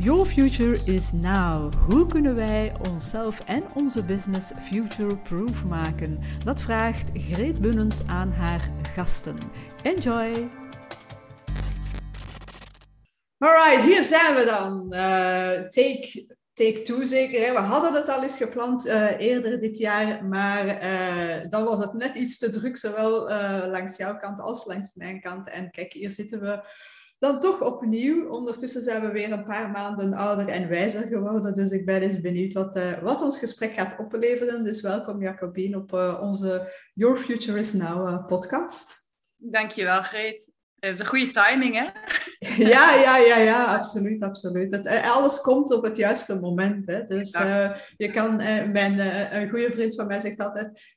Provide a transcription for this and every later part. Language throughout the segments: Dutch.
Your future is now. Hoe kunnen wij onszelf en onze business future-proof maken? Dat vraagt Greet Bunnens aan haar gasten. Enjoy! Alright, hier zijn we dan. Uh, take, take two zeker. We hadden het al eens gepland uh, eerder dit jaar, maar uh, dan was het net iets te druk, zowel langs jouw kant als langs mijn kant. En kijk, hier zitten we dan toch opnieuw. Ondertussen zijn we weer een paar maanden ouder en wijzer geworden. Dus ik ben eens benieuwd wat, uh, wat ons gesprek gaat opleveren. Dus welkom Jacobien op uh, onze Your Future is Now uh, podcast. Dankjewel Greet. De goede timing, hè? ja, ja, ja, ja, absoluut, absoluut. Het, alles komt op het juiste moment. Hè? Dus uh, je kan, uh, mijn, uh, een goede vriend van mij zegt altijd,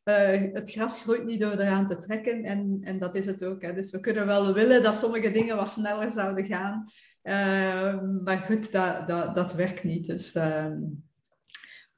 het gras groeit niet door eraan te trekken. En, en dat is het ook. Hè? Dus we kunnen wel willen dat sommige dingen wat sneller zouden gaan. maar goed, dat, dat, dat werkt niet. Dus ehm,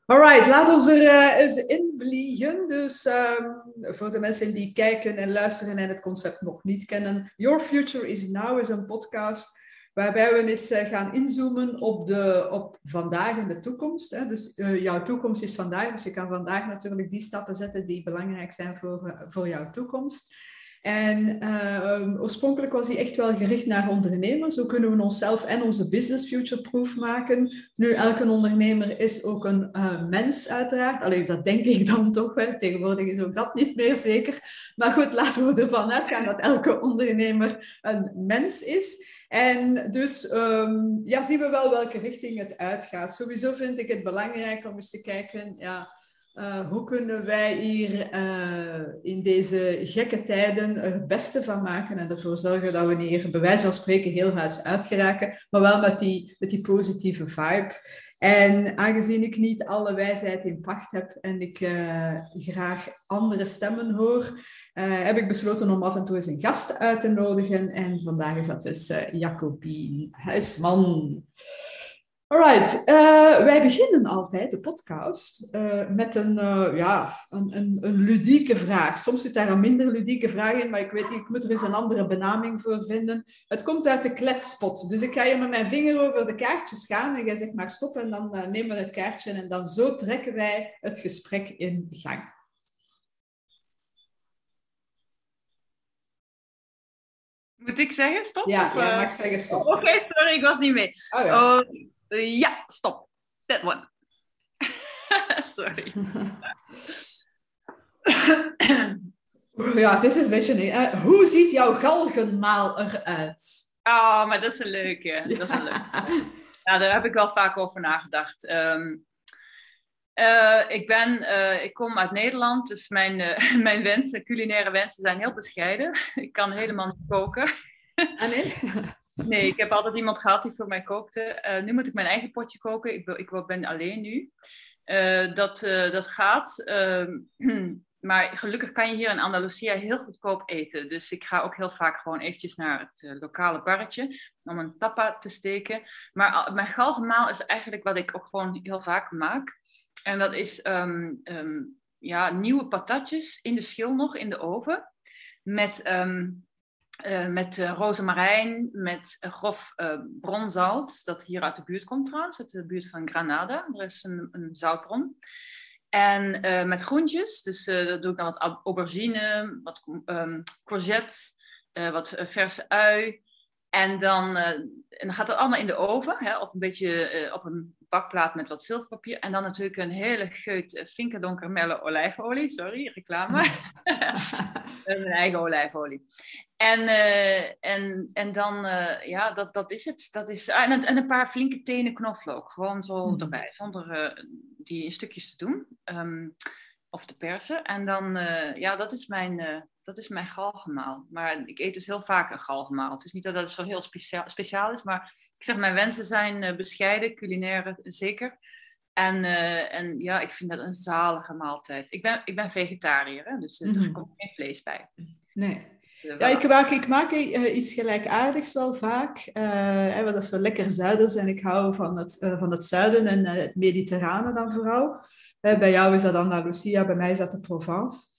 Alright, laten we er uh, eens in vliegen. Dus um, voor de mensen die kijken en luisteren en het concept nog niet kennen, Your Future is Now is een podcast waarbij we eens uh, gaan inzoomen op, de, op vandaag en de toekomst. Hè. Dus uh, jouw toekomst is vandaag, dus je kan vandaag natuurlijk die stappen zetten die belangrijk zijn voor, voor jouw toekomst. En uh, oorspronkelijk was hij echt wel gericht naar ondernemers. Hoe kunnen we onszelf en onze business future-proof maken? Nu, elke ondernemer is ook een uh, mens, uiteraard. Alleen dat denk ik dan toch wel. Tegenwoordig is ook dat niet meer zeker. Maar goed, laten we ervan uitgaan dat elke ondernemer een mens is. En dus um, ja, zien we wel welke richting het uitgaat. Sowieso vind ik het belangrijk om eens te kijken... Ja, uh, hoe kunnen wij hier uh, in deze gekke tijden er het beste van maken en ervoor zorgen dat we hier bij wijze van spreken heel huis uitgeraken, maar wel met die, met die positieve vibe. En aangezien ik niet alle wijsheid in pacht heb en ik uh, graag andere stemmen hoor, heb ik besloten om af en toe eens een gast uit te nodigen. En vandaag is dat dus Jacobien Huisman. Alright, uh, wij beginnen altijd de podcast uh, met een, uh, ja, een, een, een, ludieke vraag. Soms zit daar een minder ludieke vraag in, maar ik weet niet, ik moet er eens een andere benaming voor vinden. Het komt uit de kletspot. Dus ik ga hier met mijn vinger over de kaartjes gaan en jij zegt maar stop en dan nemen we het kaartje en dan zo trekken wij het gesprek in gang. Moet ik zeggen stop? Ja, of, jij mag zeggen stop. Oké, okay, sorry, ik was niet mee. Oh, ja. Ja, stop. That one. Sorry. ja, het is een beetje... Uh, hoe ziet jouw galgenmaal eruit? Oh, maar dat is een leuke. Dat is een leuke. Ja, daar heb ik wel vaak over nagedacht. Um, uh, ik, ben, uh, ik kom uit Nederland, dus mijn, uh, mijn wensen, culinaire wensen zijn heel bescheiden. Ik kan helemaal niet koken. Ah, nee? Nee, ik heb altijd iemand gehad die voor mij kookte. Uh, nu moet ik mijn eigen potje koken. Ik, ik ben alleen nu. Uh, dat, uh, dat gaat. Ehm, maar gelukkig kan je hier in Andalusia heel goedkoop eten. Dus ik ga ook heel vaak gewoon eventjes naar het lokale barretje om een tapa te steken. Maar mijn galgenmaal is eigenlijk wat ik ook gewoon heel vaak maak. En dat is um, um, ja, nieuwe patatjes in de schil nog in de oven. Met uh, met uh, rozemarijn, met uh, grof bronzout, dat hier uit de buurt komt trouwens, uit de buurt van Granada. Er is een, zoutbron. En met groentjes, dus dat doe ik dan wat aubergine, wat um, courgettes, wat verse ui. En dan, en dan gaat dat allemaal in de oven, hè, op een beetje op een bakplaat met wat zilverpapier. En dan natuurlijk een hele geut Finkerdonker Melle olijfolie. Sorry, reclame. Mijn eigen olijfolie. En, uh, en, en dan, uh, ja, dat, dat is het. Dat is, en, en een paar flinke tenen knoflook. Gewoon zo mm. erbij, zonder uh, die in stukjes te doen. Um, of te persen. En dan, ja, dat is mijn, dat is mijn galgemaal. Maar ik eet dus heel vaak een galgemaal. Het is niet dat dat zo heel speciaal, speciaal is, maar ik zeg, mijn wensen zijn bescheiden, culinaire zeker. En, en ja, ik vind dat een zalige maaltijd. Ik ben, ik ben vegetariër, hè, dus mm -hmm. er komt geen vlees bij. Nee. Ja, ik maak, ik maak uh, iets gelijkaardigs wel vaak. Uh, dat is zo lekker zuiders en ik hou van het, uh, van het zuiden en het mediterrane dan vooral. bij jou is dat Andalusia, bij mij is dat de Provence.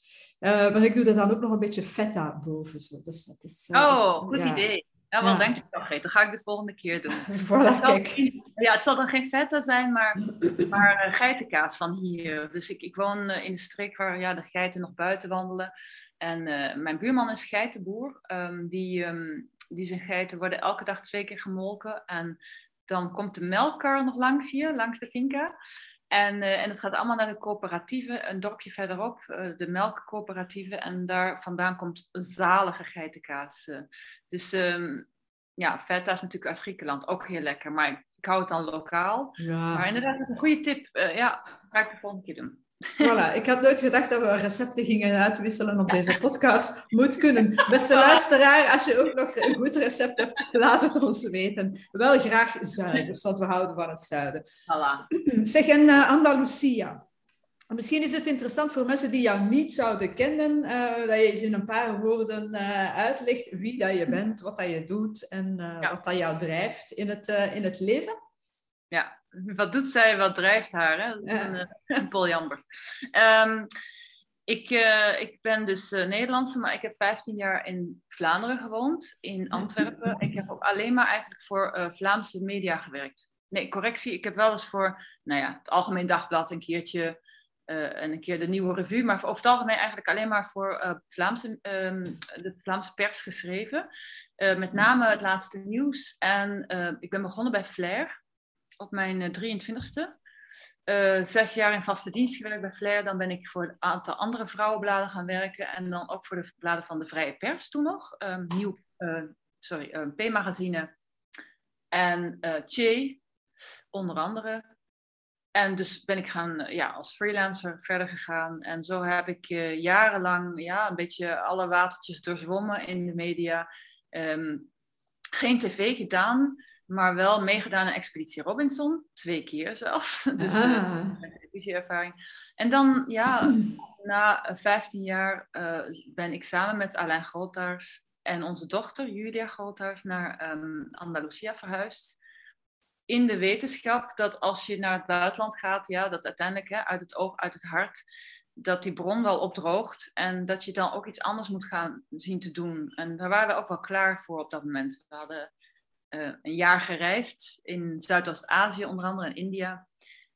Maar ik doe er dan ook nog een beetje feta boven. Zo. Dus dat is, oh, goed ja. idee. Ja, wel denk ik wel, Dat ga ik de volgende keer doen. Voilà, kijk. ja, het zal dan geen feta zijn, maar, maar uh, geitenkaas van hier. Dus ik, ik woon in de streek waar ja, de geiten nog buiten wandelen. En mijn buurman is geitenboer. Um, die, um, die zijn geiten worden elke dag twee keer gemolken. En dan komt de melkkar nog langs hier, langs de finca. En, uh, en het gaat allemaal naar de coöperatieve, een dorpje verderop, uh, de melkcoöperatieve. En daar vandaan komt zalige geitenkaas. Uh. Dus um, ja, feta is natuurlijk uit Griekenland ook heel lekker. Maar ik, ik hou het dan lokaal. Ja. Maar inderdaad, dat is een goede tip. ja, ga ik de volgende keer doen. Voilà, ik had nooit gedacht dat we recepten gingen uitwisselen op deze podcast. Moet kunnen. Beste luisteraar, als je ook nog een goed recept hebt, laat het ons weten. Wel graag zuiders, want we houden van het zuiden. Voilà. Zeg, en uh, Andalusia. Misschien is het interessant voor mensen die jou niet zouden kennen, uh, dat je eens in een paar woorden uh, uitlegt wie dat je bent, wat dat je doet en ja. wat dat jou drijft in het, in het leven. Ja, wat doet zij, wat drijft haar? Hè? Dat is een, uh, een poljamber. Um, ik, uh, ik ben dus uh, Nederlandse, maar ik heb 15 jaar in Vlaanderen gewoond, in Antwerpen. Ik heb ook alleen maar eigenlijk voor Vlaamse media gewerkt. Nee, correctie, ik heb wel eens voor nou ja, het Algemeen Dagblad een keertje en een keer de Nieuwe Revue, maar over het algemeen eigenlijk alleen maar voor Vlaamse, um, de Vlaamse pers geschreven. met name het laatste nieuws. En ik ben begonnen bij Flair op mijn 23ste. Uh, eh, zes jaar in vaste dienst gewerkt bij Flair. Dan ben ik voor een aantal andere vrouwenbladen gaan werken. En dan ook voor de bladen van de Vrije Pers toen nog. Um, nieuw, uh, sorry, uh, P-magazine. En Che, onder andere. En dus ben ik gaan, ja, als freelancer verder gegaan. En zo heb ik jarenlang ja, een beetje alle watertjes doorzwommen in de media. Um, geen tv gedaan maar wel meegedaan aan Expeditie Robinson, twee keer zelfs. Dus uh, televisieervaring. En dan, ja, na 15 jaar uh, ben ik samen met Alain Groothaars en onze dochter Julia Groothaars naar um, Andalusia verhuisd. In de wetenschap dat als je naar het buitenland gaat, ja, dat uiteindelijk hè, uit het oog, uit het hart, dat die bron wel opdroogt en dat je dan ook iets anders moet gaan zien te doen. En daar waren we ook wel klaar voor op dat moment. We hadden uh, een jaar gereisd in Zuidoost-Azië, onder andere in India,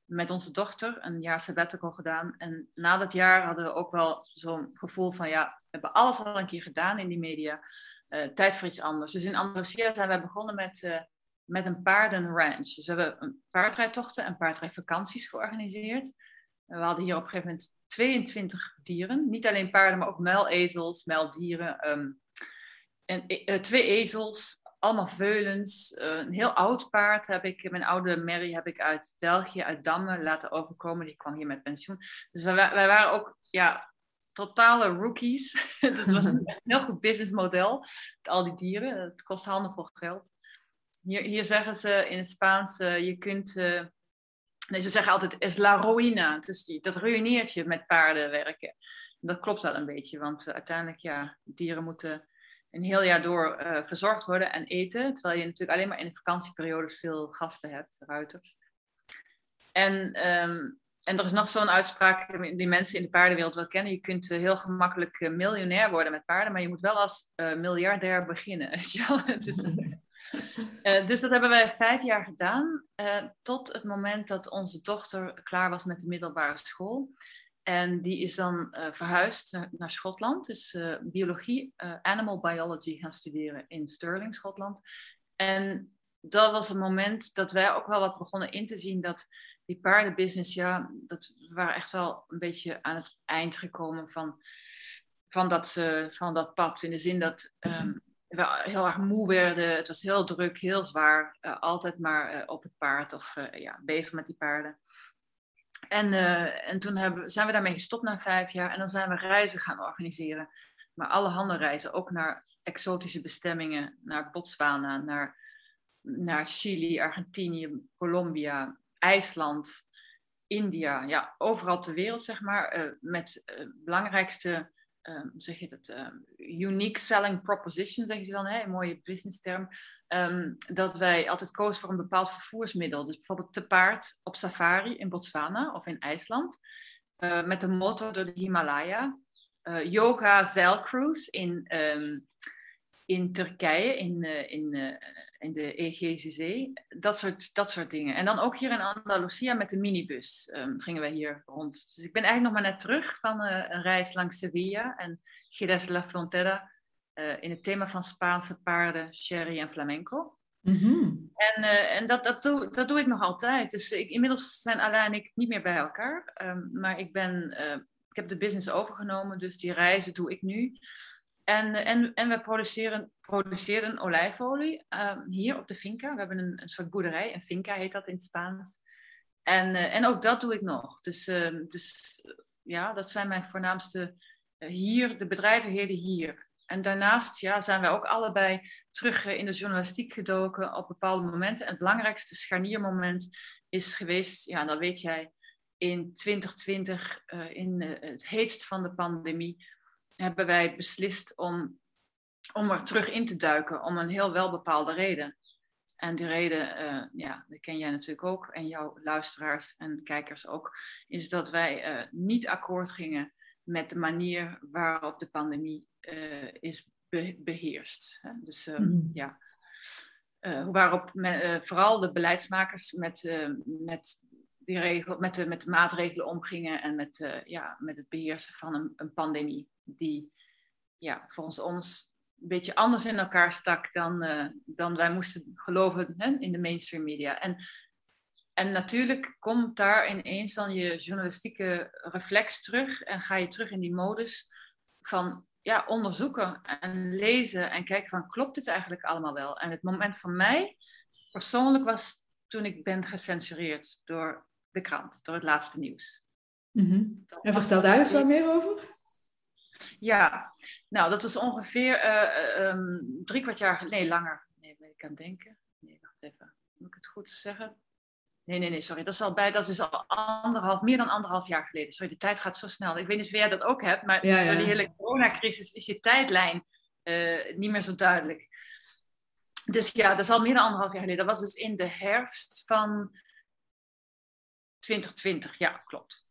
met onze dochter, een jaar sabbatical gedaan. En na dat jaar hadden we ook wel zo'n gevoel van, ja, we hebben alles al een keer gedaan in die media, uh, tijd voor iets anders. Dus in Andalusia zijn we begonnen met, uh, met een paardenranch. Dus we hebben een paardrijdtochten en paardrijdvakanties georganiseerd. We hadden hier op een gegeven moment 22 dieren. Niet alleen paarden, maar ook muilezels, muildieren. Um, en, twee ezels, allemaal veulens. Uh, een heel oud paard heb ik, mijn oude Mary heb ik uit België, uit Damme laten overkomen. Die kwam hier met pensioen. Dus wij, wij waren ook ja, totale rookies. dat was een heel goed businessmodel. Met al die dieren. Het kost handenvol geld. Hier, hier zeggen ze in het Spaans, uh, je kunt... Uh, nee, ze zeggen altijd, es la ruina. Dus dat ruïneert je met paarden werken. dat klopt wel een beetje, want uiteindelijk, ja, dieren moeten een heel jaar door uh, verzorgd worden en eten. Terwijl je natuurlijk alleen maar in de vakantieperiodes veel gasten hebt, ruiters. En, um, en er is nog zo'n uitspraak die mensen in de paardenwereld wel kennen. Je kunt uh, heel gemakkelijk uh, miljonair worden met paarden, maar je moet wel als miljardair beginnen. Dus dat hebben wij vijf jaar gedaan, tot het moment dat onze dochter klaar was met de middelbare school. En die is dan uh, verhuisd naar, Schotland. Dus uh, biologie, uh, animal biology gaan studeren in Stirling, Schotland. En dat was een moment dat wij ook wel wat begonnen in te zien dat die paardenbusiness, ja, dat we waren echt wel een beetje aan het eind gekomen van, van, dat, van dat pad. In de zin dat um, we heel erg moe werden. Het was heel druk, heel zwaar. altijd maar op het paard of ja, bezig met die paarden. En, uh, en toen hebben, zijn we daarmee gestopt na vijf jaar en dan zijn we reizen gaan organiseren. Maar alle handen reizen, ook naar exotische bestemmingen, naar Botswana, naar, naar Chili, Argentinië, Colombia, IJsland, India. Ja, overal ter wereld, zeg maar. Uh, met uh, belangrijkste, zeg je dat, unique selling proposition, zeggen ze dan, hè, een mooie business term. Ehm, dat wij altijd kozen voor een bepaald vervoersmiddel. Dus bijvoorbeeld te paard op safari in Botswana of in IJsland. Uh, met de motor door de Himalaya. Uh, yoga zeilcruise in, um, in Turkije, in, uh, in, in de Egeïsche Zee. Dat soort, dat soort dingen. En dan ook hier in Andalusia met de minibus um, gingen we hier rond. Dus ik ben eigenlijk nog maar net terug van een reis langs Sevilla en De la Frontera. in het thema van Spaanse paarden, sherry en flamenco. Mm -hmm. En, en dat, dat, doe, dat doe ik nog altijd. Dus ik, inmiddels zijn Alain en ik niet meer bij elkaar. Um, maar ik, ben, ik heb de business overgenomen, dus die reizen doe ik nu. En, en, en we produceren, produceren olijfolie um, hier op de finca. We hebben een, een soort boerderij, een finca heet dat in het Spaans. En, uh, en ook dat doe ik nog. Dus, uh, dus ja, dat zijn mijn voornaamste hier, de bedrijven heerden hier. En daarnaast ja, zijn wij ook allebei terug in de journalistiek gedoken op bepaalde momenten. En het belangrijkste scharniermoment is geweest, ja, dat weet jij, in 2020, in het heetst van de pandemie hebben wij beslist om, om er terug in te duiken om een heel welbepaalde reden. En die reden, ja, die ken jij natuurlijk ook en jouw luisteraars en kijkers ook, is dat wij niet akkoord gingen met de manier waarop de pandemie uh, is be beheerst. Hè? Dus mm. ja, waarop me, vooral de beleidsmakers met, met die regel, met, de, met de maatregelen omgingen en met, uh, ja, met het beheersen van een, een, pandemie die ja, volgens ons een beetje anders in elkaar stak dan, uh, dan wij moesten geloven hè, in de mainstream media. En, en natuurlijk komt daar ineens dan je journalistieke reflex terug en ga je terug in die modus van ja, onderzoeken en lezen en kijken van klopt dit eigenlijk allemaal wel? En het moment voor mij persoonlijk was toen ik ben gecensureerd door de krant, door het laatste nieuws. Mm -hmm. En vertel daar eens wat meer over. Ja, nou, dat was ongeveer uh, um, drie kwart jaar geleden. Nee, langer. Nee, ik kan denken. Nee, wacht even. Moet ik het goed zeggen? Nee, nee, nee, sorry. Dat is al bij, dat is al anderhalf, meer dan anderhalf jaar geleden. Sorry, de tijd gaat zo snel. Ik weet niet of jij dat ook hebt, maar ja, ja. door die hele coronacrisis is je tijdlijn uh, niet meer zo duidelijk. Dus ja, dat is al meer dan anderhalf jaar geleden. Dat was dus in de herfst van 2020, ja, klopt.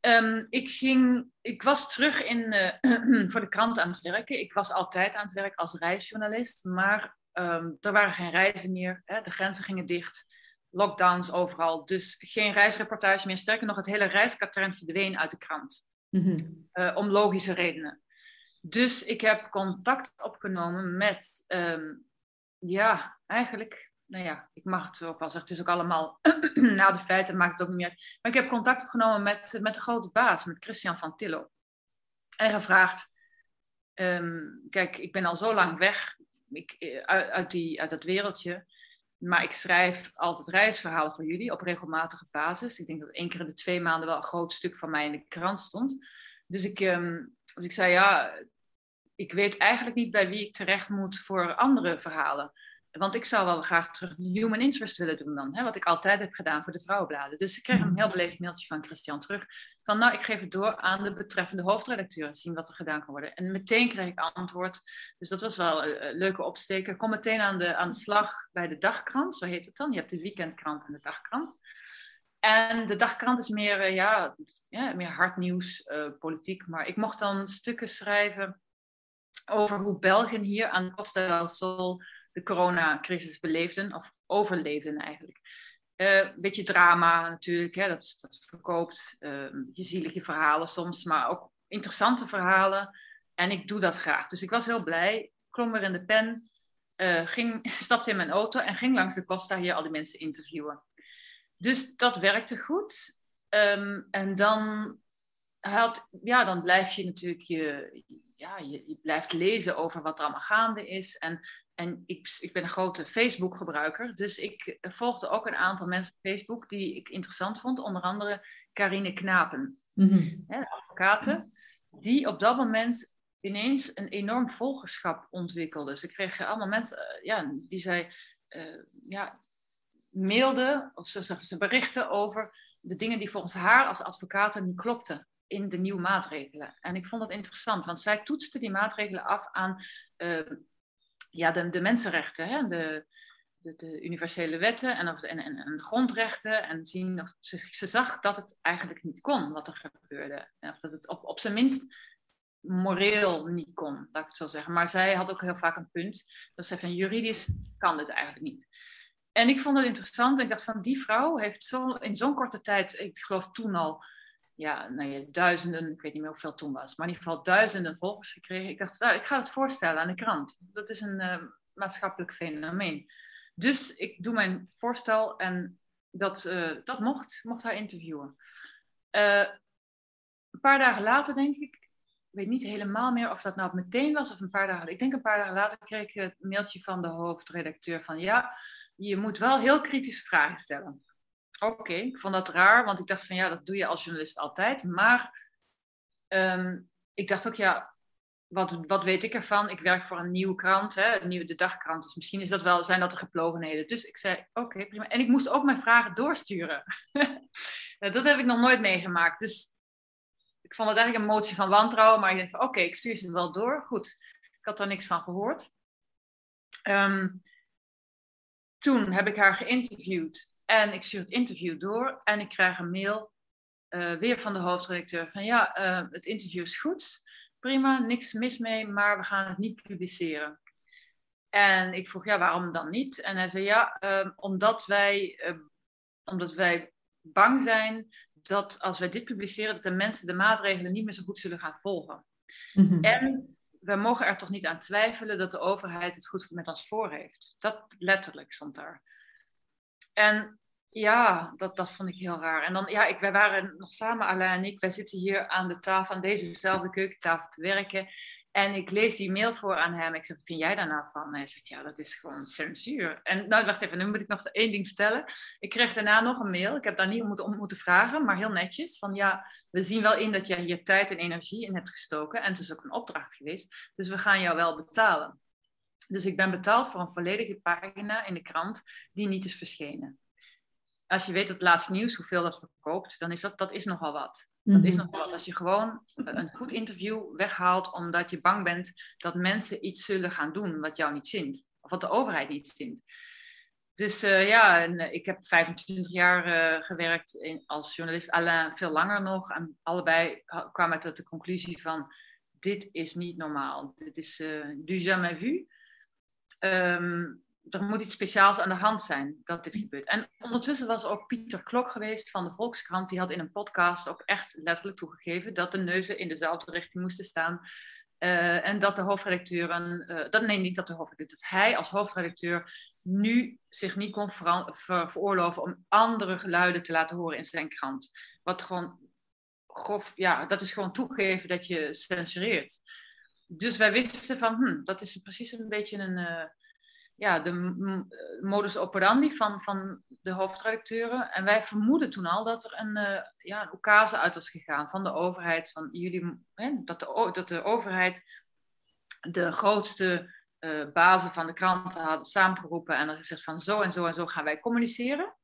Um, ik, ging, ik was terug in, uh, voor de krant aan het werken. Ik was altijd aan het werk als reisjournalist, maar um, er waren geen reizen meer. Hè, de grenzen gingen dicht, lockdowns overal. Dus geen reisreportage meer. Sterker nog, het hele reiskatern verdween uit de krant. Mm -hmm. uh, om logische redenen. Dus ik heb contact opgenomen met, um, ja, eigenlijk nou ja, ik mag het ook wel zeggen, het is ook allemaal na de feiten, maakt het ook niet meer. Maar ik heb contact opgenomen met, met de grote baas, met Christian van Tillo. En gevraagd, um, kijk, ik ben al zo lang weg ik, eh, uit, uit, die, uit dat wereldje, maar ik schrijf altijd reisverhalen voor jullie op regelmatige basis. Ik denk dat één keer in de twee maanden wel een groot stuk van mij in de krant stond. Dus ik, um, ik zei, ja, ik weet eigenlijk niet bij wie ik terecht moet voor andere verhalen. Want ik zou wel graag terug human interest willen doen dan. Hè, wat ik altijd heb gedaan voor de vrouwenbladen. Dus ik kreeg een heel beleefd mailtje van Christian terug. Van nou, ik geef het door aan de betreffende hoofdredacteur. Zien wat er gedaan kan worden. En meteen kreeg ik antwoord. Dus dat was wel een leuke opsteken. Kom meteen aan de, aan de slag bij de dagkrant. Zo heet het dan. Je hebt de weekendkrant en de dagkrant. En de dagkrant is meer, uh, ja, ja, meer hard nieuws, uh, politiek. Maar ik mocht dan stukken schrijven over hoe België hier aan Costa del Sol de coronacrisis beleefden, of overleefden eigenlijk. Uh, een beetje drama natuurlijk, hè, dat, dat verkoopt. Uh, je zielige verhalen soms, maar ook interessante verhalen. En ik doe dat graag. Dus ik was heel blij, klom weer in de pen, uh, ging, stapte in mijn auto en ging langs de Costa hier al die mensen interviewen. Dus dat werkte goed. Um, en dan, had, ja, dan blijf je natuurlijk je, ja, je, blijft lezen over wat er allemaal gaande is. En en ik, ik ben een grote Facebook-gebruiker, dus ik volgde ook een aantal mensen op Facebook die ik interessant vond. Onder andere Karine Knapen, mm advocaten, die op dat moment ineens een enorm volgerschap ontwikkelde. Ze kregen allemaal mensen, uh, ja, die zij uh, ja, mailden of ze, ze berichten over de dingen die volgens haar als advocaten niet klopten in de nieuwe maatregelen. En ik vond dat interessant, want zij toetste die maatregelen af aan uh, ja, de, de mensenrechten, hè, de, de, de, universele wetten en, of, en, en, de grondrechten. En zien of ze, ze, zag dat het eigenlijk niet kon wat er gebeurde. Of dat het op, op zijn minst moreel niet kon, laat ik het zo zeggen. Maar zij had ook heel vaak een punt. Dat ze van juridisch kan dit eigenlijk niet. En ik vond het interessant. Ik dacht van die vrouw heeft zo, in zo'n korte tijd, ik geloof toen al, ja, nou ja, duizenden, ik weet niet meer hoeveel toen was, maar in ieder geval duizenden volgers gekregen. Ik dacht, nou, ik ga het voorstellen aan de krant. Dat is een uh, maatschappelijk fenomeen. Dus ik doe mijn voorstel en dat, uh, dat mocht, mocht haar interviewen. Uh, een paar dagen later, denk ik, ik weet niet helemaal meer of dat nou meteen was of een paar dagen. Ik denk een paar dagen later kreeg ik het mailtje van de hoofdredacteur van ja, je moet wel heel kritische vragen stellen. Oké, ik vond dat raar, want ik dacht van ja, dat doe je als journalist altijd. Maar um, ik dacht ook ja, wat, wat weet ik ervan? Ik werk voor een nieuwe krant, hè, een nieuwe de dagkrant. Dus misschien is dat wel, zijn dat de geplogenheden. Dus ik zei, oké, prima. En ik moest ook mijn vragen doorsturen. dat heb ik nog nooit meegemaakt. Dus ik vond het eigenlijk een motie van wantrouwen. Maar ik dacht, oké, ik stuur ze wel door. Goed, ik had daar niks van gehoord. Um, toen heb ik haar geïnterviewd en ik stuur het interview door en ik krijg een mail uh, weer van de hoofdredacteur van ja, uh, het interview is goed, prima, niks mis mee, maar we gaan het niet publiceren. En ik vroeg ja, waarom dan niet? En hij zei ja, uh, omdat, wij, omdat wij bang zijn dat als wij dit publiceren, dat de mensen de maatregelen niet meer zo goed zullen gaan volgen. Mm-hmm. En we mogen er toch niet aan twijfelen dat de overheid het goed met ons voor heeft. Dat letterlijk stond daar. En ja, dat, dat vond ik heel raar. En dan, ja, ik, wij waren nog samen, Alain en ik, wij zitten hier aan de tafel, aan dezezelfde keukentafel te werken. En ik lees die mail voor aan hem. Ik zeg, wat vind jij daar nou van? En hij zegt, ja, dat is gewoon censuur. En nou, wacht even, nu moet ik nog één ding vertellen. Ik kreeg daarna nog een mail. Ik heb daar niet om moeten, om moeten vragen, maar heel netjes. Van ja, we zien wel in dat jij hier tijd en energie in hebt gestoken. En het is ook een opdracht geweest. Dus we gaan jou wel betalen. Dus ik ben betaald voor een volledige pagina in de krant die niet is verschenen als je weet het laatste nieuws, hoeveel dat verkoopt, dan is dat, dat is nogal wat. Dat is mhm. nogal wat. Als je gewoon een goed interview weghaalt omdat je bang bent dat mensen iets zullen gaan doen wat jou niet zint. Of wat de overheid niet zint. Dus uh, ja, en, uh, ik heb 25 jaar uh, gewerkt in, als journalist, Alain veel langer nog. En allebei kwamen tot de conclusie van, dit is niet normaal. Dit is du jamais vu. Um, er moet iets speciaals aan de hand zijn dat dit gebeurt. En ondertussen was ook Pieter Klok geweest van de Volkskrant. Die had in een podcast ook echt letterlijk toegegeven dat de neuzen in dezelfde richting moesten staan. Uh, en dat de hoofdredacteuren, uh, dat, nee, niet dat de hoofdredacteur, dat hij als hoofdredacteur nu zich niet kon ver, veroorloven om andere geluiden te laten horen in zijn krant. Wat gewoon grof, ja, dat is gewoon toegeven dat je censureert. Dus wij wisten van, hm, dat is precies een beetje een, uh, ja, de eh, modus operandi van, van de hoofdredacteuren. En wij vermoeden toen al dat er een, uh, ja, een ocase uit was gegaan van de overheid. Van jullie, hè, dat, de, dat de overheid de grootste uh, bazen van de kranten hadden samengeroepen en er gezegd van zo en zo en zo gaan wij communiceren.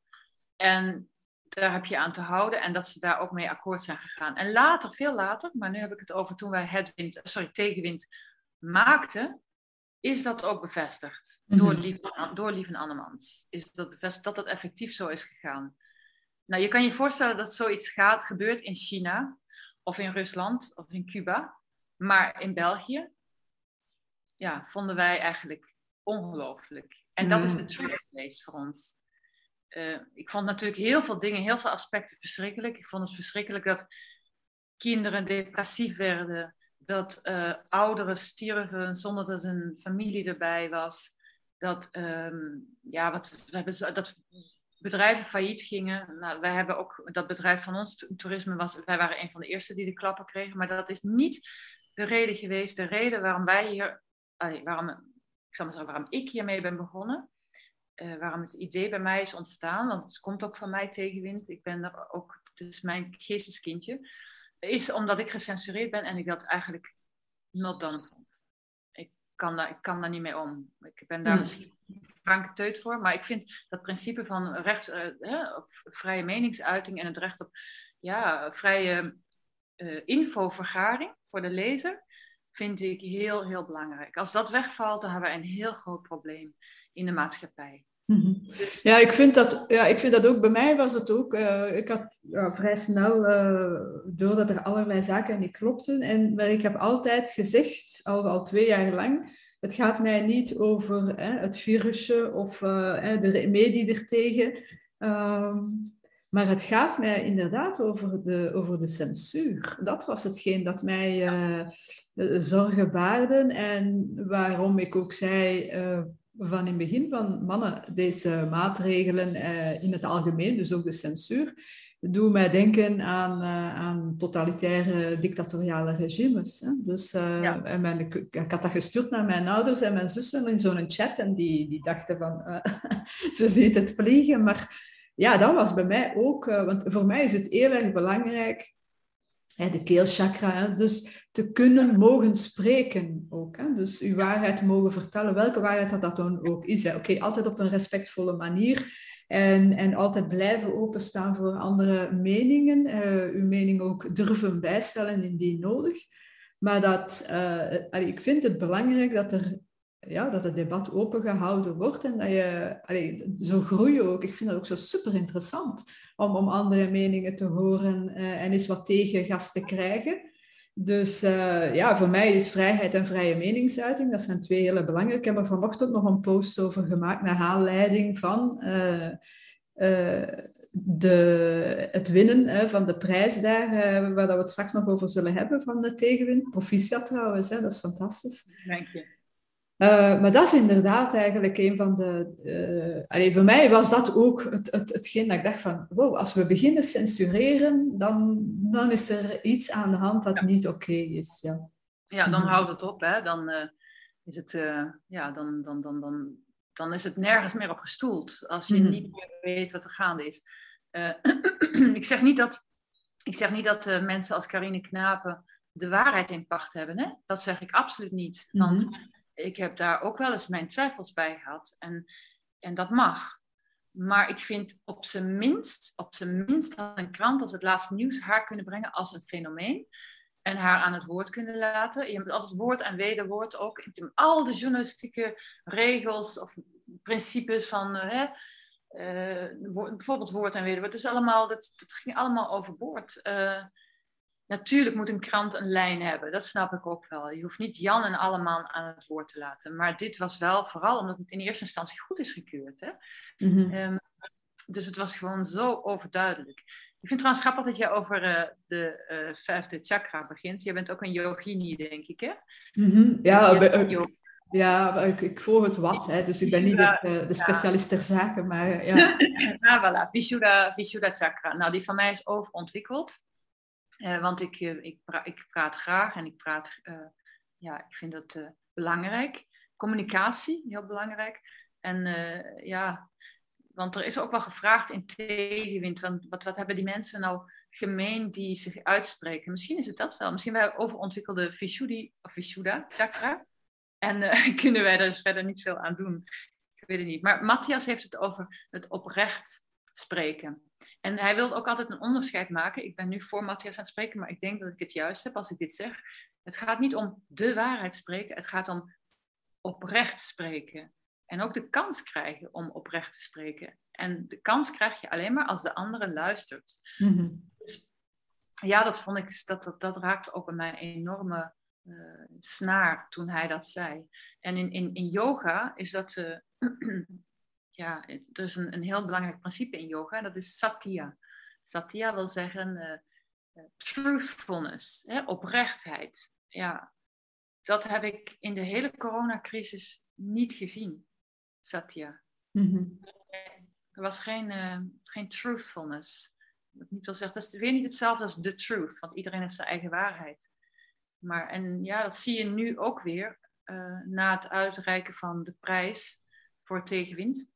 En daar heb je aan te houden en dat ze daar ook mee akkoord zijn gegaan. En later, veel later, maar nu heb ik het over toen wij headwind, sorry, tegenwind maakten, is dat ook bevestigd door, mhm. Lief, door Lieven Annemans. Is dat bevestigd dat dat effectief zo is gegaan? Nou, je kan je voorstellen dat zoiets gaat, gebeurt in China of in Rusland of in Cuba. Maar in België, ja, vonden wij eigenlijk ongelooflijk. En dat is de mhm. trigger geweest voor ons. Uh, ik vond natuurlijk heel veel dingen, heel veel aspecten verschrikkelijk. Ik vond het verschrikkelijk dat kinderen depressief werden dat uh, ouderen stierven zonder dat een familie erbij was. Dat, um, ja, wat, dat bedrijven failliet gingen. Nou, wij hebben ook, dat bedrijf van ons, toerisme, was, wij waren een van de eerste die de klappen kregen. Maar dat is niet de reden geweest. De reden waarom wij hier, waarom, ik waarom ik hiermee ben begonnen. Uh, waarom het idee bij mij is ontstaan, want het komt ook van mij tegenwind. Ik ben er ook, het is mijn geesteskindje is omdat ik gecensureerd ben en ik dat eigenlijk not done vond. Ik kan daar, ik kan daar niet mee om. Ik ben daar hmm. misschien franke teut voor, maar ik vind dat principe van recht, uh, vrije meningsuiting en het recht op ja, vrije uh, infovergaring voor de lezer, vind ik heel, heel belangrijk. Als dat wegvalt, dan hebben we een heel groot probleem in de maatschappij. Mhm. Dus- ja, ik vind dat, ja, ik vind dat ook, bij mij was het ook, uh, ik had ja, vrij snel, uh, doordat er allerlei zaken niet klopten, en maar ik heb altijd gezegd, al, al twee jaar lang, het gaat mij niet over hè, het virusje of uh, de remedie ertegen, um, maar het gaat mij inderdaad over de, over de censuur. Dat was hetgeen dat mij zorgen baarde en waarom ik ook zei van in het begin van mannen, deze maatregelen eh, in het algemeen, dus ook de censuur, doen mij denken aan, uh, aan totalitaire dictatoriale regimes. Hè? Dus uh, en mijn, ik, ik, had dat gestuurd naar mijn ouders en mijn zussen in zo'n chat en die, die dachten van, ze ziet het vliegen. Maar ja, dat was bij mij ook, want voor mij is het heel erg belangrijk de keelchakra. Dus te kunnen mogen spreken ook. Hè? Dus uw waarheid mogen vertellen, welke waarheid dat, dat dan ook is. Oké, altijd op een respectvolle manier. En, en altijd blijven openstaan voor andere meningen. Uh, uw mening ook durven bijstellen indien nodig. Maar dat, uh, ik vind het belangrijk dat er ja, dat het debat opengehouden wordt en dat je, allee, zo groei ook. Ik vind dat ook zo super interessant om, om andere meningen te horen uh, en eens wat tegengas te krijgen. Dus uh, ja, voor mij is vrijheid en vrije meningsuiting, dat zijn twee hele belangrijke. Ik heb er vanochtend nog een post over gemaakt naar aanleiding van uh, de, het winnen van de prijs daar, waar dat we het straks nog over zullen hebben van de tegenwin. Proficiat trouwens, hè, dat is fantastisch. Dank je. Uh, maar dat is inderdaad eigenlijk een van de. Uh, allee, voor mij was dat ook het, het, hetgeen dat ik dacht van: wow, als we beginnen censureren, dan, dan is er iets aan de hand dat niet oké okay is. Ja, ja dan mm houdt het op, hè? Dan, uh, is het, ja, dan, dan, dan, dan, dan is het nergens meer op gestoeld als je mm niet meer weet wat er gaande is. ik zeg niet dat, ik zeg niet dat mensen als Carine Knapen de waarheid in pacht hebben. Hè? Dat zeg ik absoluut niet. Want mm ik heb daar ook wel eens mijn twijfels bij gehad. En, en dat mag. Maar ik vind op zijn minst, op zijn minst had een krant als het laatste nieuws haar kunnen brengen als een fenomeen. En haar aan het woord kunnen laten. Je hebt altijd woord en wederwoord ook. Al de journalistieke regels of principes van uh, uh, bijvoorbeeld woord en wederwoord. Dus allemaal, dat, dat ging allemaal overboord. Uh, Natuurlijk moet een krant een lijn hebben, dat snap ik ook wel. Je hoeft niet Jan en allemaal aan het woord te laten. Maar dit was wel vooral omdat het in eerste instantie goed is gekeurd. Hè? Mm -hmm. dus het was gewoon zo overduidelijk. Ik vind het trouwens grappig dat je over uh, de uh, vijfde chakra begint. Je bent ook een yogini, denk ik, hè? Mm -hmm. Ja, uh, ja ik, ik volg het wat, hè, dus ik ben niet de, de specialist ter zake, maar ja. ah, voilà, Vishuddha, Vishuddha chakra. Nou, die van mij is overontwikkeld. Uh, want ik, uh, ik, ik, praat graag en ik praat, uh, ja, ik vind dat belangrijk. Communicatie, heel belangrijk. En ja, want er is ook wel gevraagd in tegenwind, want wat, wat hebben die mensen nou gemeen die zich uitspreken? Misschien is het dat wel. Misschien wij overontwikkelde Vishuddhi, of Vishuddha chakra. En kunnen wij er verder niet veel aan doen. Ik weet het niet. Maar Matthias heeft het over het oprecht spreken. En hij wilde ook altijd een onderscheid maken. Ik ben nu voor Matthias aan het spreken, maar ik denk dat ik het juist heb als ik dit zeg. Het gaat niet om de waarheid spreken, het gaat om oprecht spreken. En ook de kans krijgen om oprecht te spreken. En de kans krijg je alleen maar als de andere luistert. Mhm. dus, ja, dat vond ik, dat, dat, raakte ook bij mij een enorme uh, snaar toen hij dat zei. En in, in, in yoga is dat, uh, ja, er is een, een heel belangrijk principe in yoga, dat is satya. Satya wil zeggen uh, truthfulness, hè, oprechtheid. Ja, dat heb ik in de hele coronacrisis niet gezien, satya. Mm Er was geen, uh, geen truthfulness. Dat niet wil zeggen, dat is weer niet hetzelfde als the truth, want iedereen heeft zijn eigen waarheid. Maar en ja, dat zie je nu ook weer uh, na het uitreiken van de prijs voor tegenwind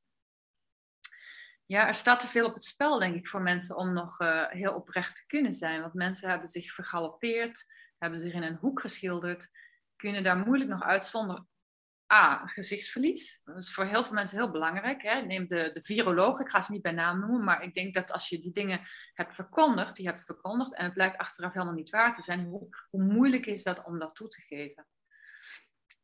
ja, er staat te veel op het spel, denk ik, voor mensen om nog uh, heel oprecht te kunnen zijn. Want mensen hebben zich vergalopeerd, hebben zich in een hoek geschilderd, kunnen daar moeilijk nog uit zonder A, gezichtsverlies. Dat is voor heel veel mensen heel belangrijk. Hè? Neem de, de viroloog, ik ga ze niet bij naam noemen, maar ik denk dat als je die dingen hebt verkondigd, die hebt verkondigd, en het blijkt achteraf helemaal niet waar te zijn, hoe, hoe moeilijk is dat om dat toe te geven?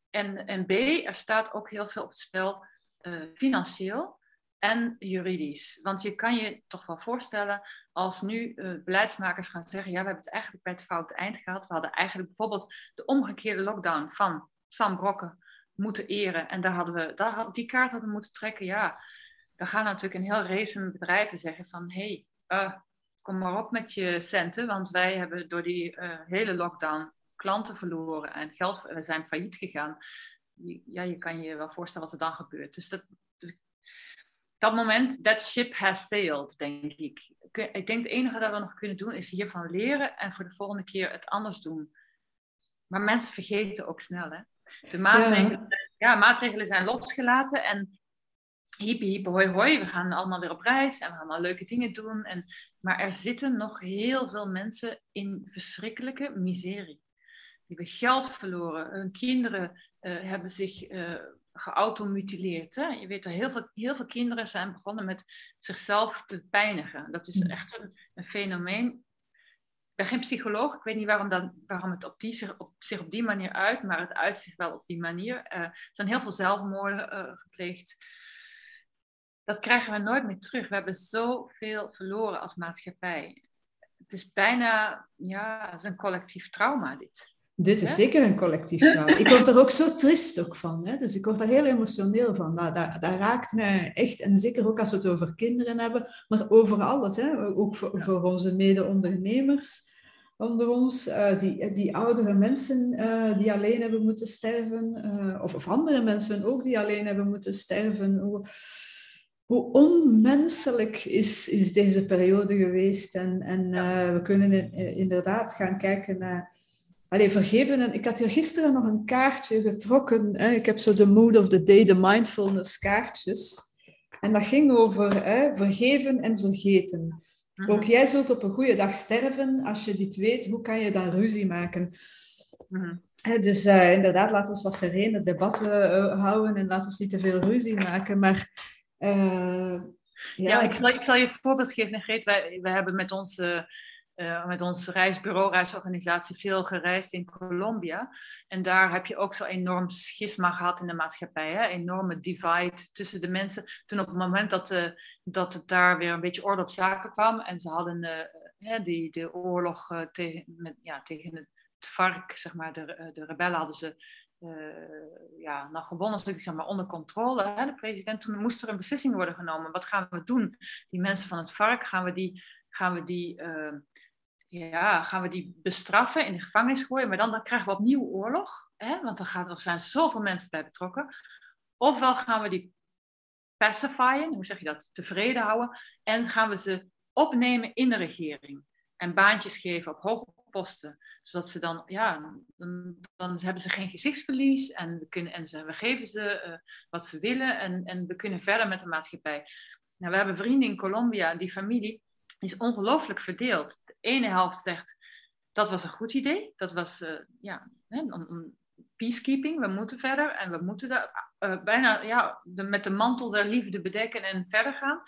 En, en B, er staat ook heel veel op het spel uh, financieel. En juridisch. Want je kan je toch wel voorstellen als nu uh, beleidsmakers gaan zeggen, ja, we hebben het eigenlijk bij het foute eind gehad. We hadden eigenlijk bijvoorbeeld de omgekeerde lockdown van Sam Brokken moeten eren. En daar hadden we, daar, die kaart hadden we moeten trekken. Ja, dan gaan natuurlijk een heel race bedrijven zeggen van, hé, hey, uh, kom maar op met je centen. Want wij hebben door die uh, hele lockdown klanten verloren en geld, we zijn failliet gegaan. Ja, je kan je wel voorstellen wat er dan gebeurt. Dus dat, dat moment, that ship has sailed, denk ik. Ik denk het enige dat we nog kunnen doen is hiervan leren en voor de volgende keer het anders doen. Maar mensen vergeten ook snel, hè? De maatregelen, ja. maatregelen zijn losgelaten en hippie, hippie, hoi, hoi, we gaan allemaal weer op reis en we gaan allemaal leuke dingen doen. En, maar er zitten nog heel veel mensen in verschrikkelijke miserie. Die hebben geld verloren, hun kinderen uh, hebben zich uh, geautomutileerd. Hè? Je weet dat heel veel, heel veel kinderen zijn begonnen met zichzelf te pijnigen. Dat is mm. echt een, een fenomeen. Ik ben geen psycholoog, ik weet niet waarom, dan, waarom het op die, zich, op, zich op die manier uit, maar het uit zich wel op die manier. Uh, er zijn heel veel zelfmoorden uh, gepleegd. Dat krijgen we nooit meer terug. We hebben zoveel verloren als maatschappij. Het is bijna ja, het is een collectief trauma, dit. Dit is zeker een collectief trauma. Ik word er ook zo trist ook van. Hè? Dus ik word er heel emotioneel van. Nou, dat, dat, raakt mij echt. En zeker ook als we het over kinderen hebben. Maar over alles. Hè? Ook voor, voor onze mede-ondernemers onder ons. Uh, die, die oudere mensen uh, die alleen hebben moeten sterven. Uh, of, of andere mensen ook die alleen hebben moeten sterven. Hoe, hoe onmenselijk is, is deze periode geweest. En, en we kunnen inderdaad gaan kijken naar Allee, vergeven. En ik had hier gisteren nog een kaartje getrokken. Hè. Ik heb zo de mood of the day, de mindfulness kaartjes. En dat ging over hè, vergeven en vergeten. Mhm. Ook jij zult op een goede dag sterven. Als je dit weet, hoe kan je dan ruzie maken? Mm dus uh, inderdaad, laten we wat serene debatten uh, houden en laten we niet te veel ruzie maken. Maar uh, ja, ja ik, zal, ik zal je een voorbeeld geven, Greet. Wij, wij hebben met onze uh, met ons reisbureau, reisorganisatie, veel gereisd in Colombia. En daar heb je ook zo'n enorm schisma gehad in de maatschappij. Hè? Enorme divide tussen de mensen. Toen op het moment dat, uh, dat het daar weer een beetje orde op zaken kwam. En ze hadden uh, die, de oorlog tegen, met, ja, tegen het vark, zeg maar, de, de rebellen hadden ze ja, nou gewonnen, zeg maar, onder controle. Hè? De president, toen moest er een beslissing worden genomen. Wat gaan we doen? Die mensen van het vark, gaan we die, gaan we die ja, gaan we die bestraffen, in de gevangenis gooien, maar dan, dan krijgen we opnieuw oorlog, hè? want dan gaan, er zijn zoveel mensen bij betrokken. Ofwel gaan we die pacifyen, hoe zeg je dat, tevreden houden, en gaan we ze opnemen in de regering en baantjes geven op hoge posten, zodat ze dan, ja, dan, dan hebben ze geen gezichtsverlies en we, kunnen, en ze, we geven ze uh, wat ze willen en, en we kunnen verder met de maatschappij. Nou, we hebben vrienden in Colombia, die familie, is ongelooflijk verdeeld. Ene helft zegt, dat was een goed idee. Dat was, uh, ja, peacekeeping. We moeten verder en we moeten daar uh, bijna ja, met de mantel der liefde bedekken en verder gaan.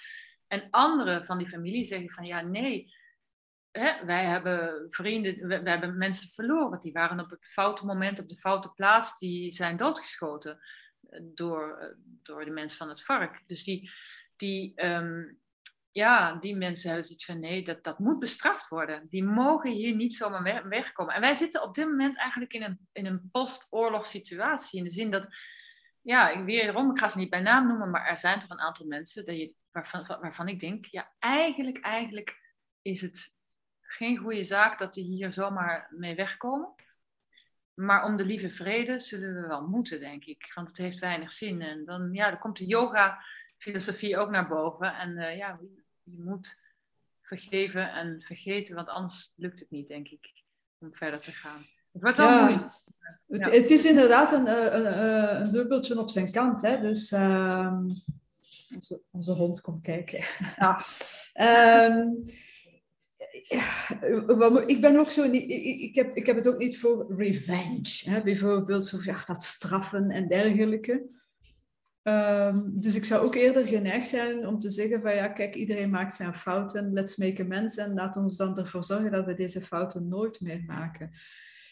En andere van die familie zeggen van, ja, nee, hè, wij hebben vrienden, we, hebben mensen verloren. Die waren op het foute moment, op de foute plaats, die zijn doodgeschoten eh, door, door de mensen van het vark. Dus die, die um, ja, die mensen hebben zoiets van nee, dat, dat moet bestraft worden. Die mogen hier niet zomaar wegkomen. En wij zitten op dit moment eigenlijk in een, in een post-oorlogssituatie. In de zin dat, ja, weerom, ik ga ze niet bij naam noemen, maar er zijn toch een aantal mensen dat je, waarvan, waarvan ik denk, ja, eigenlijk, eigenlijk is het geen goede zaak dat die hier zomaar mee wegkomen. Maar om de lieve vrede zullen we wel moeten, denk ik. Want het heeft weinig zin. En dan, ja, dan komt de yoga-filosofie ook naar boven. En uh, ja, je moet vergeven en vergeten, want anders lukt het niet, denk ik, om verder te gaan. Het wordt wel ja, het, het, is inderdaad een, eh, een, eh, een, dubbeltje op zijn kant. Hè? Dus uh, onze, onze, hond komt kijken. Ja. um, ja, ik ben ook zo niet, ik, ik, heb, ik heb het ook niet voor revenge. Hè? Bijvoorbeeld zo ja, dat straffen en dergelijke. Um, dus ik zou ook eerder geneigd zijn om te zeggen van ja, kijk, iedereen maakt zijn fouten, let's make amends en laat ons dan ervoor zorgen dat we deze fouten nooit meer maken.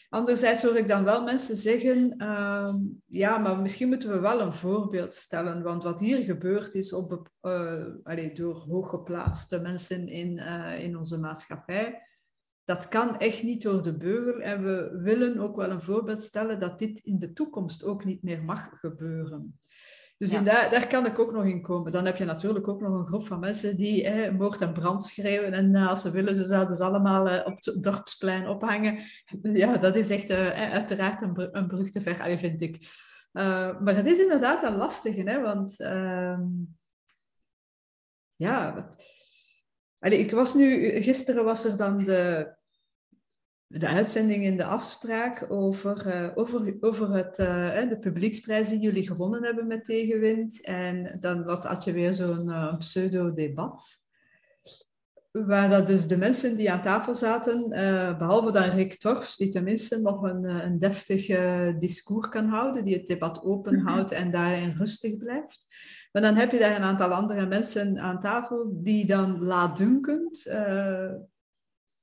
Anderzijds hoor ik dan wel mensen zeggen, ehm, ja, maar misschien moeten we wel een voorbeeld stellen, want wat hier gebeurd is op, allez, door hooggeplaatste mensen in, uh, in onze maatschappij, dat kan echt niet door de beugel. En we willen ook wel een voorbeeld stellen dat dit in de toekomst ook niet meer mag gebeuren. Dus in daar, daar kan ik ook nog in komen. Dan heb je natuurlijk ook nog een groep van mensen die eh, moord en brand schreeuwen. En uh, als ze willen, ze zouden ze allemaal uh, op het dorpsplein ophangen. Ja, dat is echt uh, uiteraard een, een brug te ver, vind ik. maar het is inderdaad een lastige, hè, want ehm, ja, wat... Allee, ik was nu, gisteren was er dan de, de uitzending in de afspraak over, uh, over, over het, uh, de publieksprijs die jullie gewonnen hebben met Tegenwind. En dan wat, had je weer zo'n uh, pseudo-debat. Waar dat dus de mensen die aan tafel zaten, behalve dan Rick Torfs, die tenminste nog een, een deftig discours kan houden, die het debat open houdt en daarin rustig blijft. Maar dan heb je daar een aantal andere mensen aan tafel die dan laatdunkend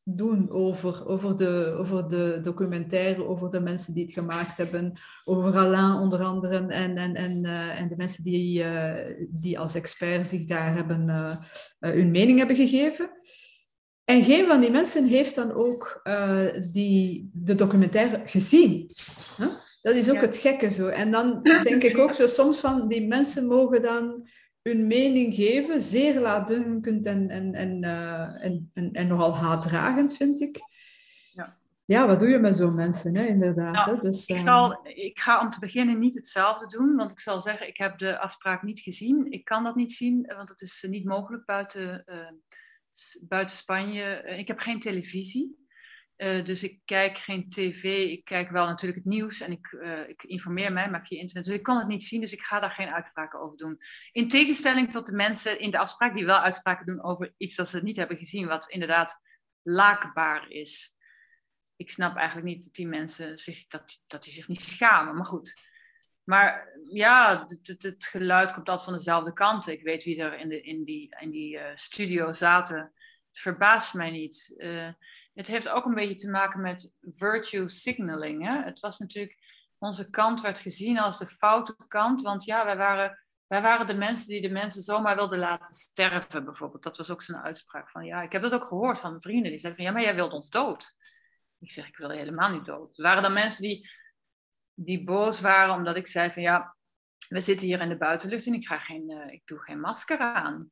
doen over, over, de, over de documentaire, over de mensen die het gemaakt hebben, over Alain onder andere en, en, en, uh, en de mensen die, uh, die als expert zich daar hebben, uh, hun mening hebben gegeven. En geen van die mensen heeft dan ook die, de documentaire gezien. Huh? Dat is ook het gekke zo. En dan denk ik ook zo soms van, die mensen mogen dan hun mening geven, zeer laatdunkend en, en, en, uh, en, en, en, nogal haatdragend, vind ik. Ja, ja wat doe je met zo'n mensen, hè, inderdaad. Nou, hè? Dus, ik, zal, ik ga om te beginnen niet hetzelfde doen, want ik zal zeggen, ik heb de afspraak niet gezien. Ik kan dat niet zien, want het is niet mogelijk buiten, uh, buiten Spanje. Ik heb geen televisie. Uh, dus ik kijk geen tv, ik kijk wel natuurlijk het nieuws en ik, uh, ik, informeer mij, maar via internet. Dus ik kan het niet zien, dus ik ga daar geen uitspraken over doen. In tegenstelling tot de mensen in de afspraak die wel uitspraken doen over iets dat ze niet hebben gezien, wat inderdaad laakbaar is. Ik snap eigenlijk niet dat die mensen zich, dat, dat die zich niet schamen, maar goed. Maar ja, het, het, geluid komt altijd van dezelfde kant. Ik weet wie er in, de, in die, die uh, studio zaten. Het verbaast mij niet. Het heeft ook een beetje te maken met virtue signaling. Hè? Het was natuurlijk, onze kant werd gezien als de foute kant, want ja, wij waren, wij waren de mensen die de mensen zomaar wilden laten sterven, bijvoorbeeld. Dat was ook zo'n uitspraak van, ja, ik heb dat ook gehoord van vrienden, die zeiden van, ja, maar jij wilt ons dood. Ik zeg, ik wil helemaal niet dood. Er waren dan mensen die, die boos waren omdat ik zei van, ja, we zitten hier in de buitenlucht en ik, ga geen, uh, ik doe geen masker aan.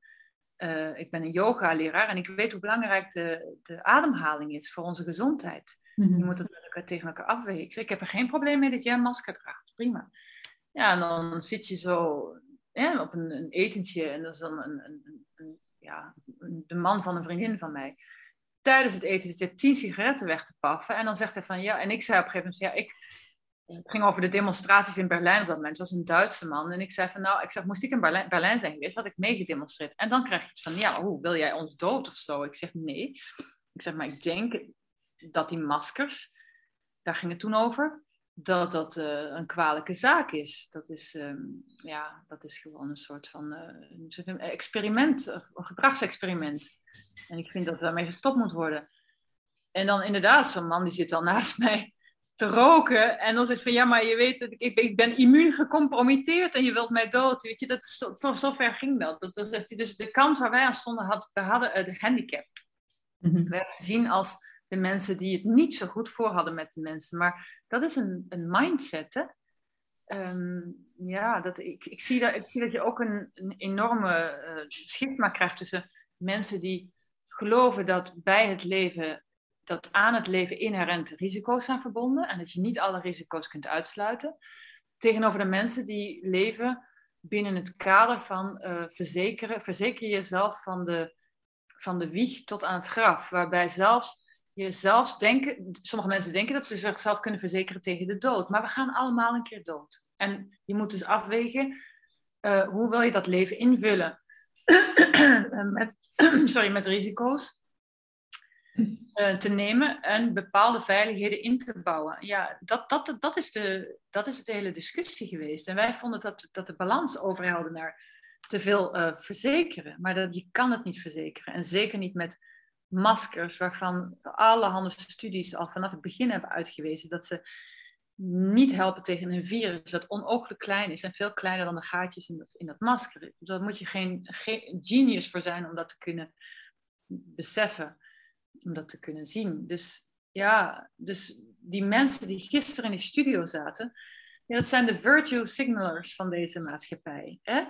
Uh, ik ben een yoga-leraar en ik weet hoe belangrijk de, de ademhaling is voor onze gezondheid. Mm-hmm. Je moet het tegen elkaar afwegen. Ik zeg, ik heb er geen probleem mee dat jij een masker draagt. Prima. Ja, en dan zit je zo ja, op een, een, etentje en dat is dan een, een, een ja, de man van een vriendin van mij. Tijdens het eten zit hij tien sigaretten weg te paffen en dan zegt hij van ja, en ik zei op een gegeven moment, ja, ik, het ging over de demonstraties in Berlijn op dat moment. Het was een Duitse man. En ik zei van, nou, ik zeg, moest ik in Berlijn, zijn geweest, had ik meegedemonstreerd. En dan krijg je iets van, ja, hoe, wil jij ons dood of zo? Ik zeg, nee. Ik zeg, maar ik denk dat die maskers, daar ging het toen over, dat dat uh, een kwalijke zaak is. Dat is, um, ja, dat is gewoon een soort van soort een experiment, een gedragsexperiment. En ik vind dat daarmee gestopt moet worden. En dan inderdaad, zo'n man die zit al naast mij te roken. En dan zegt van ja, maar je weet, dat ik, ik ben immuun gecompromitteerd en je wilt mij dood. Weet je, dat, tot zover ging dat. dat was echt, dus de kant waar wij aan stonden, had, we hadden de handicap. Mm -hmm. werd gezien als de mensen die het niet zo goed voor hadden met de mensen. Maar dat is een, een mindset, hè? Um, ja, dat, ik, ik, zie dat, ik zie dat je ook een, een enorme uh, schipma krijgt tussen mensen die geloven dat bij het leven dat aan het leven inherente risico's zijn verbonden en dat je niet alle risico's kunt uitsluiten. Tegenover de mensen die leven binnen het kader van uh, verzekeren, verzeker jezelf van de, van de wieg tot aan het graf. Waarbij zelfs je zelfs denken, sommige mensen denken dat ze zichzelf kunnen verzekeren tegen de dood. Maar we gaan allemaal een keer dood. En je moet dus afwegen, uh, hoe wil je dat leven invullen? met, sorry, met risico's te nemen en bepaalde veiligheden in te bouwen. Ja, dat, dat, dat, is, de, dat is de hele discussie geweest. En wij vonden dat, dat de balans overhelde naar te veel uh, verzekeren. Maar dat, je kan het niet verzekeren. En zeker niet met maskers, waarvan allerhande studies al vanaf het begin hebben uitgewezen dat ze niet helpen tegen een virus dat onooglijk klein is en veel kleiner dan de gaatjes in dat, in dat masker. Daar moet je geen, geen genius voor zijn om dat te kunnen beseffen, om dat te kunnen zien. Dus ja, dus die mensen die gisteren in die studio zaten, ja, dat zijn de virtue signalers van deze maatschappij. Hè?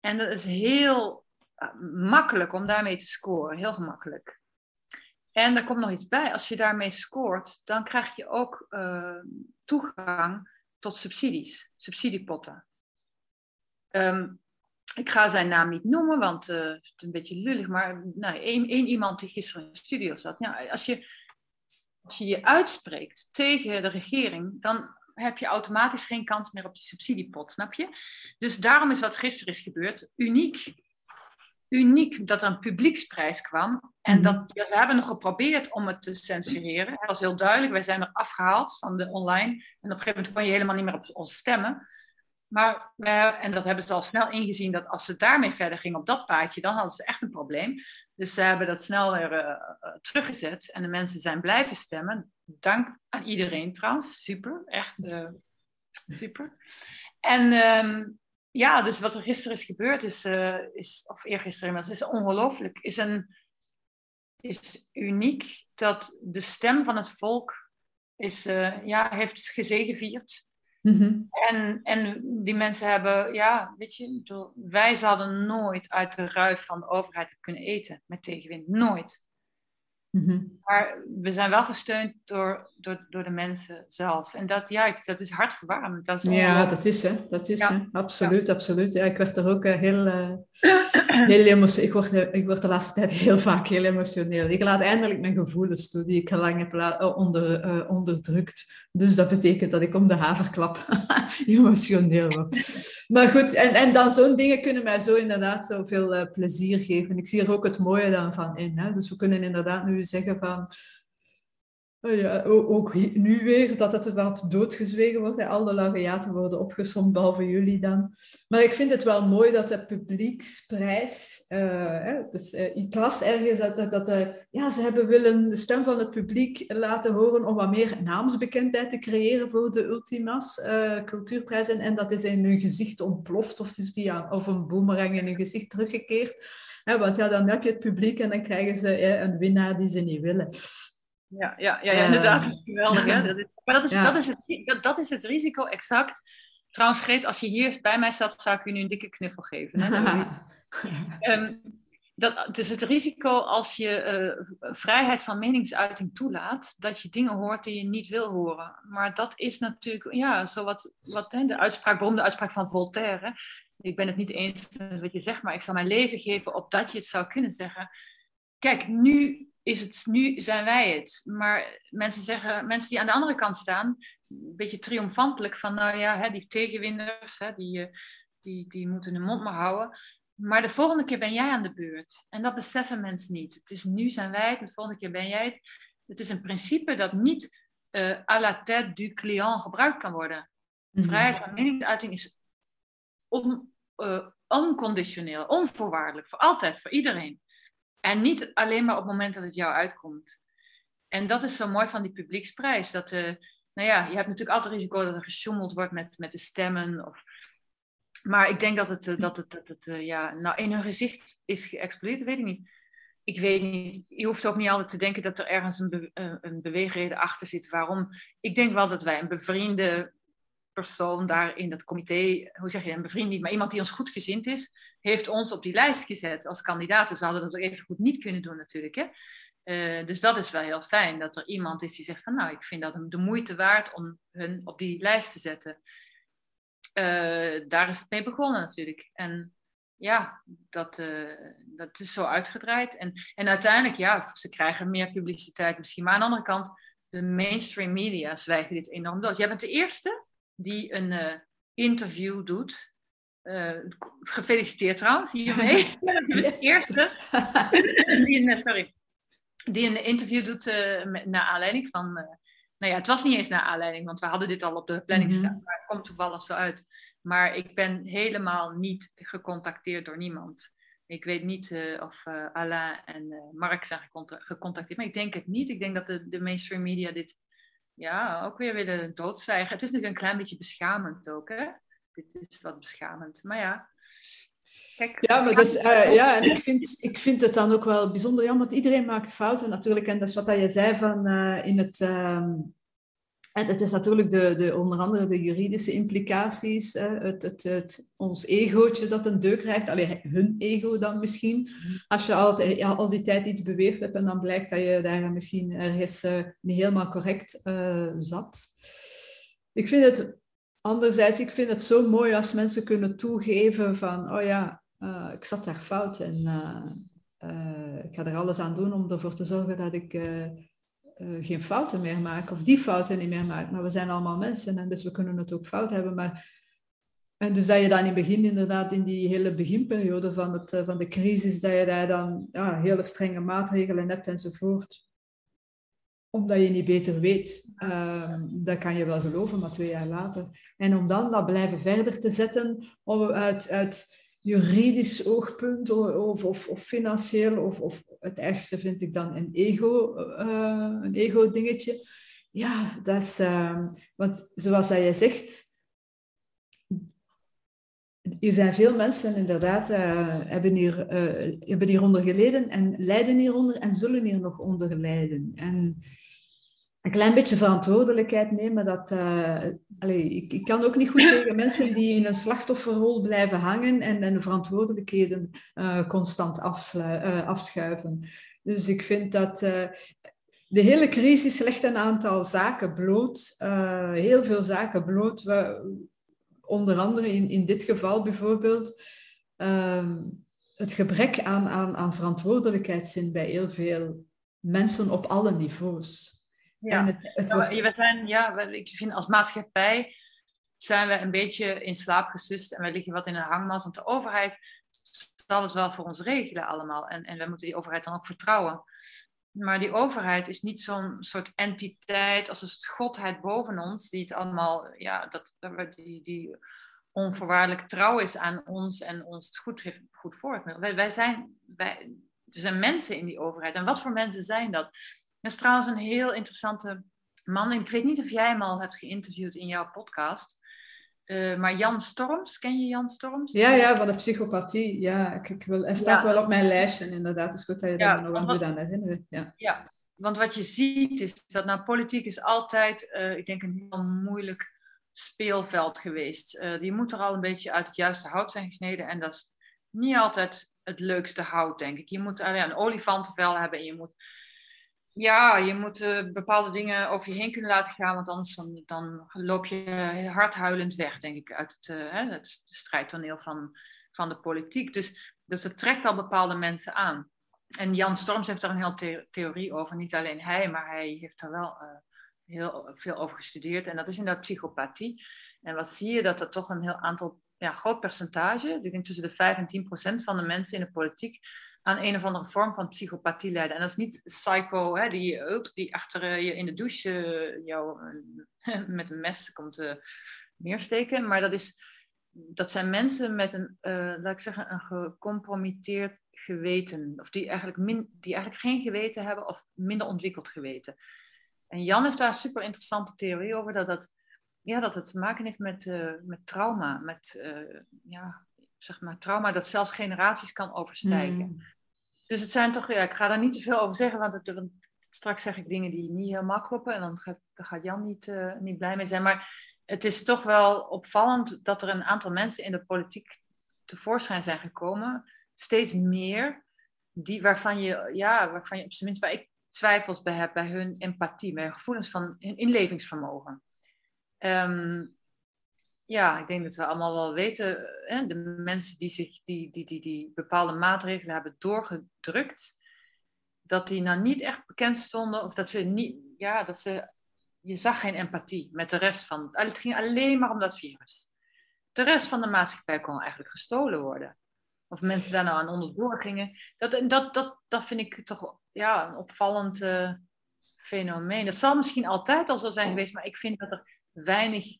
En dat is heel eh, makkelijk om daarmee te scoren, heel gemakkelijk. En er komt nog iets bij, als je daarmee scoort, dan krijg je ook uh, toegang tot subsidies, subsidiepotten. Um, ik ga zijn naam niet noemen, want uh, het is een beetje lullig, maar nou, één, één iemand die gisteren in de studio zat. Nou, als, je, als je je uitspreekt tegen de regering, dan heb je automatisch geen kans meer op die subsidiepot, snap je? Dus daarom is wat gisteren is gebeurd uniek. Uniek dat er een publieksprijs kwam. En mhm. dat, ja, we hebben nog geprobeerd om het te censureren. Dat was heel duidelijk. Wij zijn er afgehaald van de online. En op een gegeven moment kon je helemaal niet meer op ons stemmen. Maar, en dat hebben ze al snel ingezien, dat als ze daarmee verder gingen op dat paadje, dan hadden ze echt een probleem. Dus ze hebben dat snel weer uh, teruggezet en de mensen zijn blijven stemmen. Dank aan iedereen trouwens, super, echt super. En um, ja, dus wat er gisteren is gebeurd, is, is of eergisteren, is ongelooflijk. Is, een, is uniek dat de stem van het volk is, ja, heeft gezegevierd. Mm en, en die mensen hebben, ja, weet je, wij zouden nooit uit de ruif van de overheid kunnen eten met tegenwind. Nooit. Mhm. Maar we zijn wel gesteund door, door, door de mensen zelf. En dat, ja, dat is hartverwarmend. Dat is ja, dat is hè. Dat is hè. Absoluut, absoluut. Ja, ik werd er ook uh, heel, uh, heel emotioneel. Ik word, uh, ik de laatste tijd heel vaak heel emotioneel. Ik laat eindelijk mijn gevoelens toe die ik lang heb onder, onderdrukt. Dus dat betekent dat ik om de haverklap emotioneel word. Maar goed, en, en dan zo'n dingen kunnen mij zo inderdaad zoveel plezier geven. Ik zie er ook het mooie dan van in. Hè? Dus we kunnen inderdaad nu zeggen van... Ja, ook nu weer dat het wat doodgezwegen wordt. Hè. Al de laureaten worden opgesomd, behalve jullie dan. Maar ik vind het wel mooi dat de publieksprijs... Uh, dus, uh, ik las ergens dat, dat, dat ja, ze hebben willen de stem van het publiek laten horen om wat meer naamsbekendheid te creëren voor de Ultimas cultuurprijs. En, dat is in hun gezicht ontploft of is via of een boemerang in hun gezicht teruggekeerd want ja, dan heb je het publiek en dan krijgen ze een winnaar die ze niet willen. Ja, ja, ja, ja inderdaad. Dat is geweldig. Hè? Dat is, maar dat is, dat, is het, dat, dat is het risico exact. Trouwens, Greet, als je hier bij mij zat, zou ik u nu een dikke knuffel geven. Hè? um, dat, dus het risico als je uh, vrijheid van meningsuiting toelaat, dat je dingen hoort die je niet wil horen. Maar dat is natuurlijk, ja, zo wat, wat hè, de uitspraak, beroemde uitspraak van Voltaire ik ben het niet eens met wat je zegt, maar ik zal mijn leven geven opdat je het zou kunnen zeggen. Kijk, nu, is het, nu zijn wij het. Maar mensen zeggen, mensen die aan de andere kant staan, een beetje triomfantelijk van, nou ja, hè, die tegenwinders, hè, die, eh, die, die moeten hun mond maar houden. Maar de volgende keer ben jij aan de beurt. En dat beseffen mensen niet. Het is nu zijn wij het, de volgende keer ben jij het. Het is een principe dat niet uh, à la tête du client gebruikt kan worden. Mhm. Vrijheid van meningsuiting is on, uh, onconditioneel, onvoorwaardelijk, voor altijd, voor iedereen. En niet alleen maar op het moment dat het jou uitkomt. En dat is zo mooi van die publieksprijs. Dat, uh, nou ja, je hebt natuurlijk altijd risico dat er gesjoemeld wordt met, met de stemmen. Of... Maar ik denk dat het, uh, dat het, dat het ja, nou, in hun gezicht is geëxplodeerd, weet ik niet. Ik weet niet, je hoeft ook niet altijd te denken dat er ergens een, een beweegreden achter zit. Waarom? Ik denk wel dat wij een bevriende persoon daar in dat comité, hoe zeg je, een bevriend niet, maar iemand die ons goed gezind is, heeft ons op die lijst gezet als kandidaten. Ze hadden dat ook even goed niet kunnen doen natuurlijk. Hè? Uh, dus dat is wel heel fijn, dat er iemand is die zegt van nou, ik vind dat de moeite waard om hun op die lijst te zetten. Uh, daar is het mee begonnen natuurlijk. En ja, dat, uh, dat is zo uitgedraaid. En, en uiteindelijk, ja, ze krijgen meer publiciteit misschien. Maar aan de andere kant, de mainstream media zwijgen dit enorm dood. Jij bent de eerste die een uh, interview doet. Uh, gefeliciteerd trouwens hiermee. De eerste die een, sorry, die een interview doet uh, met, naar aanleiding van. nou ja, het was niet eens naar aanleiding, want we hadden dit al op de planning mhm. staan. Maar het komt toevallig zo uit. Maar ik ben helemaal niet gecontacteerd door niemand. Ik weet niet uh, of uh, Alain en uh, Mark zijn gecontacteerd, maar ik denk het niet. Ik denk dat de, de mainstream media dit ja, ook weer willen doodzwijgen. Het is natuurlijk een klein beetje beschamend ook, hè? Dit is wat beschamend. Maar ja, Kijk, ja, maar dus, uh, ja, en ik vind, ik vind het dan ook wel bijzonder jammer, want iedereen maakt fouten natuurlijk. En dat is wat je zei van uh, in het, uh, en het is natuurlijk de, de, onder andere de juridische implicaties, het, het, het, ons egootje dat een deuk krijgt, alleen hun ego dan misschien. Mhm. Als je al, ja, al die tijd iets beweerd hebt en dan blijkt dat je daar misschien ergens uh, niet helemaal correct uh, zat. Ik vind het, anderzijds, ik vind het zo mooi als mensen kunnen toegeven van, oh ja, uh, ik zat daar fout en ik ga er alles aan doen om ervoor te zorgen dat ik uh, geen fouten meer maken of die fouten niet meer maken. Maar we zijn allemaal mensen en dus we kunnen het ook fout hebben. Maar... En dus dat je dan in het begin inderdaad in die hele beginperiode van, het, uh, van de crisis, dat je daar dan ja, hele strenge maatregelen hebt enzovoort. Omdat je niet beter weet. Uh, dat kan je wel geloven, maar twee jaar later. En om dan dat blijven verder te zetten uit, uit juridisch oogpunt of, of, of financieel of, of het ergste vind ik dan een ego, uh, een ego dingetje. Ja, dat is, uh, want zoals jij zegt, er zijn veel mensen inderdaad, uh, hebben, hier, hebben hieronder geleden en lijden hieronder en zullen hier nog onder lijden. En een klein beetje verantwoordelijkheid nemen. Dat, allez, ik, ik, kan ook niet goed tegen mensen die in een slachtofferrol blijven hangen en, en de verantwoordelijkheden uh, constant uh, afschuiven. Dus ik vind dat de hele crisis legt een aantal zaken bloot, heel veel zaken bloot. We, onder andere in, in dit geval bijvoorbeeld ehm, het gebrek aan, aan, aan verantwoordelijkheidszin bij heel veel mensen op alle niveaus. Ja, het, wordt... we zijn, ja, ik vind als maatschappij zijn we een beetje in slaap gesust en we liggen wat in een hangmat, want de overheid zal het wel voor ons regelen allemaal. En, en we moeten die overheid dan ook vertrouwen. Maar die overheid is niet zo'n soort entiteit als een soort godheid boven ons, die het allemaal, ja, dat, die, die onvoorwaardelijk trouw is aan ons en ons het goed, heeft, goed voor. Wij, wij zijn, wij, er zijn mensen in die overheid. En wat voor mensen zijn dat? Dat is trouwens een heel interessante man. Ik weet niet of jij hem al hebt geïnterviewd in jouw podcast. Uh, maar Jan Storms, ken je Jan Storms? Ja, ja, van de psychopathie. Ja, ik, ik wil, hij staat wel op mijn lijstje, inderdaad. Het is goed dat je daar nog aan aan herinneren. Ja. ja, want wat je ziet is dat nou, politiek is altijd, uh, ik denk, een heel moeilijk speelveld geweest. Uh, je moet er al een beetje uit het juiste hout zijn gesneden. En dat is niet altijd het leukste hout, denk ik. Je moet alleen een olifantenvel hebben en je moet ja, je moet uh, bepaalde dingen over je heen kunnen laten gaan, want anders dan, dan loop je hardhuilend weg, denk ik, uit het, hè, het strijdtoneel van, van de politiek. Dus, dus het trekt al bepaalde mensen aan. En Jan Storms heeft daar een hele theorie over. Niet alleen hij, maar hij heeft daar wel heel veel over gestudeerd. En dat is inderdaad psychopathie. En wat zie je? Dat er toch een heel aantal, ja, groot percentage, ik denk tussen de 5 en 10 procent van de mensen in de politiek, aan een of andere vorm van psychopathie lijden. En dat is niet psycho, hè, die, die achter eh, je in de douche uh, jou met een mes komt uh, neersteken. Maar dat, is, dat zijn mensen met een, laat ik zeggen, een gecompromitteerd geweten. Of die eigenlijk, min, die eigenlijk geen geweten hebben of minder ontwikkeld geweten. En Jan heeft daar een super interessante theorie over, dat, dat, ja, dat het te maken heeft met, met trauma. Met ja, zeg maar, trauma dat zelfs generaties kan overstijgen. Mm. Dus het zijn toch, ja, ik ga daar niet te veel over zeggen, want straks zeg ik dingen die niet helemaal kloppen en dan gaat, gaat Jan niet, uh, niet blij mee zijn. Maar het is toch wel opvallend dat er een aantal mensen in de politiek tevoorschijn zijn gekomen, steeds meer, die, waarvan, je, ja, waarvan je op zijn minst, waar ik twijfels bij heb, bij hun empathie, bij hun gevoelens van hun inlevingsvermogen. Um, ja, ik denk dat we allemaal wel weten, hè, de mensen die, zich, die, die, die, die bepaalde maatregelen hebben doorgedrukt, dat die nou niet echt bekend stonden, of dat ze niet, ja, dat ze, je zag geen empathie met de rest van, het ging alleen maar om dat virus. De rest van de maatschappij kon eigenlijk gestolen worden. Of mensen daar nou aan onderdoor gingen. Dat, dat, dat, dat vind ik toch ja, een opvallend uh, fenomeen. Dat zal misschien altijd al zo zijn geweest, maar ik vind dat er weinig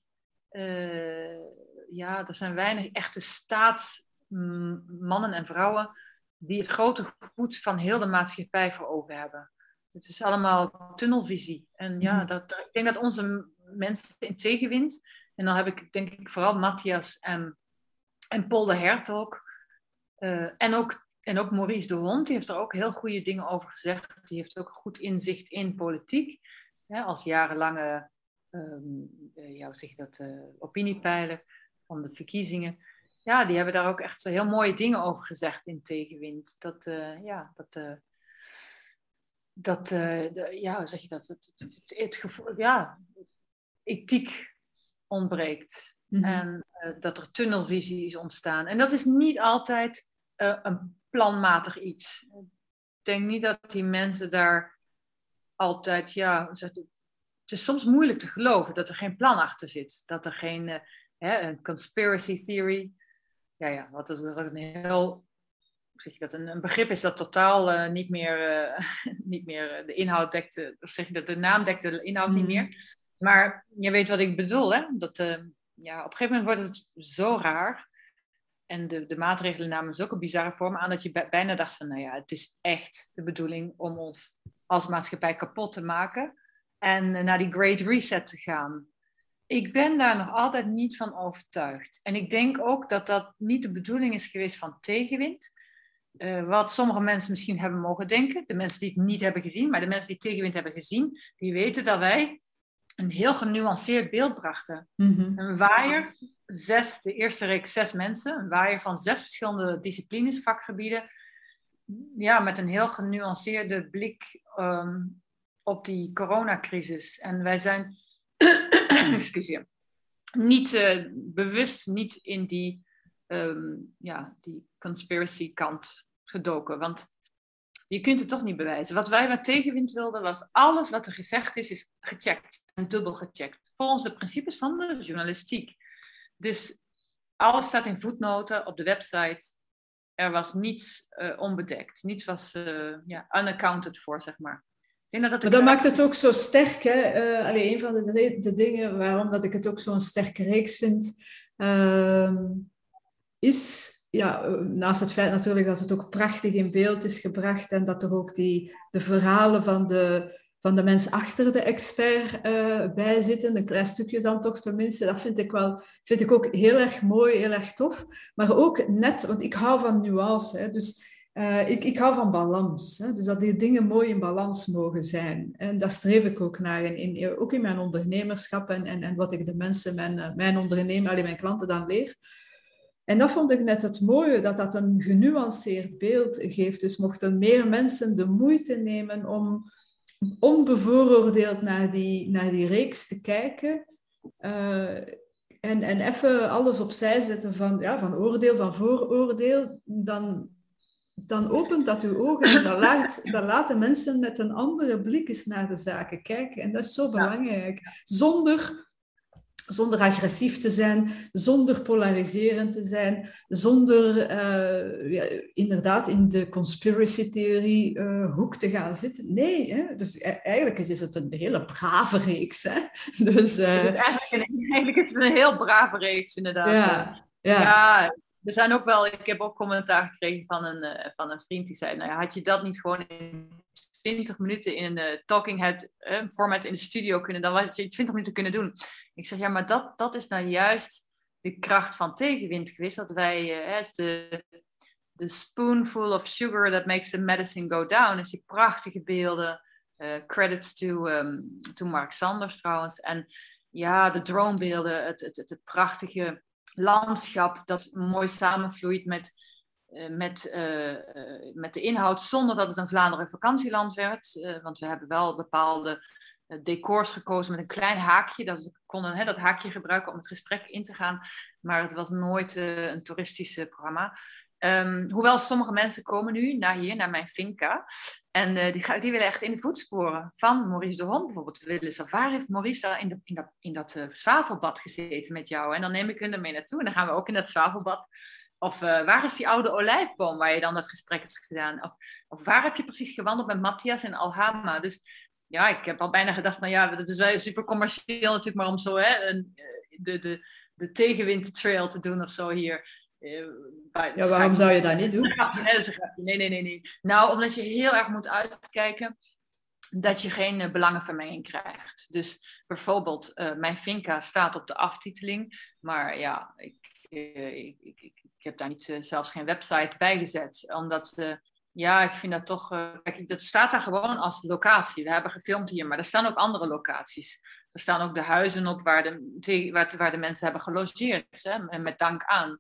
ja, er zijn weinig echte staatsmannen en vrouwen die het grote goed van heel de maatschappij voor ogen hebben. Het is allemaal tunnelvisie. En ja, mhm. dat, ik denk dat onze mensen in tegenwind, en dan heb ik denk ik vooral Matthias en, en Paul de Hertog, uh, en, ook, en ook Maurice de Hond, die heeft er ook heel goede dingen over gezegd. Die heeft ook goed inzicht in politiek. als jarenlange um, ja, zeg dat, uh, opiniepeiler van de verkiezingen. Ja, die hebben daar ook echt heel mooie dingen over gezegd in tegenwind. Dat, ja, dat dat, de, ja, zeg je dat, het, het, het, gevoel, ja, ethiek ontbreekt. Mhm. En dat er tunnelvisies ontstaan. En dat is niet altijd een planmatig iets. Ik denk niet dat die mensen daar altijd, ja, het is soms moeilijk te geloven dat er geen plan achter zit. Dat er geen, hè, een conspiracy theory, ja, ja, wat is een heel zeg je dat, een, een begrip is dat totaal uh, niet meer, uh, niet meer eh, de inhoud dekte, of zeg je dat, de naam dekte de inhoud niet meer. Mhm. Maar je weet wat ik bedoel, hè? Dat, ja, op een gegeven moment wordt het zo raar. En de, de maatregelen namen zulke bizarre vormen aan dat je bijna dacht van, nou ja, het is echt de bedoeling om ons als maatschappij kapot te maken en naar die Great Reset te gaan. Ik ben daar nog altijd niet van overtuigd. En ik denk ook dat dat niet de bedoeling is geweest van tegenwind. Uh, wat sommige mensen misschien hebben mogen denken, de mensen die het niet hebben gezien, maar de mensen die tegenwind hebben gezien, die weten dat wij een heel genuanceerd beeld brachten. Mhm. Een waaier, zes, de eerste reeks zes mensen, een waaier van zes verschillende disciplines, vakgebieden, ja, met een heel genuanceerde blik um, op die coronacrisis. En wij zijn, excuseer, niet uh, bewust niet in die, um, ja, die conspiracy kant gedoken. Want je kunt het toch niet bewijzen. Wat wij met tegenwind wilden, was alles wat er gezegd is, is gecheckt en dubbel gecheckt. Volgens de principes van de journalistiek. Dus alles staat in voetnoten op de website. Er was niets uh, onbedekt. Niets was uh, ja, unaccounted voor, zeg maar. Dat, dat maar dat maakt het ook zo sterk. Hè? Uh, een van de, de, dingen waarom dat ik het ook zo'n sterke reeks vind, ehm, is ja, eh, naast het feit natuurlijk dat het ook prachtig in beeld is gebracht en dat er ook die, de verhalen van de, van de mens achter de expert uh, bij zitten, een klein stukje dan toch tenminste, dat vind ik, wel, vind ik ook heel erg mooi, heel erg tof. Maar ook net, want ik hou van nuance, hè, dus uh, ik, ik hou van balans. Hè, dus dat die dingen mooi in balans mogen zijn. En daar streef ik ook naar, in, ook in mijn ondernemerschap en, en, wat ik de mensen, mijn, mijn ondernemer, alleen mijn klanten dan leer. En dat vond ik net het mooie, dat dat een genuanceerd beeld geeft. Dus mochten meer mensen de moeite nemen om onbevooroordeeld naar die, naar die reeks te kijken. Uh, en, en even alles opzij zetten van, ja, van oordeel, van vooroordeel, dan, dan opent dat uw ogen en dan, laat, dan laten mensen met een andere blik eens naar de zaken kijken. En dat is zo belangrijk. Zonder zonder agressief te zijn, zonder polariserend te zijn, zonder uh, ja, inderdaad in de conspiracy-theorie uh, hoek te gaan zitten. Nee, hè? dus e-, eigenlijk is het een hele brave reeks. Hè? Dus, uh... eigenlijk, eigenlijk, is het een heel brave reeks, inderdaad. Ja, ja. ja er zijn ook wel, ik heb ook commentaar gekregen van een, van een vriend die zei, nou ja, had je dat niet gewoon in 20 minuten in een uh, talking head uh, format in de studio kunnen, dan had je 20 minuten kunnen doen. Ik zeg, ja, maar dat, dat is nou juist de kracht van tegenwind geweest. Dat wij, de, spoonful of sugar that makes the medicine go down. Dus die prachtige beelden. credits to, um, to Mark Sanders trouwens. En ja, de dronebeelden, het, het, het prachtige landschap dat mooi samenvloeit met eh, met, uh, met de inhoud zonder dat het een Vlaanderen vakantieland werd. Want we hebben wel bepaalde decors gekozen met een klein haakje. Dat we konden hè, dat haakje gebruiken om het gesprek in te gaan. Maar het was nooit een toeristisch programma. Um, hoewel sommige mensen komen nu naar hier, naar mijn finca. En die, die, willen echt in de voetsporen van Maurice de Hond bijvoorbeeld. Willen ze, waar heeft Maurice daar in, in dat, in dat zwavelbad gezeten met jou? En dan neem ik hun ermee naartoe. En dan gaan we ook in dat zwavelbad of uh, waar is die oude olijfboom waar je dan dat gesprek hebt gedaan? Of, of waar heb je precies gewandeld met Matthias en Alhama? Dus ja, ik heb al bijna gedacht van ja, dat is wel super commercieel natuurlijk, maar om zo hè, een, eh, de, de, de te doen of zo hier. Ja, waarom zou je dat niet doen? Nee, nee, nee, nee. Nou, omdat je heel erg moet uitkijken dat je geen uh, belangenvermenging krijgt. Dus bijvoorbeeld, uh, mijn Finca staat op de aftiteling, maar ja, ik, uh, ik, ik, ik, heb daar niet zelfs geen website bij gezet, omdat ja, ik vind dat toch. kijk, dat staat daar gewoon als locatie. We hebben gefilmd hier, maar er staan ook andere locaties. Er staan ook de huizen op waar de, waar, waar de mensen hebben gelogeerd. Hè, met dank aan.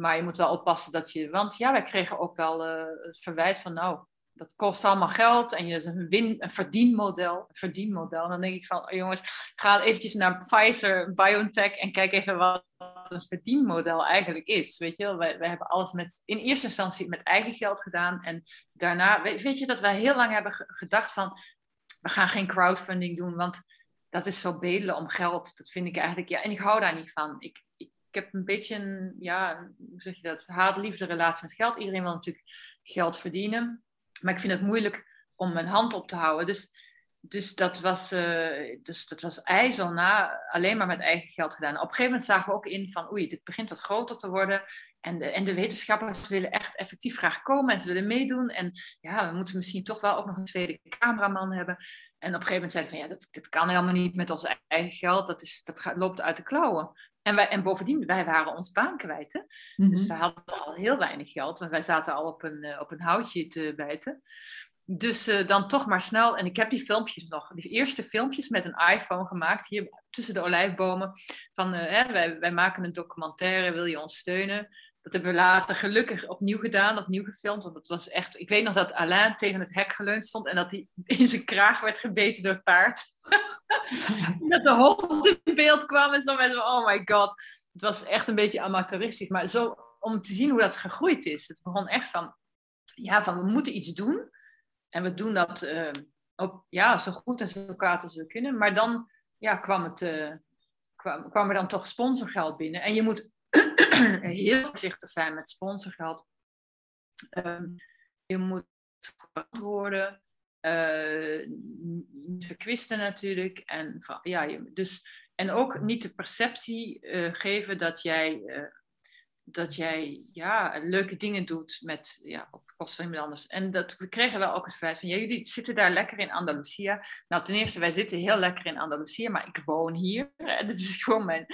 Maar je moet wel oppassen dat je. Want ja, wij kregen ook wel het verwijt van. Nou, dat kost allemaal geld en je is een, win, een verdienmodel. Een verdienmodel. dan denk ik van, oh jongens, ga eventjes naar Pfizer, BioNTech en kijk even wat een verdienmodel eigenlijk is. Weet je wel, wij, wij hebben alles met, in eerste instantie met eigen geld gedaan. En daarna, weet, weet je dat wij heel lang hebben gedacht van, we gaan geen crowdfunding doen, want dat is zo bedelen om geld. Dat vind ik eigenlijk, ja, en ik hou daar niet van. Ik, ik, heb een beetje een, ja, hoe zeg je dat, haat-liefde relatie met geld. Iedereen wil natuurlijk geld verdienen. Maar ik vind het moeilijk om mijn hand op te houden. Dus, dus, dat, was, uh, dus dat was ijzel na alleen maar met eigen geld gedaan. Op een gegeven moment zagen we ook in van oei, dit begint wat groter te worden. En de, en de wetenschappers willen echt effectief graag komen en ze willen meedoen. En ja, we moeten misschien toch wel ook nog een tweede cameraman hebben. En op een gegeven moment zeiden we van ja, dat, dat kan helemaal niet met ons eigen geld. Dat, is, dat gaat, loopt uit de klauwen. En, wij, en bovendien, wij waren ons baan kwijt. Hè? Dus mhm. we hadden al heel weinig geld, want wij zaten al op een, uh, op een houtje te bijten. Dus uh, dan toch maar snel. En ik heb die filmpjes nog, die eerste filmpjes met een iPhone gemaakt, hier tussen de olijfbomen. Van uh, hè, wij, wij maken een documentaire, wil je ons steunen? Dat hebben we later gelukkig opnieuw gedaan, opnieuw gefilmd. Want het was echt. Ik weet nog dat Alain tegen het hek geleund stond en dat hij in zijn kraag werd gebeten door het paard. dat de hond in beeld kwam en zo met oh my god. Het was echt een beetje amateuristisch. Maar zo om te zien hoe dat gegroeid is. Het begon echt van, ja, van we moeten iets doen. En we doen dat uh, op, ja, zo goed en zo kwaad als we kunnen. Maar dan ja, kwam, het, uh, kwam, kwam er dan toch sponsorgeld binnen. En je moet heel voorzichtig zijn met sponsorgeld. Um, je moet verantwoorden. Uh, verkwisten natuurlijk. En, ja, dus, en ook niet de perceptie uh, geven dat jij, uh, dat jij ja, leuke dingen doet met, ja, op kosten van iemand anders. En dat, we kregen wel ook het verwijt van, ja, jullie zitten daar lekker in Andalusia. Nou, ten eerste, wij zitten heel lekker in Andalusia, maar ik woon hier. En het is gewoon mijn,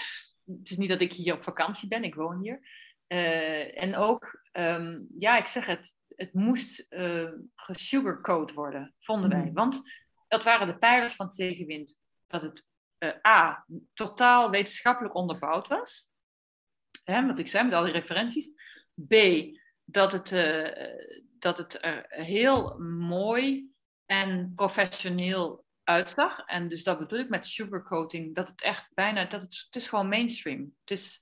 het is niet dat ik hier op vakantie ben, ik woon hier. Uh, en ook, um, ja, ik zeg het, het moest uh, gesugarcoat worden, vonden wij. Mm. Want dat waren de pijlers van tegenwind. Dat het uh, A, totaal wetenschappelijk onderbouwd was. Hè, wat ik zei, met al die referenties. B, dat het, dat het er heel mooi en professioneel uitzag. En dus dat bedoel ik met sugarcoating, dat het echt bijna, dat het, is gewoon mainstream. Het is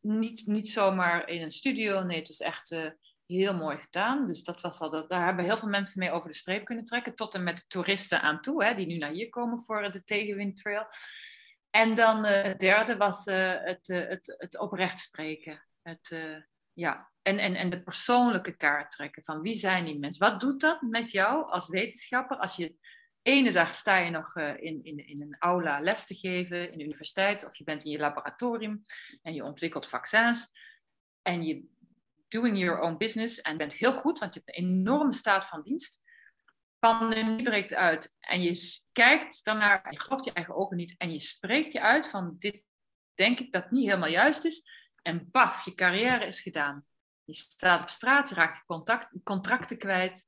niet, niet zomaar in een studio, nee, het is echt uh, heel mooi gedaan. Dus dat was al, dat, daar hebben heel veel mensen mee over de streep kunnen trekken, tot en met toeristen aan toe, hè, die nu naar hier komen voor de Tegenwind Trail. En dan uh, het derde was het, het, het oprecht spreken. Het, ja, en, en, en de persoonlijke kaart trekken van wie zijn die mensen? Wat doet dat met jou als wetenschapper als je ene dag sta je nog uh, in, in, in een aula les te geven in de universiteit of je bent in je laboratorium en je ontwikkelt vaccins en je doing your own business en bent heel goed, want je hebt een enorme staat van dienst. Pandemie breekt uit en je kijkt daarnaar, je gelooft je eigen ogen niet en je spreekt je uit van dit denk ik dat niet helemaal juist is en baf, je carrière is gedaan. Je staat op straat, je raakt je contact, contracten kwijt.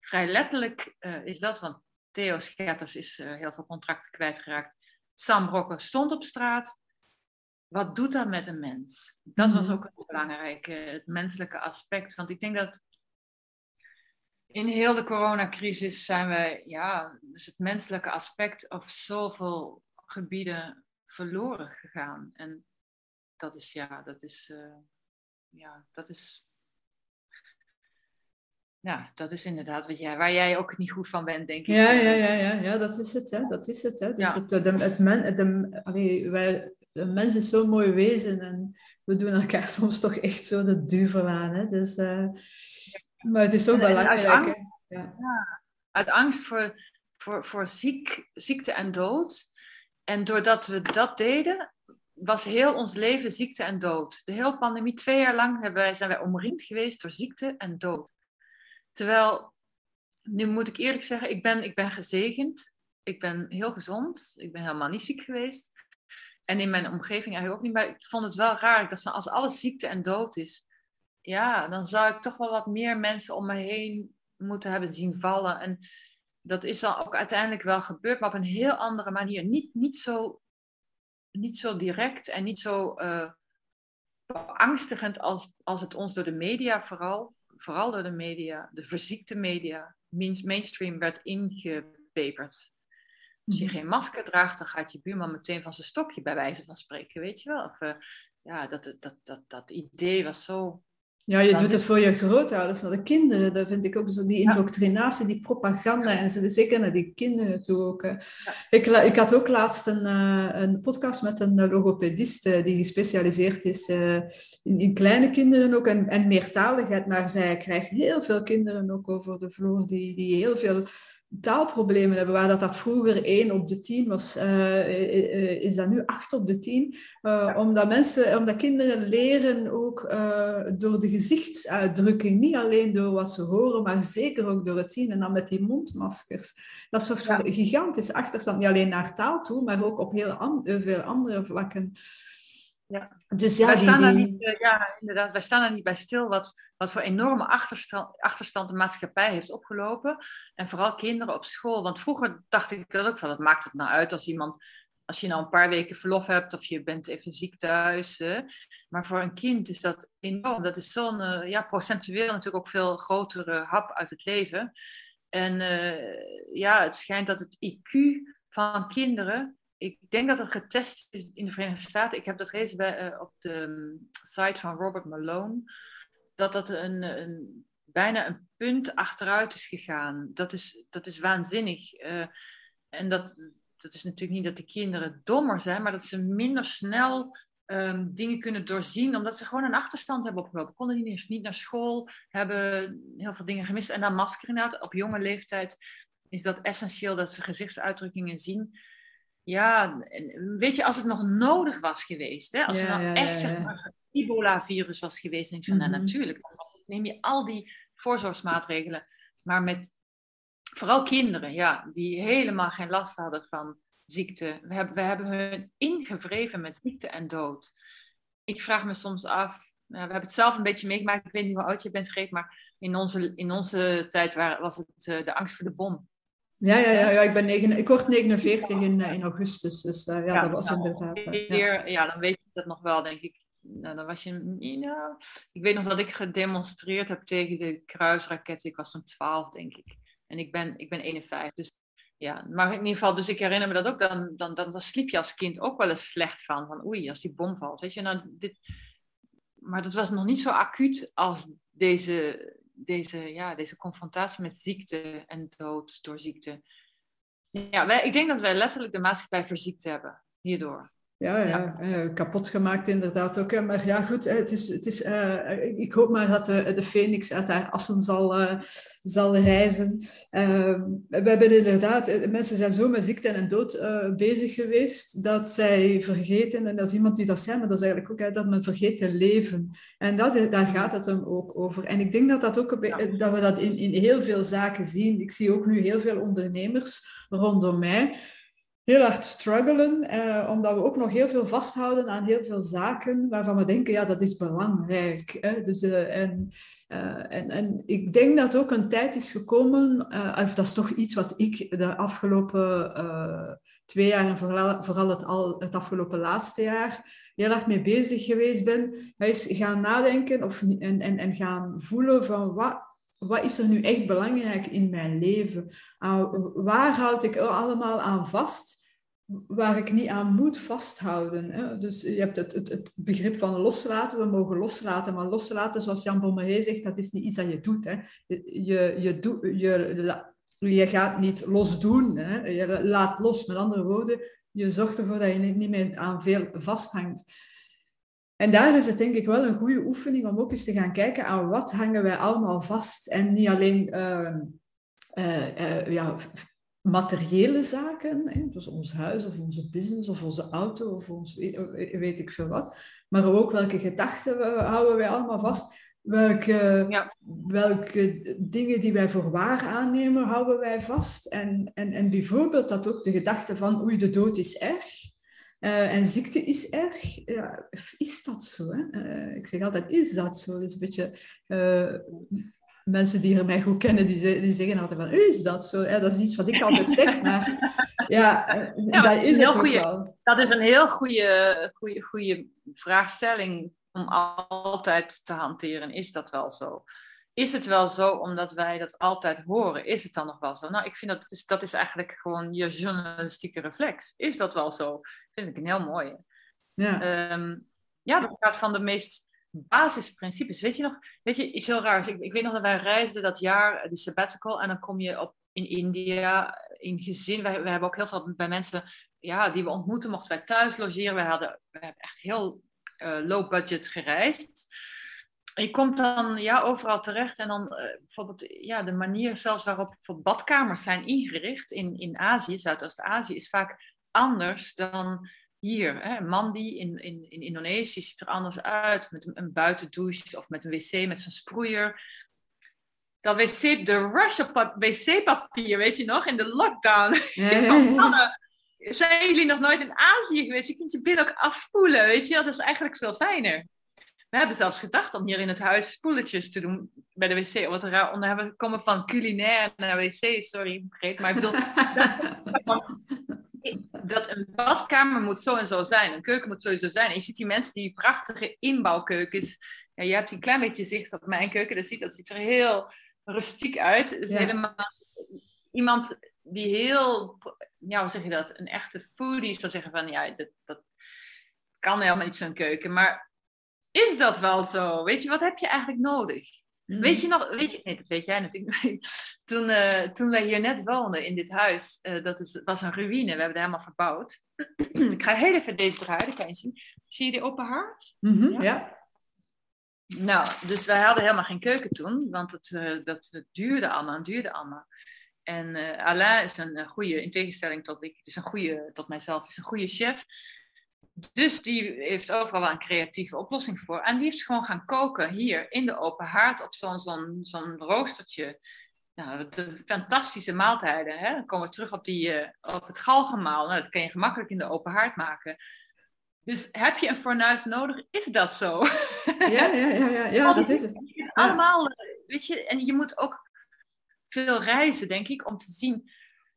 Vrij letterlijk uh, is dat, want Theo Schetters is uh, heel veel contracten kwijtgeraakt. Sam Brokken stond op straat. Wat doet dat met een mens? Dat was mhm. ook een belangrijke, het menselijke aspect. Want ik denk dat in heel de coronacrisis zijn we, ja, dus het menselijke aspect op zoveel gebieden verloren gegaan. En dat is, ja, dat is, uh, ja, dat is ja, dat is inderdaad wat jij, waar jij ook niet goed van bent, denk ik. Ja, ja, ja, ja, ja dat is het. Hè. Dat is het. Hè. Dus het, de, het men, de, allee, wij, de mens is zo'n mooi wezen en we doen elkaar soms toch echt zo de duvel aan. Hè. Dus, uh, maar het is zo belangrijk. Uit angst, ja. ja. uit angst voor, voor, voor ziek, ziekte en dood. En doordat we dat deden, was heel ons leven ziekte en dood. De hele pandemie, twee jaar lang hebben wij, zijn wij omringd geweest door ziekte en dood. Terwijl, nu moet ik eerlijk zeggen, ik ben, ik ben gezegend. Ik ben heel gezond. Ik ben helemaal niet ziek geweest. En in mijn omgeving eigenlijk ook niet. Maar ik vond het wel raar. Ik dacht van, als alles ziekte en dood is, ja, dan zou ik toch wel wat meer mensen om me heen moeten hebben zien vallen. En dat is dan ook uiteindelijk wel gebeurd, maar op een heel andere manier. Niet, niet, zo, niet zo direct en niet zo uh, beangstigend als, als het ons door de media vooral, vooral door de media, de verziekte media, mainstream werd ingepeperd. Als je mhm. geen masker draagt, dan gaat je buurman meteen van zijn stokje bij wijze van spreken, weet je wel. Of, uh, ja, dat, dat, dat, dat idee was zo ja, je doet het voor je grootouders, naar de kinderen. Dat vind ik ook zo, die indoctrinatie, die propaganda. En ze, zeker naar die kinderen toe ook. Ik, ik had ook laatst een, uh, een podcast met een logopedist uh, die gespecialiseerd is in, in, kleine kinderen ook en, en meertaligheid. Maar zij krijgt heel veel kinderen ook over de vloer die, die heel veel taalproblemen hebben, waar dat, dat vroeger 1 op de 10 was, uh, is dat nu 8 op de 10. Uh, omdat, mensen, omdat kinderen leren ook door de gezichtsuitdrukking, niet alleen door wat ze horen, maar zeker ook door het zien. En dan met die mondmaskers. Dat zorgt voor ja. gigantisch achterstand, niet alleen naar taal toe, maar ook op heel an veel andere vlakken. Ja. Dus ja, wij, staan daar niet, uh, ja, inderdaad, wij staan daar niet bij stil wat, wat voor enorme achterstand, achterstand de maatschappij heeft opgelopen. En vooral kinderen op school. Want vroeger dacht ik dat ook van, wat maakt het nou uit als iemand, als je nou een paar weken verlof hebt of je bent even ziek thuis. Maar voor een kind is dat enorm. Dat is zo'n, uh, ja, procentueel natuurlijk ook veel grotere hap uit het leven. En uh, ja, het schijnt dat het IQ van kinderen ik denk dat het getest is in de Verenigde Staten. Ik heb dat gelezen bij, uh, op de um, site van Robert Malone. Dat dat een, een, bijna een punt achteruit is gegaan. Dat is, dat is waanzinnig. Uh, en dat, dat is natuurlijk niet dat de kinderen dommer zijn, maar dat ze minder snel um, dingen kunnen doorzien, omdat ze gewoon een achterstand hebben opgelopen. Konden niet, niet naar school, hebben heel veel dingen gemist. En dan masker inderdaad, op jonge leeftijd is dat essentieel dat ze gezichtsuitdrukkingen zien. Ja, weet je, als het nog nodig was geweest, hè? als ja, er nou echt zeg maar, ebola-virus was geweest, denk je van, nou mhm. natuurlijk, neem je al die voorzorgsmaatregelen, maar met vooral kinderen, ja, die helemaal geen last hadden van ziekte. We hebben, we hebben hun ingevreven met ziekte en dood. Ik vraag me soms af, we hebben het zelf een beetje meegemaakt, ik weet niet hoe oud je bent, Greet, maar in onze, in onze tijd was het uh, de angst voor de bom. Ja, ja, ja, ja ik, ben negen, ik word 49 in, eh, in augustus, dus uh, ja, ja, dat was nou, inderdaad... Uh, ja. ja. dan weet je dat nog wel, denk ik. Nou, dan was je... Nou, ik weet nog dat ik gedemonstreerd heb tegen de kruisraketten. Ik was toen 12, denk ik. En ik ben, ik ben 51, dus ja, maar in ieder geval, dus ik herinner me dat ook, dan, dan, dan, dan sliep je als kind ook wel eens slecht van, van oei, als die bom valt, weet je, nou, dit, maar dat was nog niet zo acuut als deze, deze, ja, deze confrontatie met ziekte en dood door ziekte. Ja, ik denk dat wij letterlijk de maatschappij verziekt hebben hierdoor. Ja, ja. Uh, kapot gemaakt inderdaad ook. Maar ja, goed, het is, het is, uh, ik hoop maar dat de, de phoenix uit haar assen zal, uh, zal reizen. We hebben inderdaad, mensen zijn zo met ziekte en dood bezig geweest, dat zij vergeten, en dat is iemand die dat zei, maar dat is eigenlijk ook dat men vergeet te leven. En dat, daar gaat het hem ook over. En ik denk dat, dat, ook, dat we dat in, in heel veel zaken zien. Ik zie ook nu heel veel ondernemers rondom mij heel hard struggelen, eh, omdat we ook nog heel veel vasthouden aan heel veel zaken waarvan we denken, ja, dat is belangrijk. Hè? Dus, uh, en, uh, en, en ik denk dat ook een tijd is gekomen, of dat is toch iets wat ik de afgelopen twee jaar en vooral, vooral het, al, het afgelopen laatste jaar heel erg mee bezig geweest ben, is gaan nadenken of, en, en, en gaan voelen van wat wat is er nu echt belangrijk in mijn leven? waar houd ik allemaal aan vast? Waar ik niet aan moet vasthouden. Hè? Dus je hebt het, het, het, begrip van loslaten. We mogen loslaten. Maar loslaten, zoals Jan Bommeré zegt, dat is niet iets dat je doet. Hè? Je, je, je, je, je gaat niet los doen. Hè? Je laat los. Met andere woorden, je zorgt ervoor dat je niet meer aan veel vasthangt. En daar is het denk ik wel een goede oefening om ook eens te gaan kijken aan wat hangen wij allemaal vast. En niet alleen uh, uh, ja, materiële zaken, hè, dus ons huis of onze business of onze auto of ons weet ik veel wat, maar ook welke gedachten houden wij allemaal vast. Welke, ja. welke dingen die wij voor waar aannemen, houden wij vast. En, en, en bijvoorbeeld dat ook de gedachte van oei, de dood is erg. Uh, en ziekte is erg. Ja, is dat zo? Hè? Uh, ik zeg altijd, is dat zo? Dus een beetje... Uh, mensen die mij goed kennen, die, die zeggen altijd van, is dat zo? Dat is iets wat ik altijd zeg, maar ja, ja dat is wel. Dat is een heel goede, goede, goede vraagstelling om altijd te hanteren. Is dat wel zo? Is het wel zo omdat wij dat altijd horen? Is het dan nog wel zo? Nou, ik vind dat is, dat is eigenlijk gewoon je journalistieke reflex. Is dat wel zo? vind ik een heel mooie. Ja, um, ja dat gaat van de meest basisprincipes. Weet je nog, weet je, iets heel raars. Ik, ik weet nog dat wij reisden dat jaar, die sabbatical, en dan kom je op in India, in gezin. We, hebben ook heel veel bij mensen ja, die we ontmoeten, mochten wij thuis logeren. We, hadden, we hebben echt heel uh, low budget gereisd. Je komt dan ja, overal terecht en dan uh, bijvoorbeeld ja, de manier zelfs waarop badkamers zijn ingericht in, in Azië, Zuidoost-Azië, is vaak anders dan hier. Hè. Mandi in, in, in Indonesië ziet er anders uit, met een, een buitendouche of met een wc met zijn sproeier. Dat wc, de rush op wc-papier, weet je nog, in de lockdown. Ja, zijn jullie nog nooit in Azië geweest? Je kunt je billen ook afspoelen, weet je Dat is eigenlijk veel fijner. We hebben zelfs gedacht om hier in het huis spoeletjes te doen bij de wc. Wat raar, onder hebben komen van culinair naar wc, sorry, vergeet. Maar ik bedoel, dat een badkamer moet zo en zo zijn. Een keuken moet sowieso zijn. En je ziet die mensen die prachtige inbouwkeukens. Ja, je hebt een klein beetje zicht op mijn keuken. Dat ziet, dat ziet er heel rustiek uit. Het is helemaal iemand die heel, ja, hoe zeg je dat? Een echte foodie zou zeggen van, ja, dat, dat kan helemaal niet zo'n keuken. Maar is dat wel zo? Weet je, wat heb je eigenlijk nodig? Mm. Weet je nog, weet je, nee, dat weet jij natuurlijk niet. Toen, uh, toen wij hier net woonden in dit huis, uh, dat is, was een ruïne, we hebben het helemaal verbouwd. ik ga heel even deze eruit, kan je zien. Zie je die open haard? Mm -hmm, ja? ja. Nou, dus wij hadden helemaal geen keuken toen, want het, uh, dat duurde allemaal en duurde allemaal. En Alain is een goede, in tegenstelling tot ik, is een goede, tot mijzelf, is een goede chef. Dus die heeft overal wel een creatieve oplossing voor. En die heeft gewoon gaan koken hier in de open haard op zo'n zo'n zo'n roostertje. Nou, de fantastische maaltijden. Hè? Dan komen we terug op, die, uh, op het galgenmaal. Nou, dat kan je gemakkelijk in de open haard maken. Dus heb je een fornuis nodig? Is dat zo? Ja, ja, ja, ja, ja dat is het. Allemaal, eh, weet je, en je moet ook veel reizen, denk ik, om te zien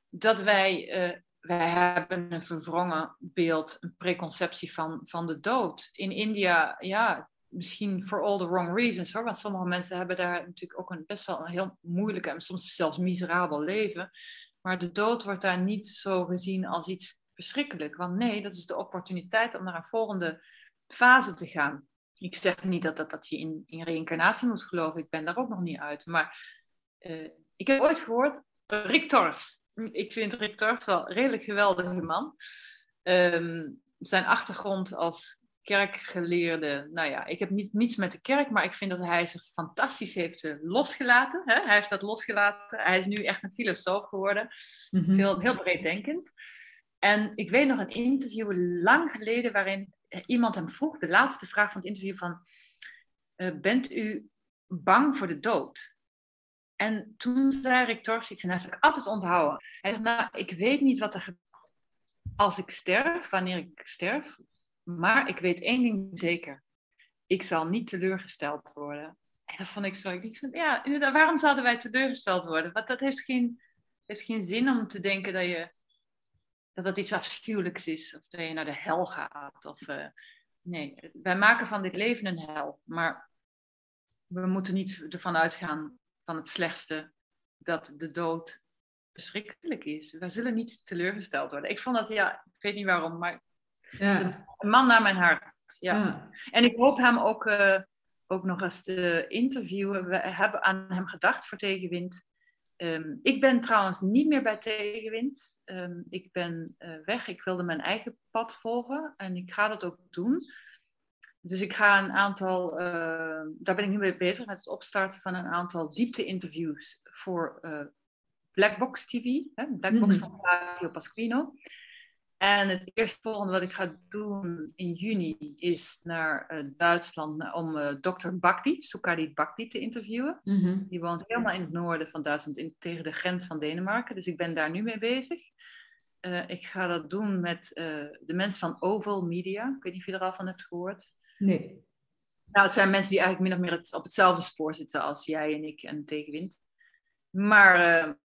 dat wij uh, wij hebben een verwrongen beeld, een preconceptie van, van de dood. In India, ja, misschien for all the wrong reasons hoor. Want sommige mensen hebben daar natuurlijk ook een best wel een heel moeilijk en soms zelfs miserabel leven. Maar de dood wordt daar niet zo gezien als iets verschrikkelijk. Want nee, dat is de opportuniteit om naar een volgende fase te gaan. Ik zeg niet dat, dat, dat je in, in reïncarnatie moet geloven. Ik ben daar ook nog niet uit. Maar uh, ik heb ooit gehoord, Rick Torfs, ik vind Rick Torfs wel een redelijk geweldige man. Um, zijn achtergrond als kerkgeleerde, nou ja, ik heb niet, niets met de kerk, maar ik vind dat hij zich fantastisch heeft uh, losgelaten. Hè? Hij heeft dat losgelaten. Hij is nu echt een filosoof geworden, mm -hmm. heel, heel breeddenkend. En ik weet nog een interview lang geleden waarin eh, iemand hem vroeg, de laatste vraag van het interview, van, uh, bent u bang voor de dood? En toen zei Rick Torfs iets en dat heb ik altijd onthouden. Hij zegt, nou, ik weet niet wat er gebeurt als ik sterf, wanneer ik sterf, maar ik weet één ding zeker. Ik zal niet teleurgesteld worden. En dat vond ik zo. Ik dacht, ja, waarom zouden wij teleurgesteld worden? Want dat heeft geen, heeft geen zin om te denken dat je dat dat iets afschuwelijks is. Of dat je naar de hel gaat. Of, uh, nee, wij maken van dit leven een hel. Maar we moeten niet ervan uitgaan van het slechtste dat de dood verschrikkelijk is. We zullen niet teleurgesteld worden. Ik vond dat, ja, ik weet niet waarom, maar ja. een man naar mijn hart. Ja. En ik hoop hem ook, uh, ook nog eens te interviewen. We hebben aan hem gedacht voor Tegenwind. Um, ik ben trouwens niet meer bij Tegenwind. Um, ik ben uh, weg. Ik wilde mijn eigen pad volgen en ik ga dat ook doen. Dus ik ga een aantal, uh, daar ben ik nu mee bezig met het opstarten van een aantal diepte-interviews voor uh, Blackbox TV, hè? Blackbox van Flavio Pasquino. En het eerste volgende wat ik ga doen in juni is naar uh, Duitsland om uh, dokter Bakti, Sukadit Bakti, te interviewen. Mhm. Die woont helemaal in het noorden van Duitsland, in, tegen de grens van Denemarken. Dus ik ben daar nu mee bezig. Ik ga dat doen met de mensen van Oval Media. Ik weet niet of je er al van hebt gehoord. Nee. Nou, het zijn mensen die eigenlijk min of meer het, op hetzelfde spoor zitten als jij en ik en Tegenwind. Maar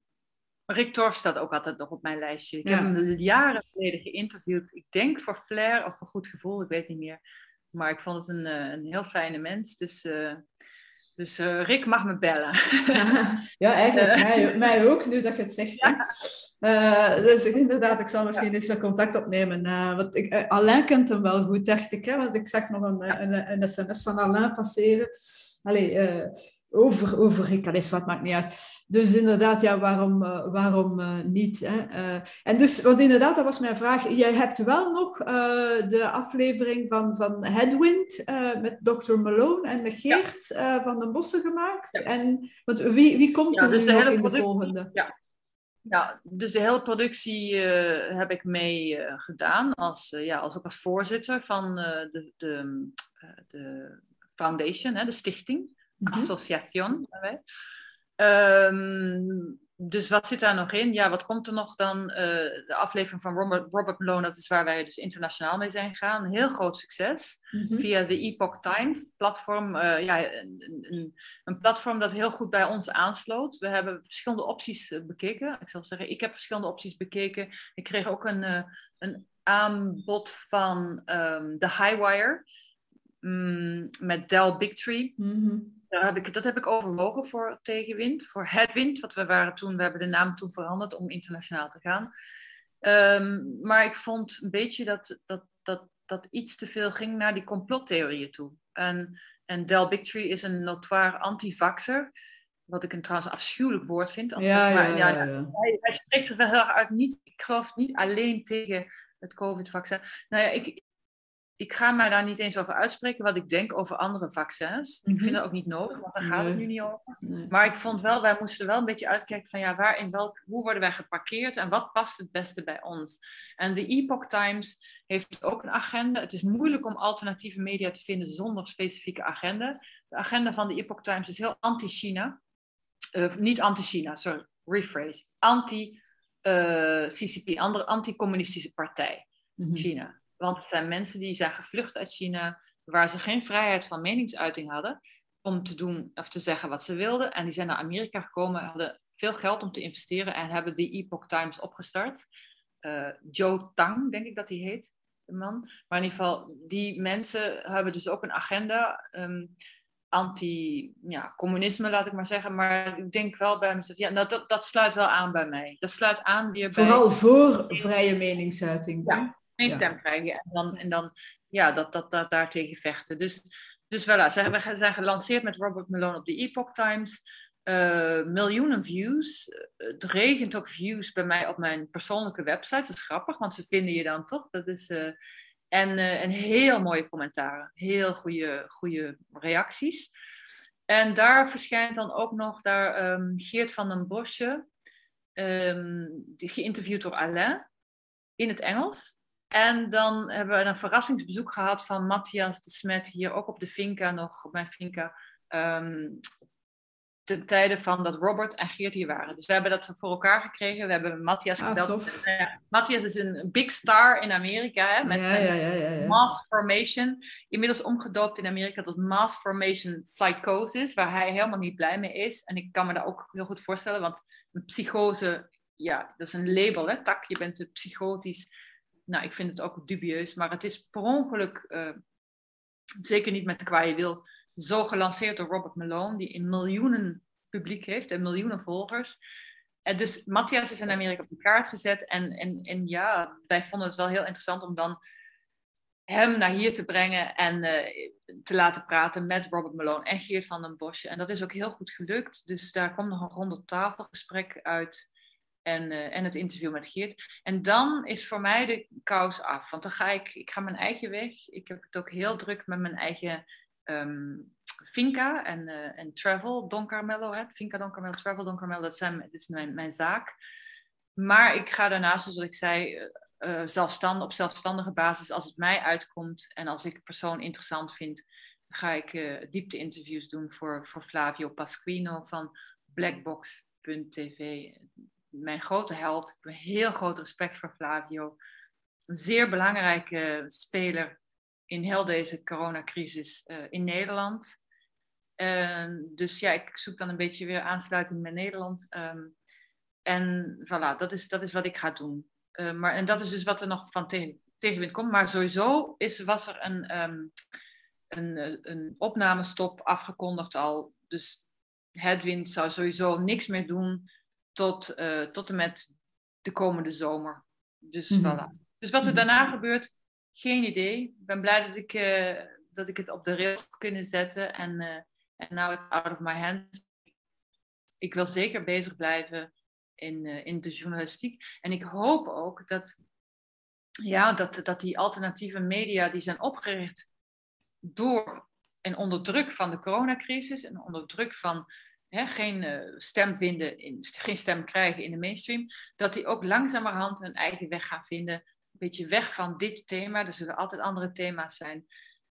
Rick Torf staat ook altijd nog op mijn lijstje. Ik Ja. heb hem jaren geleden geïnterviewd. Ik denk voor Flair of voor Goed Gevoel, ik weet niet meer. Maar ik vond het een, eh, een heel fijne mens. Dus, eh, dus eh, Rick mag me bellen. Ja, eigenlijk Eh. mij, mij ook, nu dat je het zegt. Eh, dus inderdaad, ik zal misschien eens een contact opnemen. want ik, Alain kent hem wel goed, dacht ik. Hè? Want ik zag nog een, een, een sms van Alain passeren. Allee, over, over Rick, allee, wat maakt niet uit. Dus inderdaad, ja, waarom, eh, waarom eh, niet? Hè? Eh, en dus, want inderdaad, dat was mijn vraag. Jij hebt wel nog de aflevering van, van Headwind met Dr. Malone en met Geert van den Bossen gemaakt. Ja. En, want wie, wie komt Ja, er dus nu de hele in de volgende? Ja, dus de hele productie heb ik mee gedaan. Als, ja, als ook als voorzitter van de, de, de foundation, hè, de stichting. Mhm. Association. Ehm, dus wat zit daar nog in? Ja, wat komt er nog dan? Eh, de aflevering van Robert, Robert Malone, dat is waar wij dus internationaal mee zijn gegaan. Een heel groot succes. Mhm. Via de Epoch Times platform. eh, ja, een, een, een platform dat heel goed bij ons aansloot. We hebben verschillende opties eh, bekeken. Ik zal zeggen, ik heb verschillende opties bekeken. Ik kreeg ook een, een aanbod van ehm The Highwire. Mm, met Dell Bigtree. Mhm. Daar heb ik, dat heb ik overwogen voor tegenwind, voor headwind. Want we waren toen, we hebben de naam toen veranderd om internationaal te gaan. Ehm, maar ik vond een beetje dat, dat, dat, dat iets te veel ging naar die complottheorieën toe. En, en Del Bigtree is een notoire anti-vaxxer. Wat ik een trouwens afschuwelijk woord vind. Ja, ja, Maar ja, ja. hij, hij spreekt zich wel heel erg uit. Niet, ik geloof niet alleen tegen het COVID-vaccin. Nou ja, ik, ik ga mij daar niet eens over uitspreken wat ik denk over andere vaccins. Mhm. Ik vind dat ook niet nodig, want daar gaat het Nee. nu niet over. Nee. Maar ik vond wel, wij moesten wel een beetje uitkijken van ja, waar in welk, hoe worden wij geparkeerd en wat past het beste bij ons. En de Epoch Times heeft ook een agenda. Het is moeilijk om alternatieve media te vinden zonder specifieke agenda. De agenda van de Epoch Times is heel anti-China. Eh, niet anti-China, sorry, rephrase. Anti-CCP, andere anti-communistische partij. Mhm. China. Want het zijn mensen die zijn gevlucht uit China, waar ze geen vrijheid van meningsuiting hadden om te doen of te zeggen wat ze wilden. En die zijn naar Amerika gekomen, hadden veel geld om te investeren en hebben die Epoch Times opgestart. Eh, Joe Tang, denk ik dat hij heet, de man. Maar in ieder geval, die mensen hebben dus ook een agenda. ehm, Anti-communisme, laat ik maar zeggen. Maar ik denk wel bij mezelf, ja, nou, dat, dat sluit wel aan bij mij. Dat sluit aan weer bij Vooral voor vrije meningsuiting. Ja. Geen stem krijgen. En dan, en dan ja, dat, dat, dat daartegen vechten. Dus, dus voilà, ze we zijn gelanceerd met Robert Malone op de Epoch Times. Eh, miljoenen views. Eh, Het regent ook views bij mij op mijn persoonlijke website. Dat is grappig, want ze vinden je dan toch. Dat is, eh, en, en heel mooie commentaren. Heel goede, goede reacties. En daar verschijnt dan ook nog daar, ehm, Geert van den Bosje, ehm, die geïnterviewd door Alain in het Engels. En dan hebben we een verrassingsbezoek gehad van Matthias de Smet hier ook op de Finca nog, op mijn Finca. ehm ten tijde van dat Robert en Geert hier waren. Dus we hebben dat voor elkaar gekregen. We hebben Matthias Ah, Matthias is een big star in Amerika. Hè, met ja, zijn ja, ja. Mass Formation. Inmiddels omgedoopt in Amerika tot Mass Formation Psychosis. Waar hij helemaal niet blij mee is. En ik kan me dat ook heel goed voorstellen. Want een psychose, ja, dat is een label, hè, tak. Je bent psychotisch. Nou, ik vind het ook dubieus. Maar het is per ongeluk, eh, zeker niet met de kwaaie wil, zo gelanceerd door Robert Malone. Die een miljoenen publiek heeft en miljoenen volgers. En dus Matthias is in Amerika op de kaart gezet. En, en, en ja, wij vonden het wel heel interessant om dan hem naar hier te brengen en eh, te laten praten met Robert Malone en Geert van den Bosje. En dat is ook heel goed gelukt. Dus daar komt nog een ronde tafelgesprek uit en, eh, en het interview met Geert. En dan is voor mij de kous af. Want dan ga ik, ik ga mijn eigen weg. Ik heb het ook heel druk met mijn eigen ehm, Finca en, uh, en Travel Don Carmelo. Hè? Finca Don Carmelo, Travel Don Carmelo, dat, zijn, is mijn, mijn zaak. Maar ik ga daarnaast, zoals ik zei, uh, op zelfstandige basis, als het mij uitkomt en als ik een persoon interessant vind, ga ik uh, diepte-interviews doen voor, voor Flavio Pasquino van Blackbox.tv. Mijn grote held. Ik heb heel groot respect voor Flavio. Een zeer belangrijke speler in heel deze coronacrisis uh, in Nederland. dus ja, ik zoek dan een beetje weer aansluiting met Nederland. Um, en voilà, dat is, dat is wat ik ga doen. Uh, maar, en dat is dus wat er nog van tegen, tegenwind komt. Maar sowieso is, was er een, een, eh, een opnamestop afgekondigd al. Dus Headwind zou sowieso niks meer doen tot, uh, tot en met de komende zomer. Dus mm -hmm. voilà. Dus wat er mhm. daarna gebeurt, geen idee. Ik ben blij dat ik, uh, dat ik het op de rails heb kunnen zetten. En uh, now it's out of my hands. Ik wil zeker bezig blijven in, uh, in de journalistiek. En ik hoop ook dat, ja, dat, dat die alternatieve media die zijn opgericht door en onder druk van de coronacrisis en onder druk van hè, geen uh, stem vinden, in, geen stem krijgen in de mainstream, dat die ook langzamerhand hun eigen weg gaan vinden. Een beetje weg van dit thema. Er zullen altijd andere thema's zijn.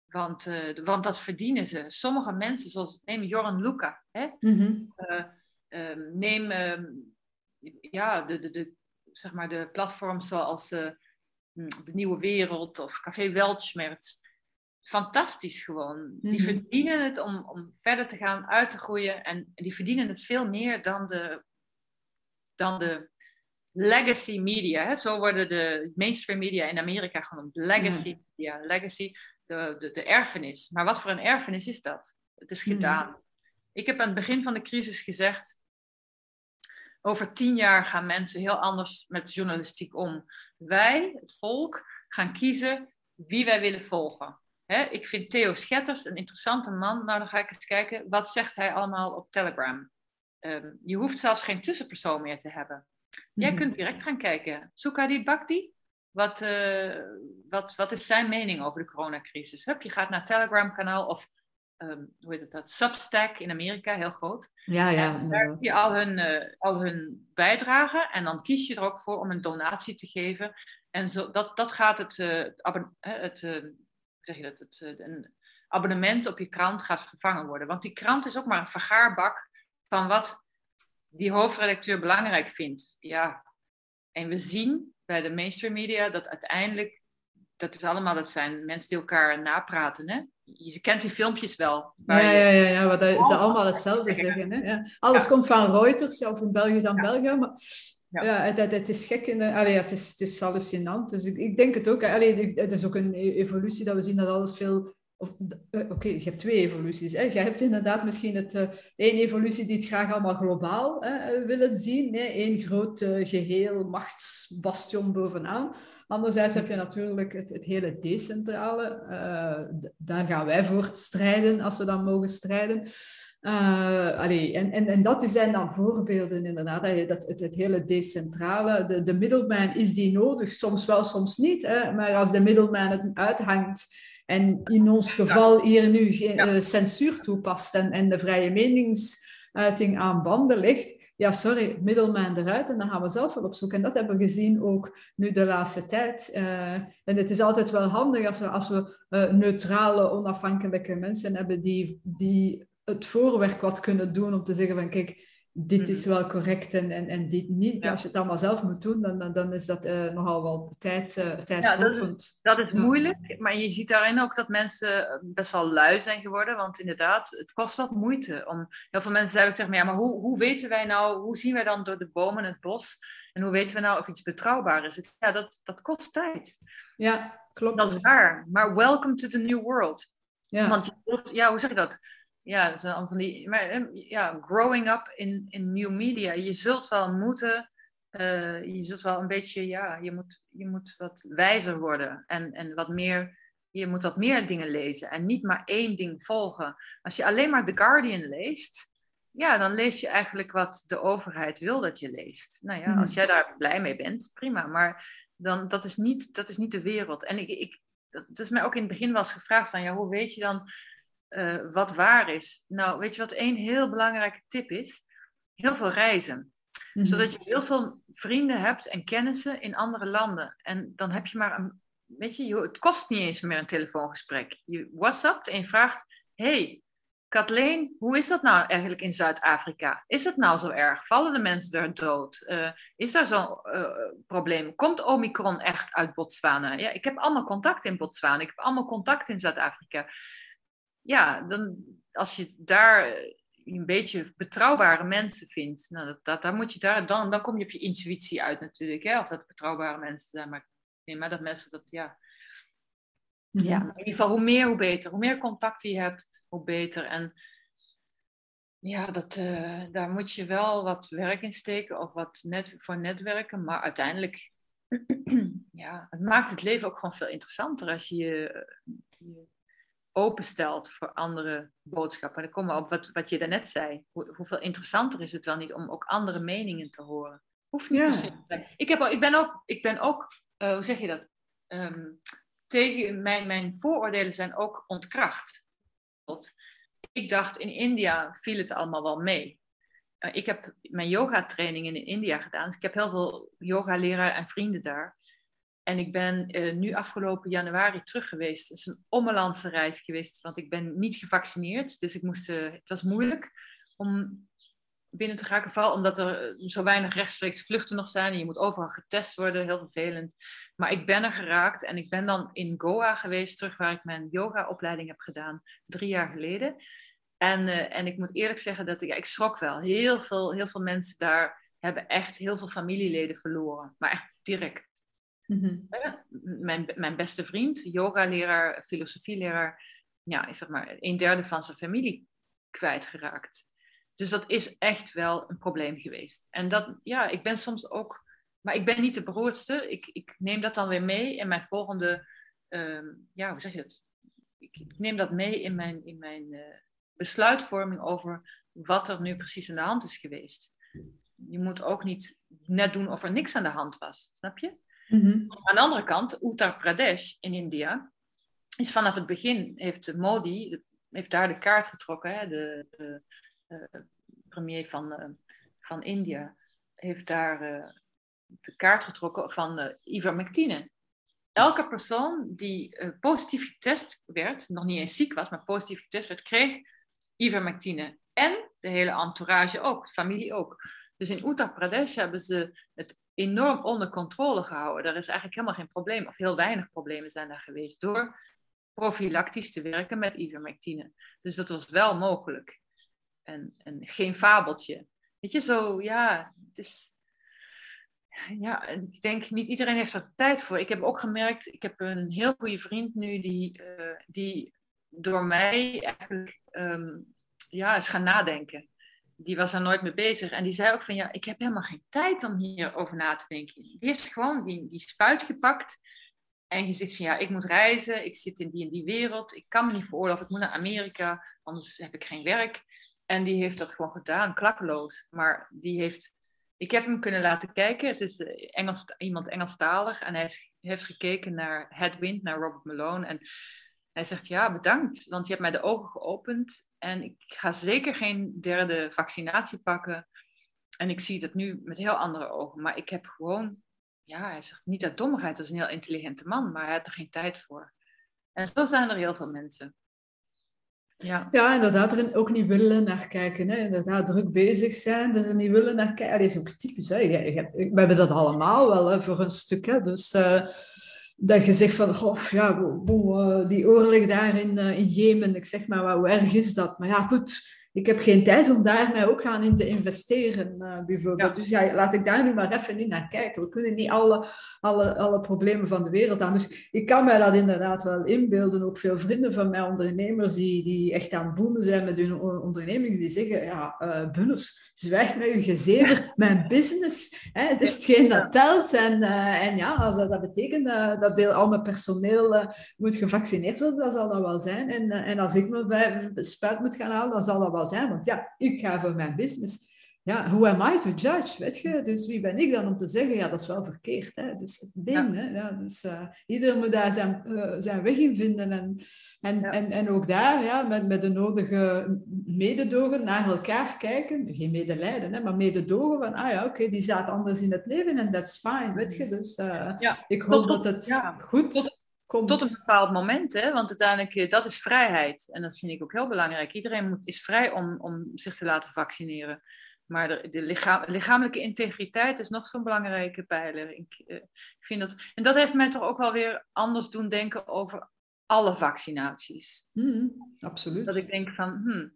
Want, uh, want dat verdienen ze. Sommige mensen, zoals neem Joran Luca. Hè? Mm -hmm. uh, neem ehm, ja, de, de, de, zeg maar de platforms zoals uh, De Nieuwe Wereld of Café Weltschmerz. Fantastisch gewoon. Die mhm. verdienen het om, om verder te gaan, uit te groeien. En die verdienen het veel meer dan de, dan de legacy media. Hè? Zo worden de mainstream media in Amerika genoemd. Legacy media. Legacy, de, de, de erfenis. Maar wat voor een erfenis is dat? Het is mhm. gedaan. Ik heb aan het begin van de crisis gezegd over tien jaar gaan mensen heel anders met journalistiek om. Wij, het volk, gaan kiezen wie wij willen volgen. Ik vind Theo Schetters een interessante man. Nou, dan ga ik eens kijken. Wat zegt hij allemaal op Telegram? Um, je hoeft zelfs geen tussenpersoon meer te hebben. Jij mhm. kunt direct gaan kijken. Sukadi Bhakti, wat, uh, wat, wat is zijn mening over de coronacrisis? Hup, je gaat naar Telegram-kanaal of um, hoe heet het dat? Substack in Amerika, heel groot. Ja, ja. En daar heb je al hun, uh, al hun bijdragen en dan kies je er ook voor om een donatie te geven. En zo, dat, dat gaat het, uh, het, het zeg je dat, het, een abonnement op je krant gaat vervangen worden. Want die krant is ook maar een vergaarbak van wat die hoofdredacteur belangrijk vindt. Ja, en we zien bij de mainstream media dat uiteindelijk, dat is allemaal, dat zijn mensen die elkaar napraten, hè? je kent die filmpjes wel. Ja, ja, ja, ja, wat ze allemaal hetzelfde zeggen. Hè? Ja. Alles komt van Reuters, of in België dan België. Maar ja, het, het, is gek. De, allee, het, is, het is hallucinant. Dus ik, ik denk het ook. Allee, het is ook een e-, evolutie dat we zien dat alles veel... Eh, oké, je hebt twee evoluties. Hè. Je hebt inderdaad misschien het, uh, één evolutie die het graag allemaal globaal hè, willen zien. Hè. Eén groot geheel machtsbastion bovenaan. Anderzijds heb je natuurlijk het, het hele decentrale. Daar gaan wij voor strijden, als we dan mogen strijden. Uh, allee, en, en, en dat zijn dan voorbeelden inderdaad, dat, dat het, het hele decentrale, de, de middelman is die nodig, soms wel, soms niet. Hè? Maar als de middelman het uithangt en in ons geval hier nu geen, uh, censuur toepast en, en de vrije meningsuiting aan banden legt, ja, sorry, middelman eruit en dan gaan we zelf wel op zoek. En dat hebben we gezien ook nu de laatste tijd. Uh, en het is altijd wel handig als we, als we uh, neutrale, onafhankelijke mensen hebben die, die het voorwerk wat kunnen doen om te zeggen van kijk, dit is mhm. wel correct en, en, en dit niet. Als je het allemaal zelf moet doen, dan, dan, dan is dat uh, nogal wel tijd, uh, ja, dat is, dat is moeilijk, maar je ziet daarin ook dat mensen best wel lui zijn geworden. Want inderdaad, het kost wat moeite. Om, heel veel mensen zeggen tegen me, ja, maar hoe, hoe weten wij nou, hoe zien wij dan door de bomen het bos? En hoe weten we nou of iets betrouwbaar is? Ja, dat, dat kost tijd. Ja, klopt. Dat is waar. Maar welcome to the new world. Ja. Want ja, hoe zeg je dat? Ja, zo van die, maar, ehm, ja, growing up in, in new media. Je zult wel moeten, uh, je zult wel een beetje, ja, je moet, je moet wat wijzer worden en, en wat meer, je moet wat meer dingen lezen en niet maar één ding volgen. Als je alleen maar The Guardian leest, ja, dan lees je eigenlijk wat de overheid wil dat je leest. Nou ja, als mhm. jij daar blij mee bent, prima, maar dan, dat, is niet, dat is niet de wereld. En ik, ik, dat is mij ook in het begin wel eens gevraagd van, ja, hoe weet je dan eh, wat waar is? Nou, weet je wat één heel belangrijke tip is? Heel veel reizen. Mhm. Zodat je heel veel vrienden hebt en kennissen in andere landen. En dan heb je maar een, weet je, het kost niet eens meer een telefoongesprek. Je WhatsApp en je vraagt, hey, Kathleen, hoe is dat nou eigenlijk in Zuid-Afrika? Is het nou zo erg? Vallen de mensen daar dood? Uh, is daar zo'n uh, probleem? Komt Omicron echt uit Botswana? Ja, ik heb allemaal contact in Botswana. Ik heb allemaal contact in Zuid-Afrika. Ja, dan, als je daar een beetje betrouwbare mensen vindt, nou, dat, dat, dan, moet je daar, dan, dan kom je op je intuïtie uit natuurlijk. Hè? Of dat betrouwbare mensen zijn. Maar nee, maar dat mensen dat, ja. Ja, in ieder geval, hoe meer, hoe beter. Hoe meer contacten je hebt, hoe beter. En ja, dat, uh, daar moet je wel wat werk in steken of wat net, voor netwerken. Maar uiteindelijk, ja, het maakt het leven ook gewoon veel interessanter als je je, openstelt voor andere boodschappen. En dan komen we op wat, wat je daarnet zei. Hoe, hoeveel interessanter is het wel niet om ook andere meningen te horen? Hoeft niet ja. Ik, heb, ik ben ook, ik ben ook uh, hoe zeg je dat? Um, tegen mijn, mijn vooroordelen zijn ook ontkracht. Ik dacht, in India viel het allemaal wel mee. Uh, ik heb mijn yoga-trainingen in India gedaan. Dus ik heb heel veel yoga-leraar en vrienden daar. En ik ben uh, nu afgelopen januari terug geweest. Het is een ommelandse reis geweest, want ik ben niet gevaccineerd. Dus ik moest, uh, het was moeilijk om binnen te raken. Vooral omdat er zo weinig rechtstreeks vluchten nog zijn. En je moet overal getest worden, heel vervelend. Maar ik ben er geraakt en ik ben dan in Goa geweest, terug waar ik mijn yoga-opleiding heb gedaan, drie jaar geleden. En, en ik moet eerlijk zeggen dat ik, ja, ik schrok wel. Heel veel, heel veel mensen daar hebben echt heel veel familieleden verloren. Maar echt direct. Mm mijn, mijn beste vriend, yoga-leraar, filosofieleraar, ja, is zeg maar een derde van zijn familie kwijtgeraakt. Dus dat is echt wel een probleem geweest. En dat, ja, ik ben soms ook maar ik ben niet de beroerdste. Ik, ik neem dat dan weer mee in mijn volgende, ehm, ja, hoe zeg je dat? Ik, neem dat mee in mijn, in mijn uh, besluitvorming over wat er nu precies aan de hand is geweest. Je moet ook niet net doen of er niks aan de hand was, snap je? Mm Aan de andere kant, Uttar Pradesh in India is vanaf het begin, heeft Modi, heeft daar de kaart getrokken, hè, de, de, uh, premier van, uh, van India, heeft daar de kaart getrokken van uh, ivermectine. Elke persoon die positief getest werd, nog niet eens ziek was, maar positief getest werd, kreeg ivermectine. En de hele entourage ook, familie ook. Dus in Uttar Pradesh hebben ze het enorm onder controle gehouden. Er is eigenlijk helemaal geen probleem, of heel weinig problemen zijn daar geweest, door profilactisch te werken met ivermectine. Dus dat was wel mogelijk. En, en geen fabeltje. Weet je, zo, ja, het is, ja, ik denk niet iedereen heeft er tijd voor. Ik heb ook gemerkt, ik heb een heel goede vriend nu die, uh, die door mij eigenlijk um, ja, is gaan nadenken. Die was er nooit mee bezig. En die zei ook van ja, ik heb helemaal geen tijd om hierover na te denken. Die heeft gewoon die, die spuit gepakt. En je zegt van ja, ik moet reizen, ik zit in die en die wereld, ik kan me niet veroorloven, ik moet naar Amerika, anders heb ik geen werk. En die heeft dat gewoon gedaan, klakkeloos. Maar die heeft ik heb hem kunnen laten kijken. Het is eh, Engels, iemand Engelstalig. En hij heeft gekeken naar Headwind, naar Robert Malone. En hij zegt, ja, bedankt. Want je hebt mij de ogen geopend. En ik ga zeker geen derde vaccinatie pakken. En ik zie dat nu met heel andere ogen. Maar ik heb gewoon, ja, hij zegt niet uit dommigheid. Dat is een heel intelligente man. Maar hij had er geen tijd voor. En zo zijn er heel veel mensen. Ja. ja, inderdaad, er ook niet willen naar kijken. Hè? Inderdaad, druk bezig zijn, er niet willen naar kijken. Dat is ook typisch. Hè? We hebben dat allemaal wel voor een stuk. Hè? Dus uh, dat je zegt van, oh, ja, uh, die oorlog daar in, uh, in Jemen, ik zeg maar, hoe erg is dat? Maar ja, goed, ik heb geen tijd om daar mij ook gaan in te investeren, uh, bijvoorbeeld. Dus ja, laat ik daar nu maar even in naar kijken. We kunnen niet alle, alle, alle problemen van de wereld aan. Dus ik kan mij dat inderdaad wel inbeelden. Ook veel vrienden van mij, ondernemers, die, die echt aan het boomen zijn met hun onderneming, die zeggen, ja, uh, Bunners, zwijg met uw gezever, mijn business. Hè, het is hetgeen dat telt. En, uh, en ja, als dat, dat betekent dat deel, al mijn personeel moet gevaccineerd worden, dan zal dat wel zijn. En, en als ik mijn spuit moet gaan halen, dan zal dat wel Want ja, ik ga voor mijn business. ja, who am I to judge, weet je? Dus wie ben ik dan om te zeggen, ja, dat is wel verkeerd. Hè? Dus het ding, hè? Ja, dus uh, iedereen moet daar zijn, uh, zijn weg in vinden. En, en, en, en ook daar, ja, met, met de nodige mededogen naar elkaar kijken. Geen medelijden, hè, maar mededogen van, ah ja, oké, okay, die staat anders in het leven en that's fine, weet je? Dus uh, ja. ik hoop tot, dat het ja. goed tot, komt. Tot een bepaald moment, hè? want uiteindelijk, dat is vrijheid. En dat vind ik ook heel belangrijk. Iedereen moet, is vrij om, om zich te laten vaccineren. Maar de, de lichaam, lichamelijke integriteit is nog zo'n belangrijke pijler. Ik, uh, ik, vind dat, en dat heeft mij toch ook wel weer anders doen denken over alle vaccinaties. Mm, absoluut. Dat ik denk van, hmm,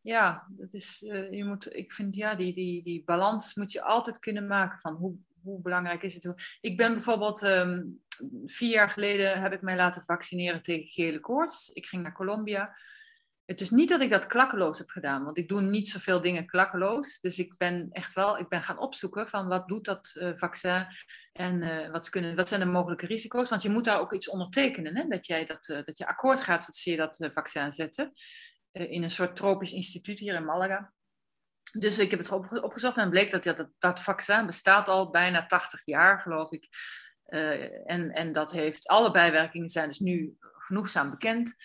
ja, dat is, uh, je moet, ik vind ja, die, die, die balans moet je altijd kunnen maken van hoe, hoe belangrijk is het. Ik ben bijvoorbeeld um, vier jaar geleden heb ik mij laten vaccineren tegen gele koorts. Ik ging naar Colombia het is niet dat ik dat klakkeloos heb gedaan, want ik doe niet zoveel dingen klakkeloos. Dus ik ben echt wel, ik ben gaan opzoeken van wat doet dat uh, vaccin en uh, wat, kunnen, wat zijn de mogelijke risico's. Want je moet daar ook iets ondertekenen, hè? Dat, jij dat, uh, dat je akkoord gaat dat ze je dat vaccin zetten. in een soort tropisch instituut hier in Malaga. Dus ik heb het op, opgezocht en bleek dat, dat dat vaccin bestaat al bijna 80 jaar, geloof ik. en, en dat heeft, alle bijwerkingen zijn dus nu genoegzaam bekend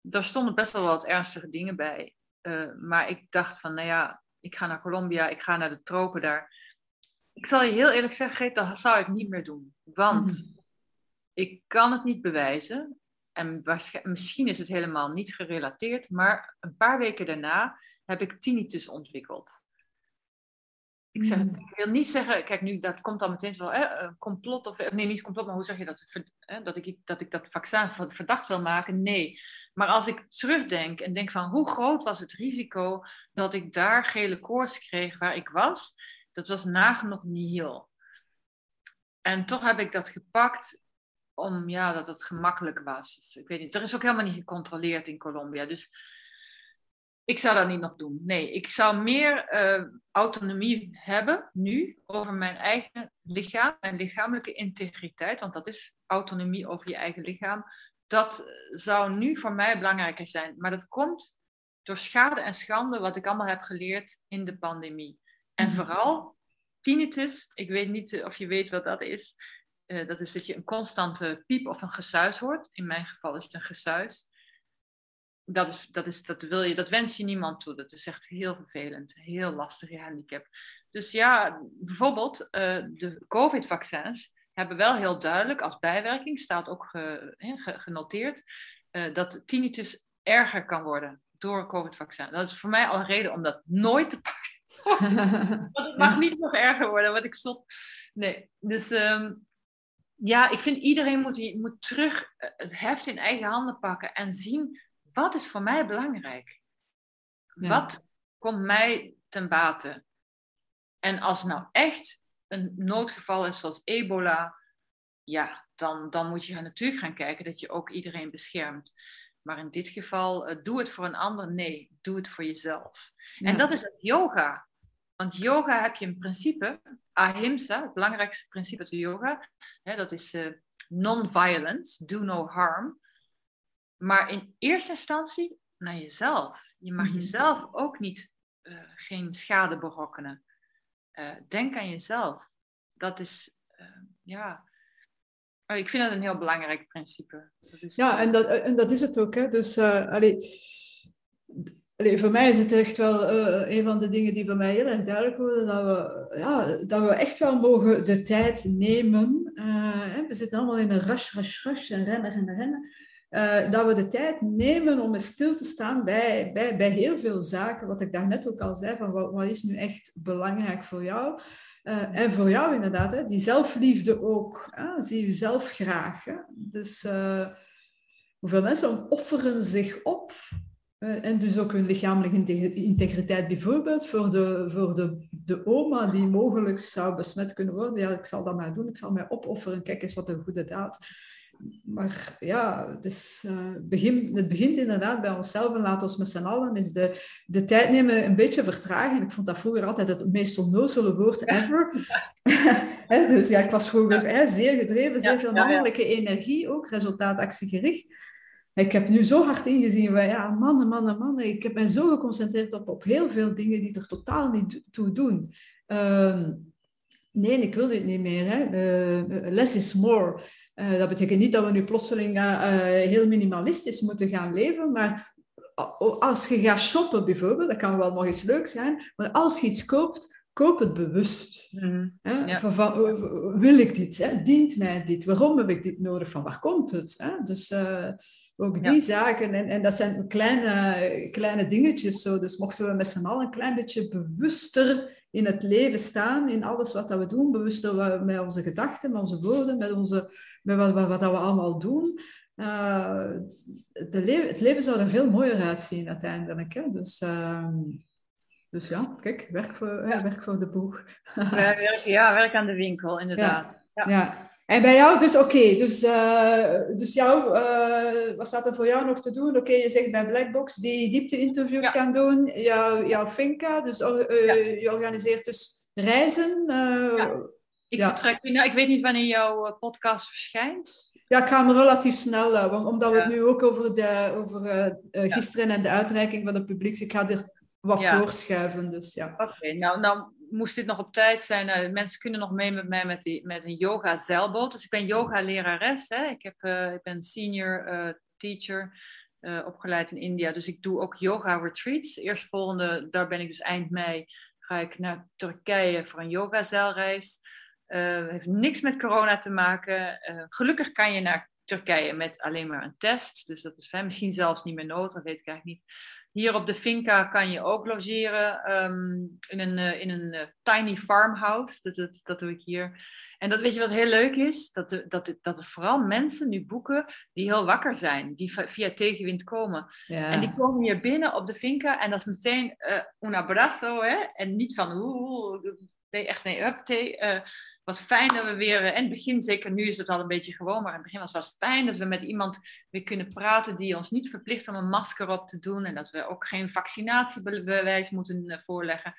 daar stonden best wel wat ernstige dingen bij. Uh, maar ik dacht van, nou ja, ik ga naar Colombia, ik ga naar de tropen daar. Ik zal je heel eerlijk zeggen, Geet, dat zou ik niet meer doen. Want mm. ik kan het niet bewijzen. En misschien is het helemaal niet gerelateerd. Maar een paar weken daarna heb ik tinnitus ontwikkeld. Ik, zeg, mm. ik wil niet zeggen, kijk nu, dat komt dan meteen wel, hè, complot of, nee niet complot, maar hoe zeg je dat? Dat ik, dat ik dat vaccin verdacht wil maken? Nee. Maar als ik terugdenk en denk van hoe groot was het risico dat ik daar gele koorts kreeg waar ik was, dat was nagenoeg nihil. En toch heb ik dat gepakt om, ja, dat het gemakkelijk was. Ik weet niet, er is ook helemaal niet gecontroleerd in Colombia. Dus ik zou dat niet nog doen. Nee, ik zou meer uh, autonomie hebben nu over mijn eigen lichaam en lichamelijke integriteit. Want dat is autonomie over je eigen lichaam dat zou nu voor mij belangrijker zijn. Maar dat komt door schade en schande, wat ik allemaal heb geleerd in de pandemie. En mhm. vooral tinnitus, ik weet niet of je weet wat dat is. Uh, dat is dat je een constante piep of een gesuis hoort. In mijn geval is het een gesuis. Dat, is, dat, is, dat, wil je, dat wens je niemand toe. Dat is echt heel vervelend, heel lastig handicap. Dus ja, bijvoorbeeld uh, de COVID-vaccins hebben wel heel duidelijk als bijwerking, staat ook genoteerd, uh, dat tinnitus erger kan worden door COVID-vaccin. Dat is voor mij al een reden om dat nooit te pakken. Want het mag niet nog erger worden, wat ik stop. Nee, dus ehm, ja, ik vind iedereen moet, moet terug eh, het heft in eigen handen pakken en zien wat is voor mij belangrijk. Wat komt mij ten bate? En als nou echt een noodgeval is zoals ebola, ja, dan, dan moet je natuurlijk gaan kijken dat je ook iedereen beschermt. Maar in dit geval, uh, doe het voor een ander. Nee, doe het voor jezelf. En dat is het yoga. Want yoga heb je in principe, ahimsa, het belangrijkste principe van yoga, hè, dat is uh, non-violence, do no harm. Maar in eerste instantie naar jezelf. Je mag mhm. jezelf ook niet uh, geen schade berokkenen. Uh, denk aan jezelf. Dat is, uh, ja. Ik vind dat een heel belangrijk principe. Is, ja, en dat, en dat is het ook. Hè. Dus, allee, allee, voor mij is het echt wel een van de dingen die voor mij heel erg duidelijk worden. Dat we, ja, dat we echt wel mogen de tijd nemen. Hè. We zitten allemaal in een rush, rush, rush en rennen, rennen, rennen. Uh, dat we de tijd nemen om eens stil te staan bij, bij, bij heel veel zaken. Wat ik daarnet ook al zei, van wat, wat is nu echt belangrijk voor jou? Uh, en voor jou inderdaad, hè, die zelfliefde ook. Hè? Zie jezelf graag. Hè? Dus uh, hoeveel mensen offeren zich op en dus ook hun lichamelijke integriteit bijvoorbeeld voor, de, voor de, de oma die mogelijk zou besmet kunnen worden. Ja, ik zal dat maar doen. Ik zal mij opofferen. Kijk eens wat een goede daad maar ja, dus, uh, begin, het begint inderdaad bij onszelf en laat ons met z'n allen is de, de tijd nemen een beetje vertragen. Ik vond dat vroeger altijd het meest onnozele woord ever. dus ja, ik was vroeger zeer gedreven, zeer veel mannelijke energie ook, resultaatactiegericht. ik heb nu zo hard ingezien van ja, mannen, mannen, mannen. Ik heb mij zo geconcentreerd op, op heel veel dingen die er totaal niet toe doen. Ehm, nee, ik wil dit niet meer. Hè. Uh, less is more. Uh, dat betekent niet dat we nu plotseling uh, heel minimalistisch moeten gaan leven, maar als je gaat shoppen bijvoorbeeld, dat kan wel nog eens leuk zijn, maar als je iets koopt, koop het bewust. Mm, hè? Van, van, wil ik dit? Hè? Dient mij dit? Waarom heb ik dit nodig? Van waar komt het? Hè? Dus ook die zaken, en, en dat zijn kleine, kleine dingetjes zo. Dus mochten we met z'n allen een klein beetje bewuster in het leven staan, in alles wat dat we doen, bewuster met onze gedachten, met onze woorden, met, onze, met wat, wat, wat dat we allemaal doen. Uh, de le het leven zou er veel mooier uitzien uiteindelijk. Hè? Dus, uh, dus ja, kijk, werk voor, ja. werk voor de boeg. werk, ja, werk aan de winkel, inderdaad. Ja. ja. En bij jou, dus oké, dus, uh, dus jou, uh, wat staat er voor jou nog te doen? Oké, je zegt bij Blackbox die diepte-interviews ja. gaan doen, jouw, jouw Finca, dus uh, ja. je organiseert dus reizen. ja. Ik vertrek, nou, ik weet niet wanneer jouw podcast verschijnt. Ja, ik ga hem relatief snel, omdat we het nu ook over, de, over gisteren en de uitreiking van de publiek, ik ga er wat voorschuiven, dus ja. Oké, nou, nou moest dit nog op tijd zijn. Uh, mensen kunnen nog mee met mij met, die, met een yoga zeilboot. Dus ik ben yoga lerares. Hè. Ik, heb, uh, ik ben senior uh, teacher opgeleid in India. Dus ik doe ook yoga retreats. Eerst volgende, daar ben ik dus eind mei. Ga ik naar Turkije voor een yoga zeilreis. heeft niks met corona te maken. gelukkig kan je naar Turkije met alleen maar een test. Dus dat is fijn. Misschien zelfs niet meer nodig, dat weet ik eigenlijk niet. Hier op de Finca kan je ook logeren ehm, in een, uh, in een uh, tiny farmhouse. Dat, dat, dat doe ik hier. En dat weet je wat heel leuk is? Dat, de, dat, dat er vooral mensen nu boeken die heel wakker zijn, die via tegenwind komen. Ja. En die komen hier binnen op de Finca en dat is meteen uh, un abrazo, hè? En niet van oeh, nee, echt nee, up, uh, wat fijn dat we weer, in het begin, zeker nu is het al een beetje gewoon, maar in het begin was het fijn dat we met iemand weer kunnen praten die ons niet verplicht om een masker op te doen en dat we ook geen vaccinatiebewijs moeten eh, voorleggen.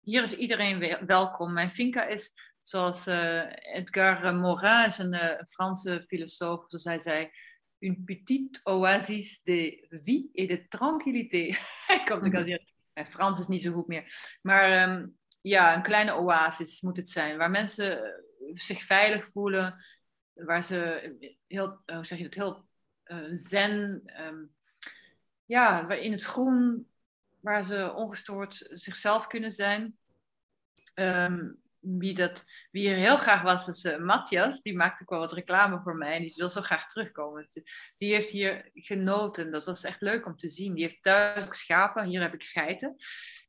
Hier is iedereen welkom. Mijn finca is, zoals uh, Edgar Morin, is een Franse filosoof, dus hij zei, une petite oasis de vie et de tranquillité. ik kan het mm Mijn Frans is niet zo goed meer. Maar um, ja, een kleine oasis moet het zijn. Waar mensen eh, zich veilig voelen. Waar ze heel, hoe zeg je het, heel uh, zen, um, ja, in het groen, waar ze ongestoord zichzelf kunnen zijn. Um, wie, dat, wie er heel graag was, is uh, Matthias. Die maakte ook wel wat reclame voor mij. En die wil zo graag terugkomen. Dus die heeft hier genoten. Dat was echt leuk om te zien. Die heeft thuis ook schapen. Hier heb ik geiten.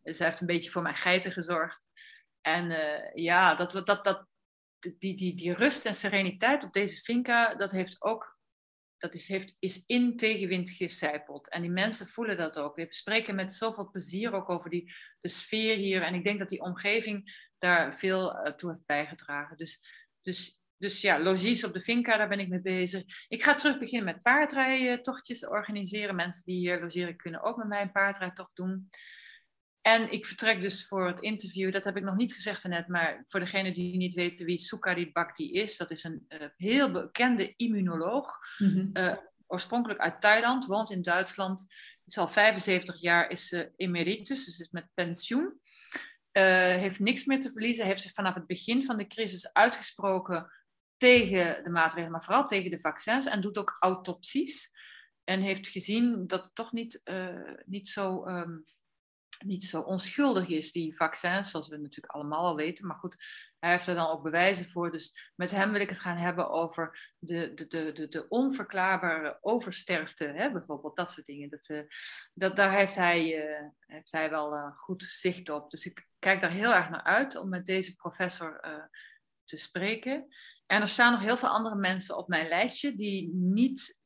Dus hij heeft een beetje voor mijn geiten gezorgd. En uh, ja, dat, dat, dat, die, die, die rust en sereniteit op deze finca, dat heeft ook, dat is, heeft, is in tegenwind gecijpeld. En die mensen voelen dat ook. We spreken met zoveel plezier ook over die, de sfeer hier. En ik denk dat die omgeving daar veel uh, toe heeft bijgedragen. Dus, dus, dus ja, logies op de finca, daar ben ik mee bezig. Ik ga terug beginnen met paardrijtochtjes organiseren. Mensen die hier logeren kunnen ook met mij een paardrijtocht doen. En ik vertrek dus voor het interview, dat heb ik nog niet gezegd net, maar voor degenen die niet weten wie Sukharit Bhakti is, dat is een uh, heel bekende immunoloog, mm oorspronkelijk uit Thailand, woont in Duitsland, is al 75 jaar, is uh, emeritus, dus is met pensioen. heeft niks meer te verliezen, heeft zich vanaf het begin van de crisis uitgesproken tegen de maatregelen, maar vooral tegen de vaccins en doet ook autopsies. En heeft gezien dat het toch niet, niet zo... Um, niet zo onschuldig is, die vaccins, zoals we natuurlijk allemaal al weten. Maar goed, hij heeft er dan ook bewijzen voor. Dus met hem wil ik het gaan hebben over de, de, de, de, de onverklaarbare oversterfte, hè, bijvoorbeeld dat soort dingen. Dat, uh, dat, daar heeft hij, uh, heeft hij wel uh, goed zicht op. Dus ik kijk daar heel erg naar uit om met deze professor te spreken. En er staan nog heel veel andere mensen op mijn lijstje die niet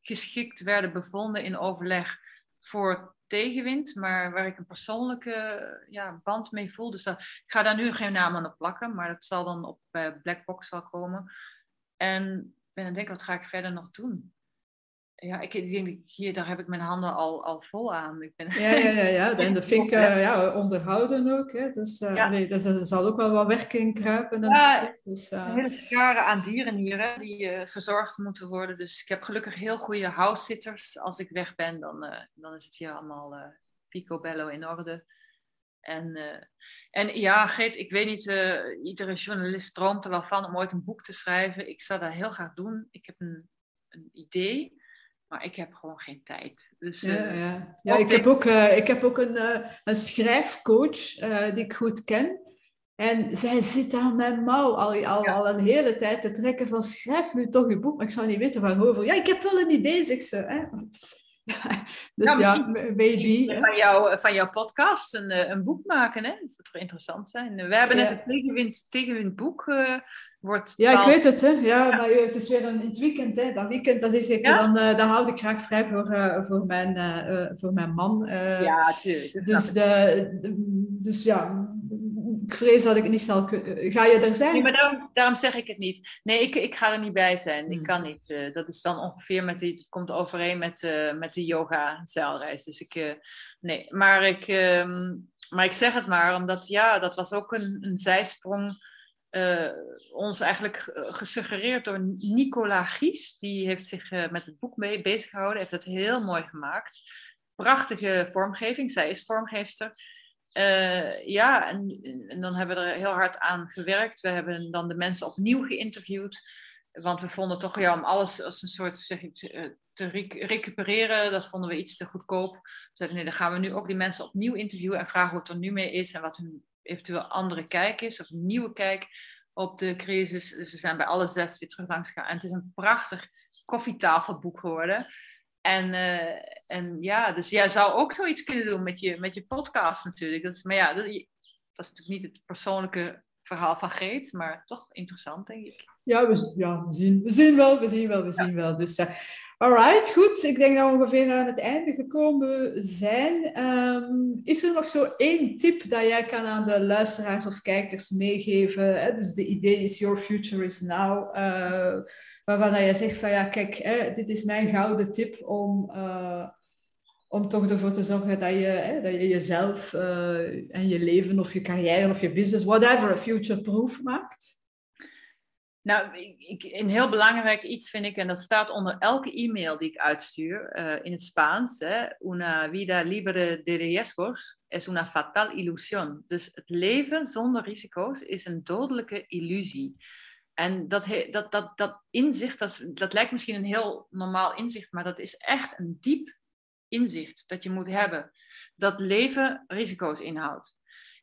geschikt werden bevonden in overleg voor tegenwind, maar waar ik een persoonlijke ja, band mee voel. Dus ik ga daar nu geen naam aan op plakken, maar dat zal dan op uh, Blackbox wel komen. En ik ben aan het denken, wat ga ik verder nog doen? Ja, ik, denk, hier, daar heb ik mijn handen al, al vol aan. Ik ben... Ja, ja, ja, ja. En dat vind ik uh, ja, onderhouden ook. Hè. Dus, uh, ja. nee, dus er zal ook wel wat werk in kruipen. En ja, dus, uh... hele scharen aan dieren hier hè, die verzorgd moeten worden. Dus ik heb gelukkig heel goede house-sitters. Als ik weg ben, dan, dan is het hier allemaal picobello in orde. En, en ja, Geet, ik weet niet, iedere journalist droomt er wel van om ooit een boek te schrijven. Ik zou dat heel graag doen. Ik heb een, een idee. Maar ik heb gewoon geen tijd. Dus, ja, uh, ja. ja ik, heb ook, uh, ik heb ook een, uh, een schrijfcoach die ik goed ken. En zij zit aan mijn mouw al, al, al een hele tijd te trekken van schrijf nu toch je boek. Maar ik zou niet weten waarover. Ja, ik heb wel een idee, zegt ze. Hè? dus ja, ja maybe. Van, jou, van jouw podcast een, een boek maken, hè? Dat zou interessant zijn. We hebben net het tegenwind, tegenwind boek wordt Ja, ik weet het, hè. Ja, maar het is weer een, in het weekend, hè. Dat weekend, dat is zeker, dan, uh, dan houd ik graag vrij voor, uh, voor, mijn, uh, voor mijn man. ja, tuurlijk. Dus, dus ja, ik vrees dat ik het niet snel... Ga je er zijn? Nee, maar daarom, daarom zeg ik het niet. Nee, ik, ik ga er niet bij zijn. Ik hmm. kan niet. dat is dan ongeveer met die... Komt overeen met, met de yoga-zeilreis. Dus ik... nee, maar ik... Ehm, maar ik zeg het maar, omdat ja, dat was ook een, een zijsprong uh, ons eigenlijk gesuggereerd door Nicola Gies. Die heeft zich uh, met het boek mee bezig gehouden, heeft het heel mooi gemaakt. Prachtige vormgeving, zij is vormgeefster. Uh, ja, en, dan hebben we er heel hard aan gewerkt. We hebben dan de mensen opnieuw geïnterviewd. Want we vonden toch, ja, om alles als een soort, zeg ik, te recupereren, dat vonden we iets te goedkoop. We zeiden, nee, dan gaan we nu ook die mensen opnieuw interviewen en vragen hoe het er nu mee is en wat hun eventueel andere kijk is, of een nieuwe kijk op de crisis. Dus we zijn bij alle zes weer terug langs gegaan. En het is een prachtig koffietafelboek geworden. En, uh, en ja, dus jij zou ook zoiets kunnen doen met je, met je podcast natuurlijk. Dat is, maar ja, dat, dat is natuurlijk niet het persoonlijke verhaal van Geet, maar toch interessant, denk ik. Ja, we, ja, we, zien, we zien wel, we zien wel, we zien wel. Dus uh, Alright, goed. Ik denk dat we ongeveer aan het einde gekomen zijn. Um, is er nog zo één tip dat jij kan aan de luisteraars of kijkers meegeven? Hè? Dus de idee is Your Future is Now. Uh, waarvan dat jij zegt van ja, kijk, hè, dit is mijn gouden tip om, uh, om toch ervoor te zorgen dat je, hè, dat je jezelf uh, en je leven of je carrière of je business, whatever, future-proof maakt. Nou, ik, een heel belangrijk iets vind ik, en dat staat onder elke e-mail die ik uitstuur uh, in het Spaans. Hè, una vida libre de riesgos es una fatal ilusión. Dus het leven zonder risico's is een dodelijke illusie. En dat, dat, dat, dat inzicht, dat, dat lijkt misschien een heel normaal inzicht, maar dat is echt een diep inzicht dat je moet hebben. Dat leven risico's inhoudt.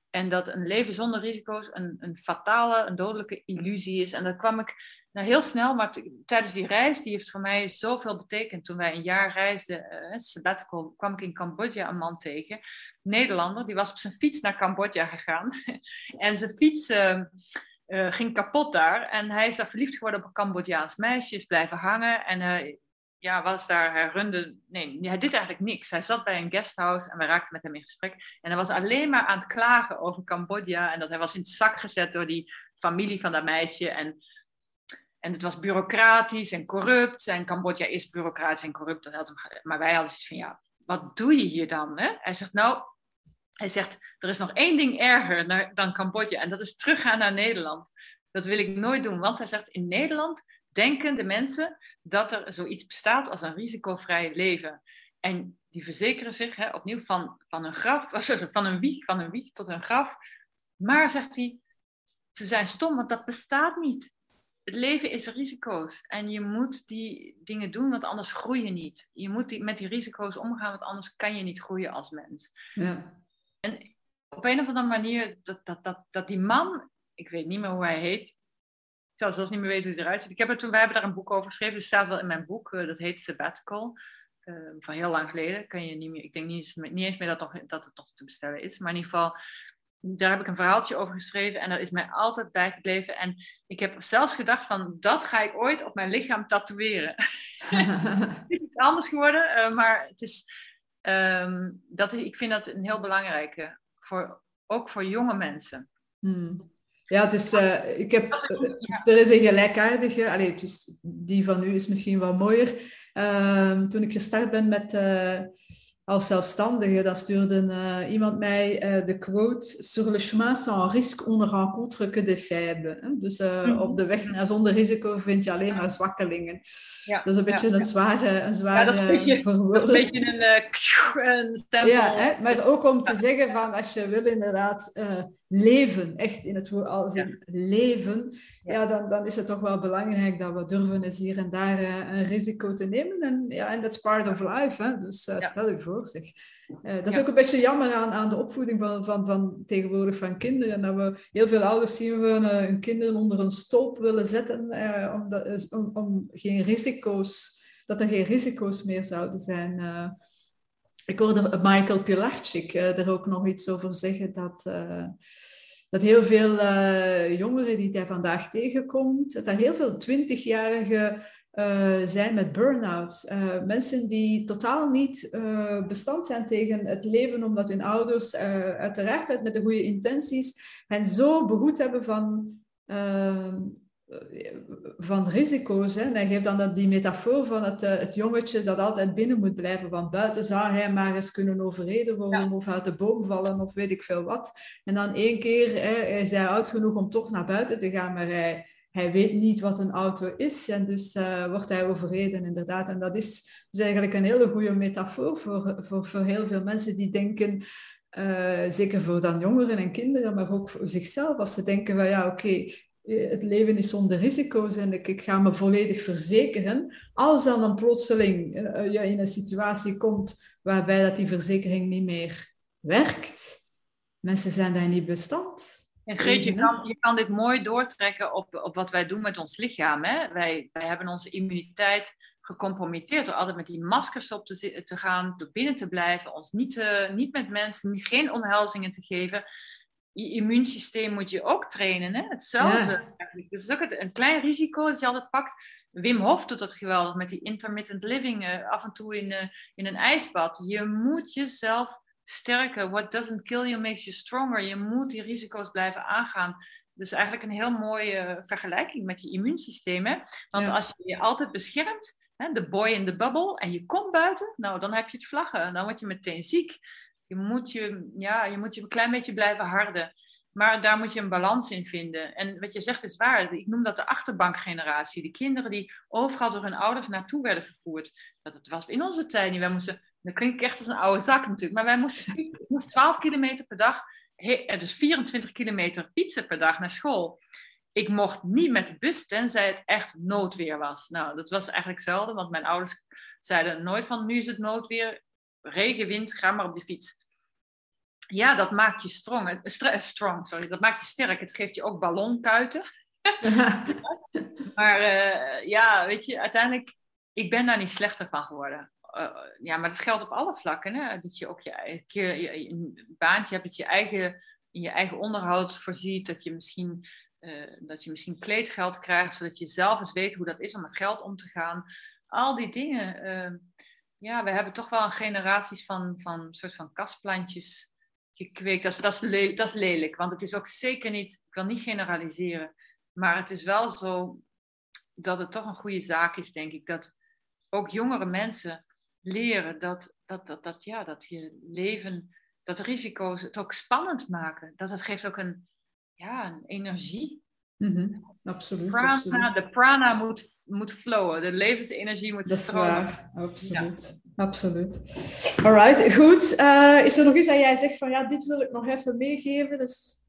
En dat een leven zonder risico's een, een fatale, een dodelijke illusie is. En dat kwam ik nou, heel snel, maar tijdens die reis, die heeft voor mij zoveel betekend. Toen wij een jaar reisden, uh, sabbatical, kwam ik in Cambodja een man tegen. Nederlander, die was op zijn fiets naar Cambodja gegaan. en zijn fiets uh, uh, ging kapot daar. En hij is daar verliefd geworden op een Cambodjaans meisje, is blijven hangen. En ja, was daar, hij runde, nee, hij deed eigenlijk niks. Hij zat bij een guesthouse en we raakten met hem in gesprek. En hij was alleen maar aan het klagen over Cambodja en dat hij was in het zak gezet door die familie van dat meisje. En, en het was bureaucratisch en corrupt. En Cambodja is bureaucratisch en corrupt. Dat had hem, maar wij hadden zoiets van, ja, wat doe je hier dan? Hè? Hij zegt, nou, hij zegt, er is nog één ding erger dan Cambodja en dat is teruggaan naar Nederland. Dat wil ik nooit doen, want hij zegt, in Nederland denken de mensen dat er zoiets bestaat als een risicovrij leven. En die verzekeren zich hè, opnieuw van, van, een graf, van, een wieg, van een wieg tot een graf. Maar, zegt hij, ze zijn stom, want dat bestaat niet. Het leven is risico's. En je moet die dingen doen, want anders groei je niet. Je moet die, met die risico's omgaan, want anders kan je niet groeien als mens. Ja. En op een of andere manier, dat, dat, dat, dat die man, ik weet niet meer hoe hij heet, zou zelfs niet meer weten hoe het eruit ziet. Ik heb er toen, wij hebben daar een boek over geschreven. Het staat wel in mijn boek. Uh, dat heet Sabbatical. Uh, van heel lang geleden. Kan je niet meer, ik denk niet eens, niet eens meer dat, nog, dat het nog te bestellen is. Maar in ieder geval, daar heb ik een verhaaltje over geschreven. En dat is mij altijd bijgebleven. En ik heb zelfs gedacht van, dat ga ik ooit op mijn lichaam tatoeëren. het is iets anders geworden. Uh, maar het is, um, dat, ik vind dat een heel belangrijke. Voor, ook voor jonge mensen. Hmm. Ja, dus ik heb, er is een gelijkaardige, allee, dus die van u is misschien wat mooier. Ehm, toen ik gestart ben met als zelfstandige, dan stuurde uh, iemand mij uh, de quote Sur le chemin sans risque, on ne rencontre que des faibles. Hè? Dus uh, mm -hmm. op de weg naar zonder risico vind je alleen maar zwakkelingen. Ja. Dat is een beetje ja, een zware, een zware ja, dat een beetje, een, beetje een, een stempel. Ja, hè? maar ook om te zeggen van als je wil inderdaad leven, echt in het woord als in leven, ja. dan, dan is het toch wel belangrijk dat we durven eens hier en daar een risico te nemen. En ja, en that's part of life. Hè? Dus stel je voor, zeg. Uh, dat is ook een beetje jammer aan, aan de opvoeding van, van, van tegenwoordig van kinderen. Dat we heel veel ouders zien we hun kinderen onder een stolp willen zetten omdat, om, om geen risico's, dat er geen risico's meer zouden zijn. ik hoorde Michael Pilarczyk er ook nog iets over zeggen dat dat heel veel jongeren die hij vandaag tegenkomt, dat er heel veel twintigjarige uh, zijn met burn-outs. Uh, mensen die totaal niet bestand zijn tegen het leven, omdat hun ouders uiteraard uit met de goede intenties hen zo behoed hebben van, van risico's. Hè. En hij geeft dan die metafoor van het, het jongetje dat altijd binnen moet blijven, want buiten zou hij maar eens kunnen overreden worden ja. of uit de boom vallen of weet ik veel wat. En dan één keer hè, is hij oud genoeg om toch naar buiten te gaan, maar hij hij weet niet wat een auto is en dus uh, wordt hij overreden inderdaad. En dat is, is, eigenlijk een hele goede metafoor voor, voor, voor heel veel mensen die denken, uh, zeker voor dan jongeren en kinderen, maar ook voor zichzelf, als ze denken van ja oké, okay, het leven is zonder risico's en ik, ik, ga me volledig verzekeren. Als dan een plotseling uh, je in een situatie komt waarbij dat die verzekering niet meer werkt, mensen zijn daar niet bestand. En Greet, je kan, je kan dit mooi doortrekken op, op wat wij doen met ons lichaam. Hè? Wij, wij hebben onze immuniteit gecompromitteerd door altijd met die maskers op te, te gaan, door binnen te blijven, ons niet, te, niet met mensen, geen omhelzingen te geven. Je immuunsysteem moet je ook trainen. Hè? Hetzelfde. Ja. Dus is ook een klein risico dat je altijd pakt. Wim Hof doet dat geweldig met die intermittent living, uh, af en toe in, uh, in een ijsbad. Je moet jezelf sterker. What doesn't kill you makes you stronger. Je moet die risico's blijven aangaan. Dus eigenlijk een heel mooie vergelijking met je immuunsysteem. Hè? Want als je je altijd beschermt, de boy in the bubble, en je komt buiten, nou dan heb je het vlaggen. Dan word je meteen ziek. Je moet je, ja, je moet je een klein beetje blijven harden. Maar daar moet je een balans in vinden. En wat je zegt is waar. Ik noem dat de achterbankgeneratie. De kinderen die overal door hun ouders naartoe werden vervoerd. Dat het was in onze tijd niet. Wij moesten dat klinkt echt als een oude zak natuurlijk. Maar wij moesten, moesten 12 kilometer per dag, eh, dus 24 kilometer fietsen per dag naar school. Ik mocht niet met de bus, tenzij het echt noodweer was. Nou, dat was eigenlijk zelden, want mijn ouders zeiden nooit van nu is het noodweer, regen, wind, ga maar op de fiets. Ja, dat maakt je strong, strong sorry, dat maakt je sterk. Het geeft je ook ballonkuiten. maar uh, ja, weet je, uiteindelijk, ik ben daar niet slechter van geworden. Uh, ja, maar dat geldt op alle vlakken. Hè? Dat je ook je, je, je, een baantje hebt, dat je eigen, in je eigen onderhoud voorziet, dat je misschien, uh, dat je misschien kleedgeld krijgt, zodat je zelf eens weet hoe dat is om met geld om te gaan. Al die dingen. Ja, we hebben toch wel een generaties van, van soort van kastplantjes gekweekt. Dat is, dat, is lelijk, dat is lelijk, want het is ook zeker niet, ik wil niet generaliseren, maar het is wel zo dat het toch een goede zaak is, denk ik, dat ook jongere mensen leren dat, dat, dat, dat, ja, dat je leven, dat risico's het ook spannend maken. Dat het geeft ook een, ja, een energie. Mm Absoluut, prana, absoluut. De prana moet, moet flowen, de levensenergie moet dat stromen. Is waar. Absoluut, ja. absoluut. Alright, goed. Uh, is er nog iets dat jij zegt van ja, dit wil ik nog even meegeven? Dus...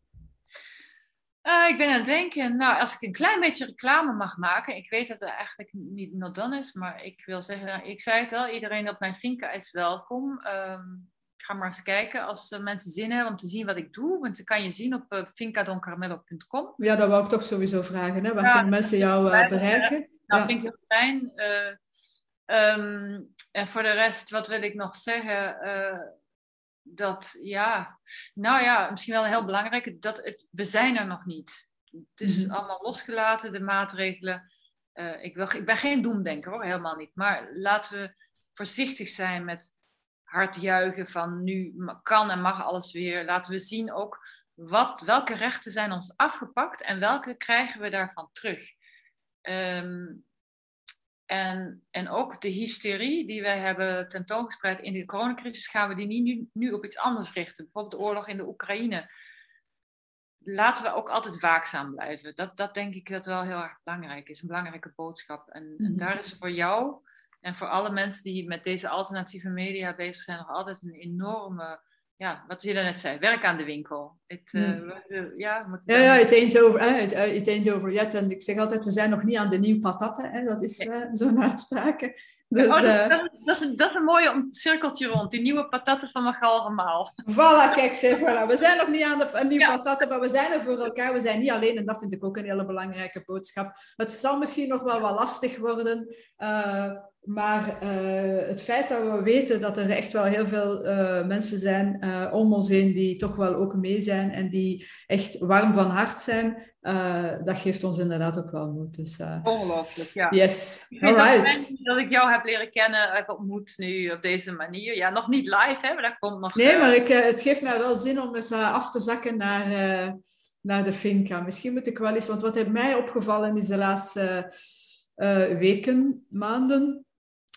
Uh, ik ben aan het denken, nou, als ik een klein beetje reclame mag maken. Ik weet dat het eigenlijk niet not done is, maar ik wil zeggen, nou, ik zei het al, iedereen op mijn Vinka is welkom. Um, ga maar eens kijken als uh, mensen zin hebben om te zien wat ik doe. Want dan kan je zien op uh, vincadoncarmelo.com. Ja, dat wou ik toch sowieso vragen. Hè? Waar ja, kunnen mensen jou bereiken? Nou, ja. vind ik heel fijn. Um, en voor de rest, wat wil ik nog zeggen? dat, ja, nou ja, misschien wel heel belangrijk, dat het, we zijn er nog niet. Het is mm -hmm. allemaal losgelaten, de maatregelen. Uh, ik, wil, ik ben geen doemdenker hoor, helemaal niet. Maar laten we voorzichtig zijn met hard juichen van nu kan en mag alles weer. Laten we zien ook wat, welke rechten zijn ons afgepakt en welke krijgen we daarvan terug. Um, En, en ook de hysterie die wij hebben tentoongespreid in de coronacrisis, gaan we die niet nu, nu op iets anders richten. Bijvoorbeeld de oorlog in de Oekraïne. Laten we ook altijd waakzaam blijven. Dat, dat denk ik dat wel heel erg belangrijk is. Een belangrijke boodschap. En, en mhm. daar is voor jou en voor alle mensen die met deze alternatieve media bezig zijn, nog altijd een enorme ja, wat je net zei, werk aan de winkel. Het, uh, ja, ja, ja, het eend over, het, het eend over jet. En ik zeg altijd, we zijn nog niet aan de nieuwe patatten. Hè? Dat is uh, zo'n uitspraak. Dus, oh, dat, dat, dat, is een, dat is een mooie cirkeltje rond, die nieuwe patatten van Magal Gemaal. Voilà, kijk, zeg, voilà. we zijn nog niet aan de nieuwe patatten, maar we zijn er voor elkaar. We zijn niet alleen en dat vind ik ook een hele belangrijke boodschap. Het zal misschien nog wel wat lastig worden, uh, maar uh, het feit dat we weten dat er echt wel heel veel uh, mensen zijn uh, om ons heen die toch wel ook mee zijn en die echt warm van hart zijn, dat geeft ons inderdaad ook wel moed. Dus, Ongelooflijk, ja. Yes, alright. Dat, dat ik jou heb leren kennen, heb ontmoet nu op deze manier. Ja, nog niet live, hè, maar dat komt nog... Nee, maar ik, het geeft mij wel zin om eens af te zakken naar, naar de Finca. Misschien moet ik wel eens, want wat heeft mij opgevallen is de laatste weken, maanden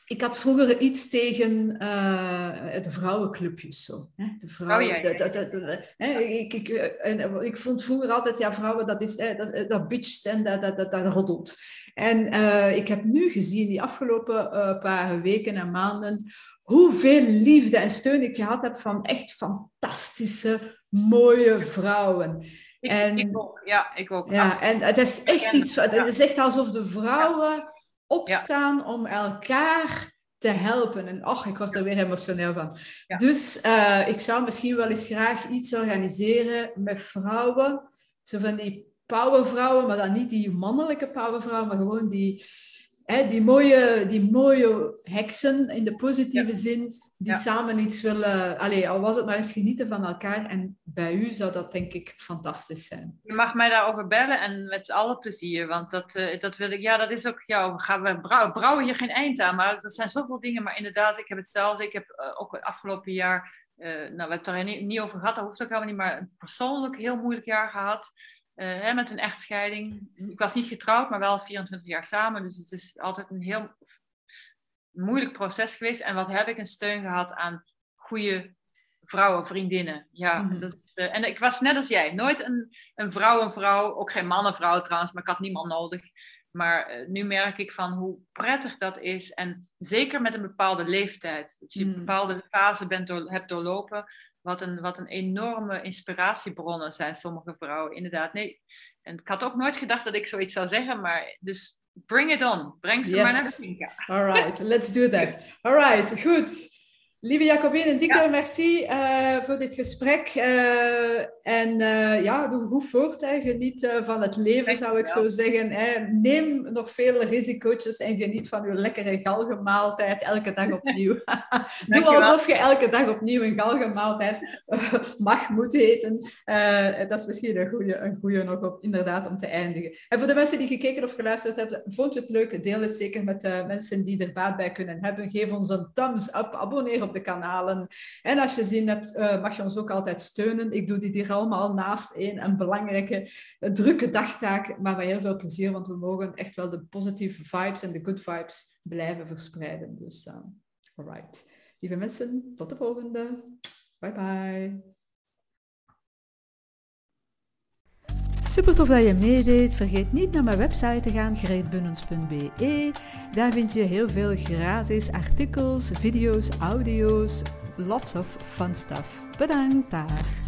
ik had vroeger iets tegen uh, de vrouwenclubjes. Zo, hè? De vrouwen, oh, ja, ja. Hè? Ik, ik, eh, en, ik vond vroeger altijd, ja, vrouwen, dat, is, hè, dat, dat bitcht en dat, dat, dat, dat roddelt. En uh, ik heb nu gezien, die afgelopen uh, paar weken en maanden, hoeveel liefde en steun ik gehad heb van echt fantastische, mooie vrouwen. Ik, en, ik ook, ja, ik ook. Ja, en het is echt iets, het is echt alsof de vrouwen opstaan om elkaar te helpen. En ach, ik word er weer emotioneel van. Dus uh, ik zou misschien wel eens graag iets organiseren met vrouwen. Zo van die powervrouwen, maar dan niet die mannelijke powervrouwen, maar gewoon die, hè, die, mooie, die mooie heksen in de positieve zin die samen iets willen, allee, al was het maar eens genieten van elkaar. En bij u zou dat denk ik fantastisch zijn. Je mag mij daarover bellen en met alle plezier, want dat, uh, dat wil ik, ja, dat is ook, ja, gaan we brouwen, brouwen hier geen eind aan, maar er zijn zoveel dingen, maar inderdaad, ik heb hetzelfde, ik heb uh, ook het afgelopen jaar, uh, nou, we hebben het er niet, niet, over gehad, dat hoeft ook helemaal niet, maar een persoonlijk heel moeilijk jaar gehad. Hè, met een echtscheiding. Ik was niet getrouwd, maar wel 24 jaar samen. Dus het is altijd een heel moeilijk proces geweest. En wat heb ik een steun gehad aan goede vrouwen, vriendinnen. Ja, mm dat is, uh, en ik was net als jij, nooit een, een vrouw, een vrouw, ook geen man, een vrouw trouwens, maar ik had niemand nodig. Maar uh, nu merk ik van hoe prettig dat is. En zeker met een bepaalde leeftijd. Dat je een mhm. bepaalde fase bent door, hebt doorlopen. Wat een, wat een enorme inspiratiebronnen zijn sommige vrouwen. Inderdaad, nee. En ik had ook nooit gedacht dat ik zoiets zou zeggen. Maar dus Bring it on. Breng ze yes. maar naar de. All right, let's do that. All right, goed. Lieve Jacobine, dikke ja. merci uh, voor dit gesprek. Uh, en uh, ja, doe goed voort. Hè. Geniet van het leven, zou ik zo zeggen. Hè. Neem nog veel risico's en geniet van uw lekkere galgenmaaltijd elke dag opnieuw. doe alsof je elke dag opnieuw een galgenmaaltijd mag, moet eten. dat is misschien een goede, een goede nog op, inderdaad, om te eindigen. En voor de mensen die gekeken of geluisterd hebben, vond je het leuk? Deel het zeker met mensen die er baat bij kunnen hebben. Geef ons een thumbs up, abonneer op de kanalen. En als je zin hebt, uh, mag je ons ook altijd steunen. Ik doe dit hier allemaal naast een, een belangrijke, een drukke dagtaak, maar met heel veel plezier, want we mogen echt wel de positieve vibes en de good vibes blijven verspreiden. Dus, uh, alright. Lieve mensen, tot de volgende. Bye bye. Super tof dat je meedeed. Vergeet niet naar mijn website te gaan, greetbunnens.be. Daar vind je heel veel gratis artikels, video's, audio's, lots of fun stuff. Bedankt daar.